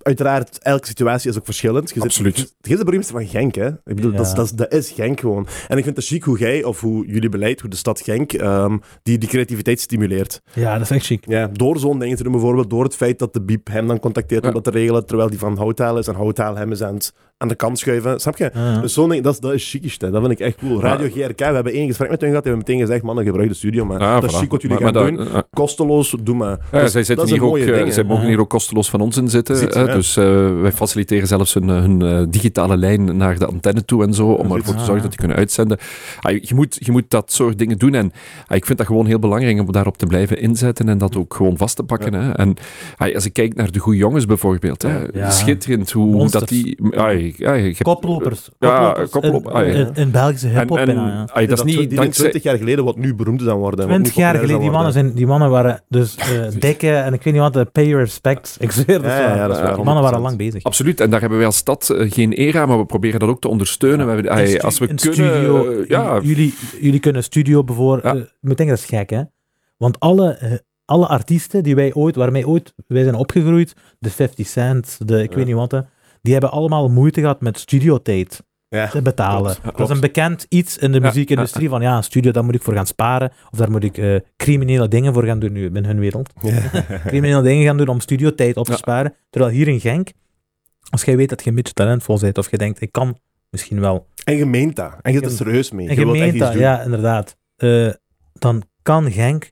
[SPEAKER 1] Uiteraard, elke situatie is ook verschillend. Je zit-
[SPEAKER 2] Absoluut.
[SPEAKER 1] Je is de burgemeester van Genk, hè? Ik bedoel, dat, is,
[SPEAKER 3] Ja.
[SPEAKER 1] dat, is, dat is Genk gewoon. En ik vind het chic hoe jij, of hoe jullie beleid, hoe de stad Genk, ehm, die, die creativiteit stimuleert.
[SPEAKER 3] Ja, dat is echt chic.
[SPEAKER 1] Ja, door zo'n dingen te doen, bijvoorbeeld door het feit dat de Biep hem dan contacteert om dat te regelen, terwijl die van Houtaal is en Houtaal hem is aan, het- aan de kant schuiven. Snap je?
[SPEAKER 3] Ja.
[SPEAKER 1] Dus zo'n ding, dat, is- dat is chicste. Dat vind ik echt cool. Radio GRK, we hebben één gesprek met hun gehad, die hebben meteen gezegd, mannen, gebruik de studio, maar
[SPEAKER 2] Ah,
[SPEAKER 1] dat is
[SPEAKER 2] voilà.
[SPEAKER 1] chic wat jullie
[SPEAKER 2] Maar-
[SPEAKER 1] gaan
[SPEAKER 2] maar
[SPEAKER 1] doen.
[SPEAKER 2] dat-
[SPEAKER 1] Kosteloos, doe maar.
[SPEAKER 2] Ja,
[SPEAKER 1] Dat is-
[SPEAKER 2] zij, zitten hier ook,
[SPEAKER 1] mooie
[SPEAKER 2] eh,
[SPEAKER 1] ding,
[SPEAKER 2] zij mogen hier ook kosteloos van ons in zitten.
[SPEAKER 1] Je.
[SPEAKER 2] Dus eh, wij faciliteren zelfs hun, eh, hun eh, digitale lijn naar de antenne toe en zo, om ervoor te
[SPEAKER 3] ah,
[SPEAKER 2] zorgen dat die kunnen uitzenden. Ah, je, moet, je moet dat soort dingen doen en ah, ik vind dat gewoon heel belangrijk om daarop te blijven inzetten en dat ook gewoon vast te pakken. Hè. En als ik kijk naar de goede jongens bijvoorbeeld, hè,
[SPEAKER 3] Ja.
[SPEAKER 2] schitterend hoe
[SPEAKER 3] Monsters.
[SPEAKER 2] dat die... hebt-
[SPEAKER 3] Koplopers.
[SPEAKER 2] Ja,
[SPEAKER 3] Koplopers.
[SPEAKER 2] koplop-
[SPEAKER 3] In, in, in Belgische
[SPEAKER 2] En,
[SPEAKER 3] hip-hop.
[SPEAKER 2] en, dat is niet
[SPEAKER 1] die
[SPEAKER 2] dankzij...
[SPEAKER 1] 20 jaar geleden wat nu beroemd is aan worden. wat nu
[SPEAKER 3] 20 jaar geleden, die mannen, zijn, die mannen waren dus eh dikke en ik weet niet wat, de pay your respect. Ik zweer dat,
[SPEAKER 1] Ja, ja, ja, dat is waar,
[SPEAKER 3] Die mannen waren
[SPEAKER 1] 100%.
[SPEAKER 3] lang bezig.
[SPEAKER 2] Absoluut, en daar hebben wij als stad eh, geen era, maar we proberen dat ook te ondersteunen. We
[SPEAKER 3] stu-
[SPEAKER 2] als we
[SPEAKER 3] een
[SPEAKER 2] kunnen...
[SPEAKER 3] studio,
[SPEAKER 2] eh, ja,
[SPEAKER 3] jullie, jullie kunnen studio bijvoorbeeld.
[SPEAKER 2] Ja.
[SPEAKER 3] eh, ik moet denken, dat is gek, hè? Want alle, alle artiesten die wij ooit, waarmee ooit wij zijn opgegroeid, de 50 Cent, de ik
[SPEAKER 1] Ja.
[SPEAKER 3] weet niet wat, die hebben allemaal moeite gehad met studiotijd
[SPEAKER 1] Ja.
[SPEAKER 3] te betalen.
[SPEAKER 1] Klopt,
[SPEAKER 3] Dat is een bekend iets in de
[SPEAKER 2] Ja,
[SPEAKER 3] muziekindustrie van ja, een studio, daar moet ik voor gaan sparen, of daar moet ik eh, criminele dingen voor gaan doen nu in hun wereld. criminele dingen gaan doen om studiotijd op te
[SPEAKER 2] Ja.
[SPEAKER 3] sparen. Terwijl hier in Genk, als jij weet dat je een beetje talentvol bent, of je denkt, ik kan misschien wel
[SPEAKER 1] En je meent dat. En je zit er serieus mee.
[SPEAKER 3] en
[SPEAKER 1] Je
[SPEAKER 3] meent dat, ja, inderdaad. Eh, dan kan Genk...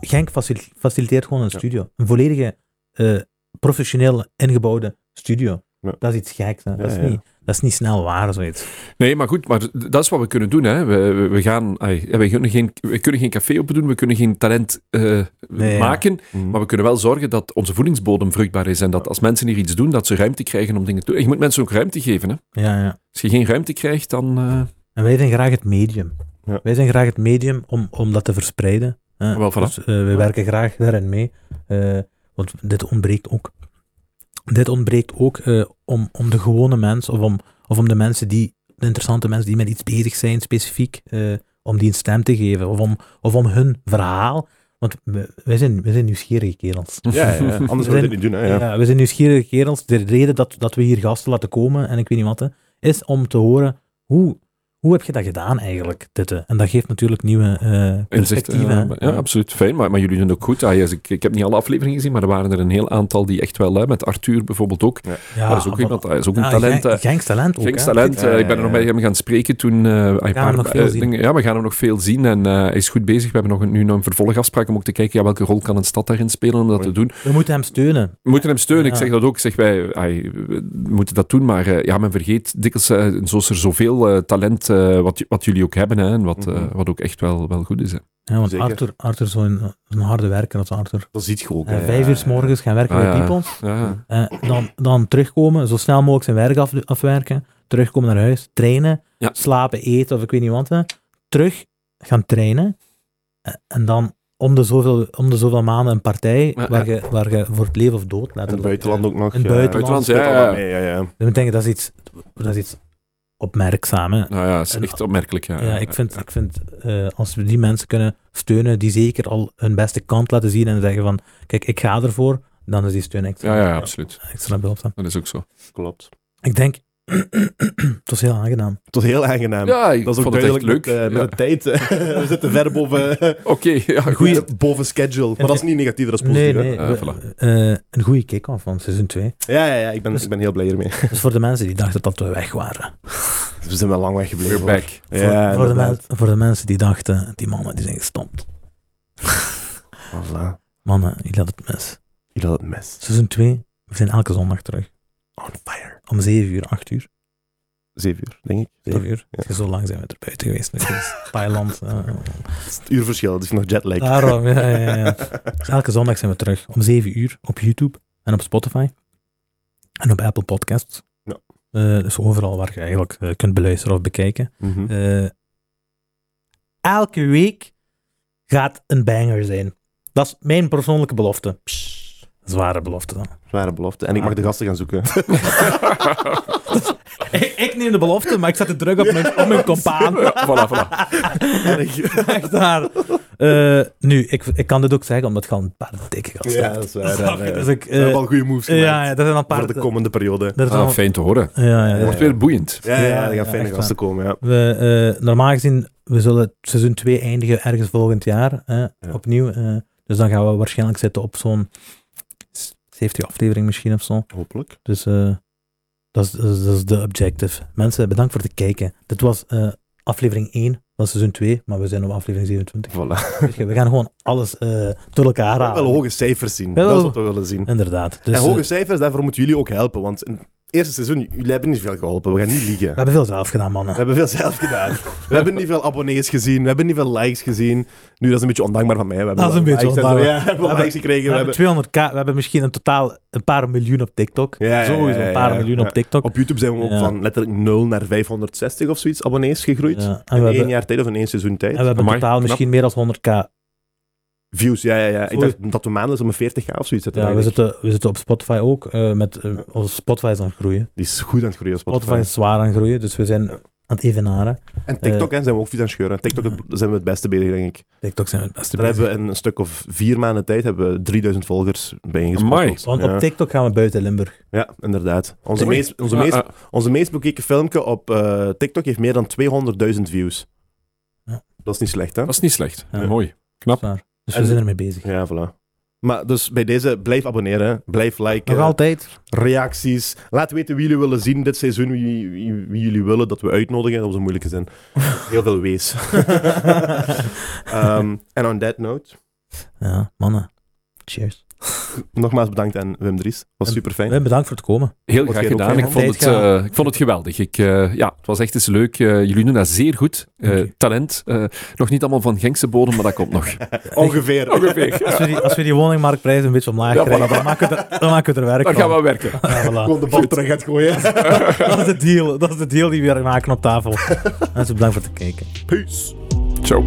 [SPEAKER 3] Genk facil- faciliteert gewoon een
[SPEAKER 1] Ja.
[SPEAKER 3] studio. Een volledige, eh, professioneel ingebouwde studio.
[SPEAKER 1] Ja.
[SPEAKER 3] Dat is iets geks. Hè. dat, is. Niet, dat is niet snel waar, zoiets.
[SPEAKER 2] Nee, maar goed, maar dat is wat we kunnen doen. Hè. We, we, gaan, ai, we, kunnen geen, we kunnen geen café open doen, we kunnen geen talent eh,
[SPEAKER 3] Nee,
[SPEAKER 2] maken,
[SPEAKER 1] Mhm.
[SPEAKER 2] maar we kunnen wel zorgen dat onze voedingsbodem vruchtbaar is en dat als mensen hier iets doen, dat ze ruimte krijgen om dingen te doen. En je moet mensen ook ruimte geven. Hè.
[SPEAKER 3] Ja, ja.
[SPEAKER 2] Als je geen ruimte krijgt, dan... eh,
[SPEAKER 3] En wij zijn graag het medium.
[SPEAKER 1] Ja.
[SPEAKER 3] Wij zijn graag het medium om, om dat te verspreiden.
[SPEAKER 2] Wel, voilà.
[SPEAKER 3] Dus eh, we werken graag daarin mee. Want dit ontbreekt ook. Dit ontbreekt ook eh, om, om de gewone mens, of om, of om de mensen die, de interessante mensen die met iets bezig zijn, specifiek, eh, om die een stem te geven. Of om, of om hun verhaal. Want we- wij zijn, wij zijn nieuwsgierige kerels.
[SPEAKER 1] Ja, ja, anders wil je dit niet doen. Hè, ja.
[SPEAKER 3] Ja, we zijn nieuwsgierige kerels. De reden dat, dat we hier gasten laten komen, en ik weet niet wat, hè, is om te horen hoe, hoe heb je dat gedaan eigenlijk, dit? En dat geeft natuurlijk nieuwe eh
[SPEAKER 2] Inzicht,
[SPEAKER 3] perspectieven.
[SPEAKER 2] eh, ja, absoluut. Fijn, maar, maar jullie doen ook goed. Ah, ik, ik heb niet alle afleveringen gezien, maar er waren er een heel aantal die echt wel, hè, met Arthur bijvoorbeeld ook.
[SPEAKER 3] Ja,
[SPEAKER 2] dat is ook,
[SPEAKER 3] maar-
[SPEAKER 2] iemand, dat is ook een talent.
[SPEAKER 3] Genks talent ook.
[SPEAKER 2] Genks
[SPEAKER 3] hè.
[SPEAKER 2] talent.
[SPEAKER 1] Ja,
[SPEAKER 2] eh, ik ben er nog hem gaan spreken toen. een paar,
[SPEAKER 3] hem nog veel zien.
[SPEAKER 2] dingen- ja, we gaan hem nog veel zien en eh, hij is goed bezig. We hebben nog een, nu nog een vervolgafspraak om ook te kijken ja, welke rol kan een stad daarin spelen om dat te doen.
[SPEAKER 3] We moeten hem steunen.
[SPEAKER 2] We moeten hem steunen. Ik zeg dat ook. Ik zeg wij, we moeten dat doen, maar ja, men vergeet dikwijls, zo is er zoveel talent eh, wat, wat jullie ook hebben hè, en wat, eh,
[SPEAKER 1] Mhm.
[SPEAKER 2] wat ook echt wel, wel goed is. Hè.
[SPEAKER 3] Ja, want
[SPEAKER 1] Zeker.
[SPEAKER 3] Arthur, Arthur is zo'n een harde werker. Dat is Arthur.
[SPEAKER 1] Dat ziet je ook.
[SPEAKER 3] Eh,
[SPEAKER 1] hè.
[SPEAKER 3] vijf uur s morgens gaan werken
[SPEAKER 2] Ah,
[SPEAKER 3] bij
[SPEAKER 2] ja.
[SPEAKER 3] People.
[SPEAKER 2] Ja.
[SPEAKER 3] Eh, dan, dan terugkomen, zo snel mogelijk zijn werk af, afwerken. Terugkomen naar huis, trainen,
[SPEAKER 2] Ja.
[SPEAKER 3] slapen, eten of ik weet niet wat. hè. Terug gaan trainen. En dan om de, zoveel, om de zoveel maanden een partij
[SPEAKER 2] Ja,
[SPEAKER 3] waar, je, waar je voor het leven of dood
[SPEAKER 1] In
[SPEAKER 3] laat.
[SPEAKER 1] het buitenland ook nog.
[SPEAKER 3] In het
[SPEAKER 1] ja.
[SPEAKER 3] buitenland,
[SPEAKER 2] ja, ja.
[SPEAKER 1] mee, ja, ja.
[SPEAKER 3] Ik denk dat is iets, dat is iets opmerkzaam. Hè.
[SPEAKER 2] Nou ja, dat is
[SPEAKER 3] En-
[SPEAKER 2] echt opmerkelijk. Ja,
[SPEAKER 3] Ja, ik vind, ik vind eh, als we die mensen kunnen steunen, die zeker al hun beste kant laten zien en zeggen van, kijk, ik ga ervoor, dan is die steun extra,
[SPEAKER 2] Ja, ja, absoluut.
[SPEAKER 3] extra behulpzaam.
[SPEAKER 2] Dat is ook zo.
[SPEAKER 1] Klopt.
[SPEAKER 3] Ik denk, het was heel aangenaam.
[SPEAKER 1] Het was heel aangenaam.
[SPEAKER 2] Ja, ik
[SPEAKER 1] dat is ook
[SPEAKER 2] vond het echt
[SPEAKER 1] duidelijk
[SPEAKER 2] leuk.
[SPEAKER 1] met, eh,
[SPEAKER 2] Ja.
[SPEAKER 1] met de tijd. we zitten ver boven,
[SPEAKER 2] Oké, ja, goed.
[SPEAKER 1] goeie, boven schedule. Maar dat is niet negatief, dat is
[SPEAKER 3] Nee,
[SPEAKER 1] positief. hè.
[SPEAKER 3] nee.
[SPEAKER 2] Ah,
[SPEAKER 3] we- eh, een goede kick-off van seizoen 2.
[SPEAKER 1] Ja, ja, ja ik, ben,
[SPEAKER 3] Dus-
[SPEAKER 1] ik ben heel blij ermee.
[SPEAKER 3] Dus voor de mensen die dachten dat we weg waren.
[SPEAKER 1] We zijn wel lang weggebleven.
[SPEAKER 2] We're back.
[SPEAKER 3] Voor,
[SPEAKER 1] Ja,
[SPEAKER 3] voor, de men- voor de mensen die dachten, die mannen die zijn gestopt.
[SPEAKER 1] Voilà.
[SPEAKER 3] Mannen, jullie hadden het mis.
[SPEAKER 1] Jullie hadden het mes.
[SPEAKER 3] Seizoen 2, we zijn elke zondag terug.
[SPEAKER 1] On fire.
[SPEAKER 3] Om 7 uur, 8 uur.
[SPEAKER 1] Zeven uur, denk ik.
[SPEAKER 3] 7 uur.
[SPEAKER 1] Ja.
[SPEAKER 3] Zo lang zijn we er buiten geweest. Dus Thailand. eh,
[SPEAKER 1] Het uurverschil, dus nog jetlag.
[SPEAKER 3] Daarom, ja, ja, ja. Dus elke zondag zijn we terug om 7 uur op YouTube en op Spotify en op Apple Podcasts.
[SPEAKER 1] Ja.
[SPEAKER 3] Eh, dus overal waar je eigenlijk eh, kunt beluisteren of bekijken.
[SPEAKER 1] Mhm.
[SPEAKER 3] Elke week gaat een banger zijn. Dat is mijn persoonlijke belofte. Zware belofte dan.
[SPEAKER 1] Zware belofte. En ik mag de gasten gaan zoeken.
[SPEAKER 3] ik, ik neem de belofte, maar ik zet de druk op mijn, op mijn compaan.
[SPEAKER 2] voilà, voilà.
[SPEAKER 3] Echt waar. Eh, nu, ik, ik kan dit ook zeggen, omdat ik al een paar dikke gasten
[SPEAKER 1] Ja, dat is waar. Ja, ja.
[SPEAKER 3] Dus ik,
[SPEAKER 1] We hebben
[SPEAKER 3] eh,
[SPEAKER 1] al goede moves
[SPEAKER 3] ja,
[SPEAKER 1] gemaakt
[SPEAKER 3] ja, dat zijn een paar...
[SPEAKER 1] voor de komende periode.
[SPEAKER 3] dat is
[SPEAKER 2] Ah,
[SPEAKER 3] al-
[SPEAKER 2] fijn te horen.
[SPEAKER 3] ja, ja,
[SPEAKER 2] Het
[SPEAKER 3] ja.
[SPEAKER 2] wordt weer boeiend.
[SPEAKER 1] Ja, ja,
[SPEAKER 3] Ja,
[SPEAKER 1] er
[SPEAKER 3] ja,
[SPEAKER 1] gaan fijne gasten komen, ja.
[SPEAKER 3] We, eh, normaal gezien, we zullen seizoen 2 eindigen ergens volgend jaar, hè, opnieuw. eh, dus dan gaan we waarschijnlijk zitten op zo'n 70 aflevering misschien of zo.
[SPEAKER 1] Hopelijk.
[SPEAKER 3] Dus eh, dat, is, dat, is, de objective. Mensen, bedankt voor het kijken. Dit was eh, aflevering 1 van seizoen 2, maar we zijn op aflevering 27.
[SPEAKER 1] Voilà.
[SPEAKER 3] Dus we gaan gewoon alles eh, door elkaar
[SPEAKER 1] We
[SPEAKER 3] halen.
[SPEAKER 1] willen hoge cijfers zien.
[SPEAKER 3] Wel-
[SPEAKER 1] Dat is wat we willen zien.
[SPEAKER 3] Inderdaad. Dus,
[SPEAKER 1] en hoge cijfers, daarvoor moeten jullie ook helpen. Want in eerste seizoen, jullie hebben niet veel geholpen. We gaan niet liegen.
[SPEAKER 3] we hebben veel zelf gedaan, mannen.
[SPEAKER 1] We hebben veel zelf gedaan. We hebben niet veel abonnees gezien. We hebben niet veel likes gezien. Nu, dat is een beetje ondankbaar van mij. We hebben
[SPEAKER 3] Dat is een beetje
[SPEAKER 1] zo.
[SPEAKER 3] ondankbaar.
[SPEAKER 1] Ja, we hebben
[SPEAKER 3] We
[SPEAKER 1] likes gekregen.
[SPEAKER 3] We
[SPEAKER 1] We
[SPEAKER 3] hebben
[SPEAKER 1] hebben...
[SPEAKER 3] 200k, we hebben misschien in totaal een paar miljoen op TikTok.
[SPEAKER 1] Ja, ja,
[SPEAKER 3] Sowieso
[SPEAKER 1] ja,
[SPEAKER 3] een paar
[SPEAKER 1] ja,
[SPEAKER 3] miljoen
[SPEAKER 1] ja.
[SPEAKER 3] op TikTok.
[SPEAKER 1] Op YouTube zijn we ook
[SPEAKER 3] Ja.
[SPEAKER 1] van letterlijk 0 naar 560 of zoiets abonnees gegroeid.
[SPEAKER 3] En,
[SPEAKER 1] In
[SPEAKER 3] we
[SPEAKER 1] één
[SPEAKER 3] hebben,
[SPEAKER 1] jaar tijd of in één seizoen tijd.
[SPEAKER 3] en we hebben in totaal
[SPEAKER 2] knap.
[SPEAKER 3] misschien meer dan 100k.
[SPEAKER 1] Views, ja, ja, ja. Ik dacht dat we maandelijks om een 40k of zoiets zitten.
[SPEAKER 3] Ja, we zitten, we zitten op Spotify ook. eh, met, eh, onze Spotify is aan het groeien.
[SPEAKER 1] Die is goed aan het groeien. Spotify.
[SPEAKER 3] Spotify is zwaar aan het groeien, dus we zijn aan het evenaren.
[SPEAKER 1] En TikTok
[SPEAKER 3] Eh,
[SPEAKER 1] hè, zijn we ook vies aan het scheuren. TikTok zijn we het beste bezig, denk ik.
[SPEAKER 3] TikTok zijn we het beste
[SPEAKER 1] Daar
[SPEAKER 3] bezig.
[SPEAKER 1] hebben we in een stuk of vier maanden tijd hebben we 3000 volgers bij
[SPEAKER 2] Amai.
[SPEAKER 1] ingesprokkeld.
[SPEAKER 3] Want
[SPEAKER 1] ja.
[SPEAKER 3] op TikTok gaan we buiten Limburg.
[SPEAKER 1] ja, inderdaad. Onze, meest, onze,
[SPEAKER 2] Ah,
[SPEAKER 1] meest,
[SPEAKER 2] ah,
[SPEAKER 1] onze meest bekeken filmpje op eh, TikTok heeft meer dan 200.000 views.
[SPEAKER 3] Ja.
[SPEAKER 1] Dat is niet slecht, hè?
[SPEAKER 2] dat is niet slecht.
[SPEAKER 3] Ja.
[SPEAKER 2] Mooi. Knap.
[SPEAKER 3] Zwaar. Dus
[SPEAKER 1] En-
[SPEAKER 3] we zijn ermee bezig.
[SPEAKER 1] Ja, voilà. Maar dus bij deze, blijf abonneren, blijf liken,
[SPEAKER 3] Nog altijd.
[SPEAKER 1] reacties. Laat weten wie jullie willen zien dit seizoen, wie, wie, wie jullie willen dat we uitnodigen. Dat was een moeilijke zin. Heel veel wees. Ehm, En on that note,
[SPEAKER 3] Ja, mannen. Cheers.
[SPEAKER 1] nogmaals bedankt aan Wim Dries. Was super fijn.
[SPEAKER 3] Wim, bedankt voor het komen.
[SPEAKER 2] Heel graag gedaan. Ik vond, het, eh, ik vond het geweldig. Ik, eh, ja, het was echt eens leuk. Eh, jullie doen dat zeer goed. Eh, talent. Eh, nog niet allemaal van Genkse bodem, maar dat komt nog.
[SPEAKER 1] Ongeveer.
[SPEAKER 2] Ongeveer.
[SPEAKER 3] Als we die, als we die woningmarktprijs een beetje omlaag
[SPEAKER 2] Ja,
[SPEAKER 3] krijgen,
[SPEAKER 2] voilà.
[SPEAKER 3] dan maken we er, dan maken we er werk
[SPEAKER 2] Dan gaan we werken.
[SPEAKER 3] Ja, voilà.
[SPEAKER 1] Gewoon de bal terug gaat gooien.
[SPEAKER 3] Dat is de deal. Dat is de deal die we weer maken op tafel. Mensen, bedankt voor het kijken.
[SPEAKER 1] Peace.
[SPEAKER 2] Ciao.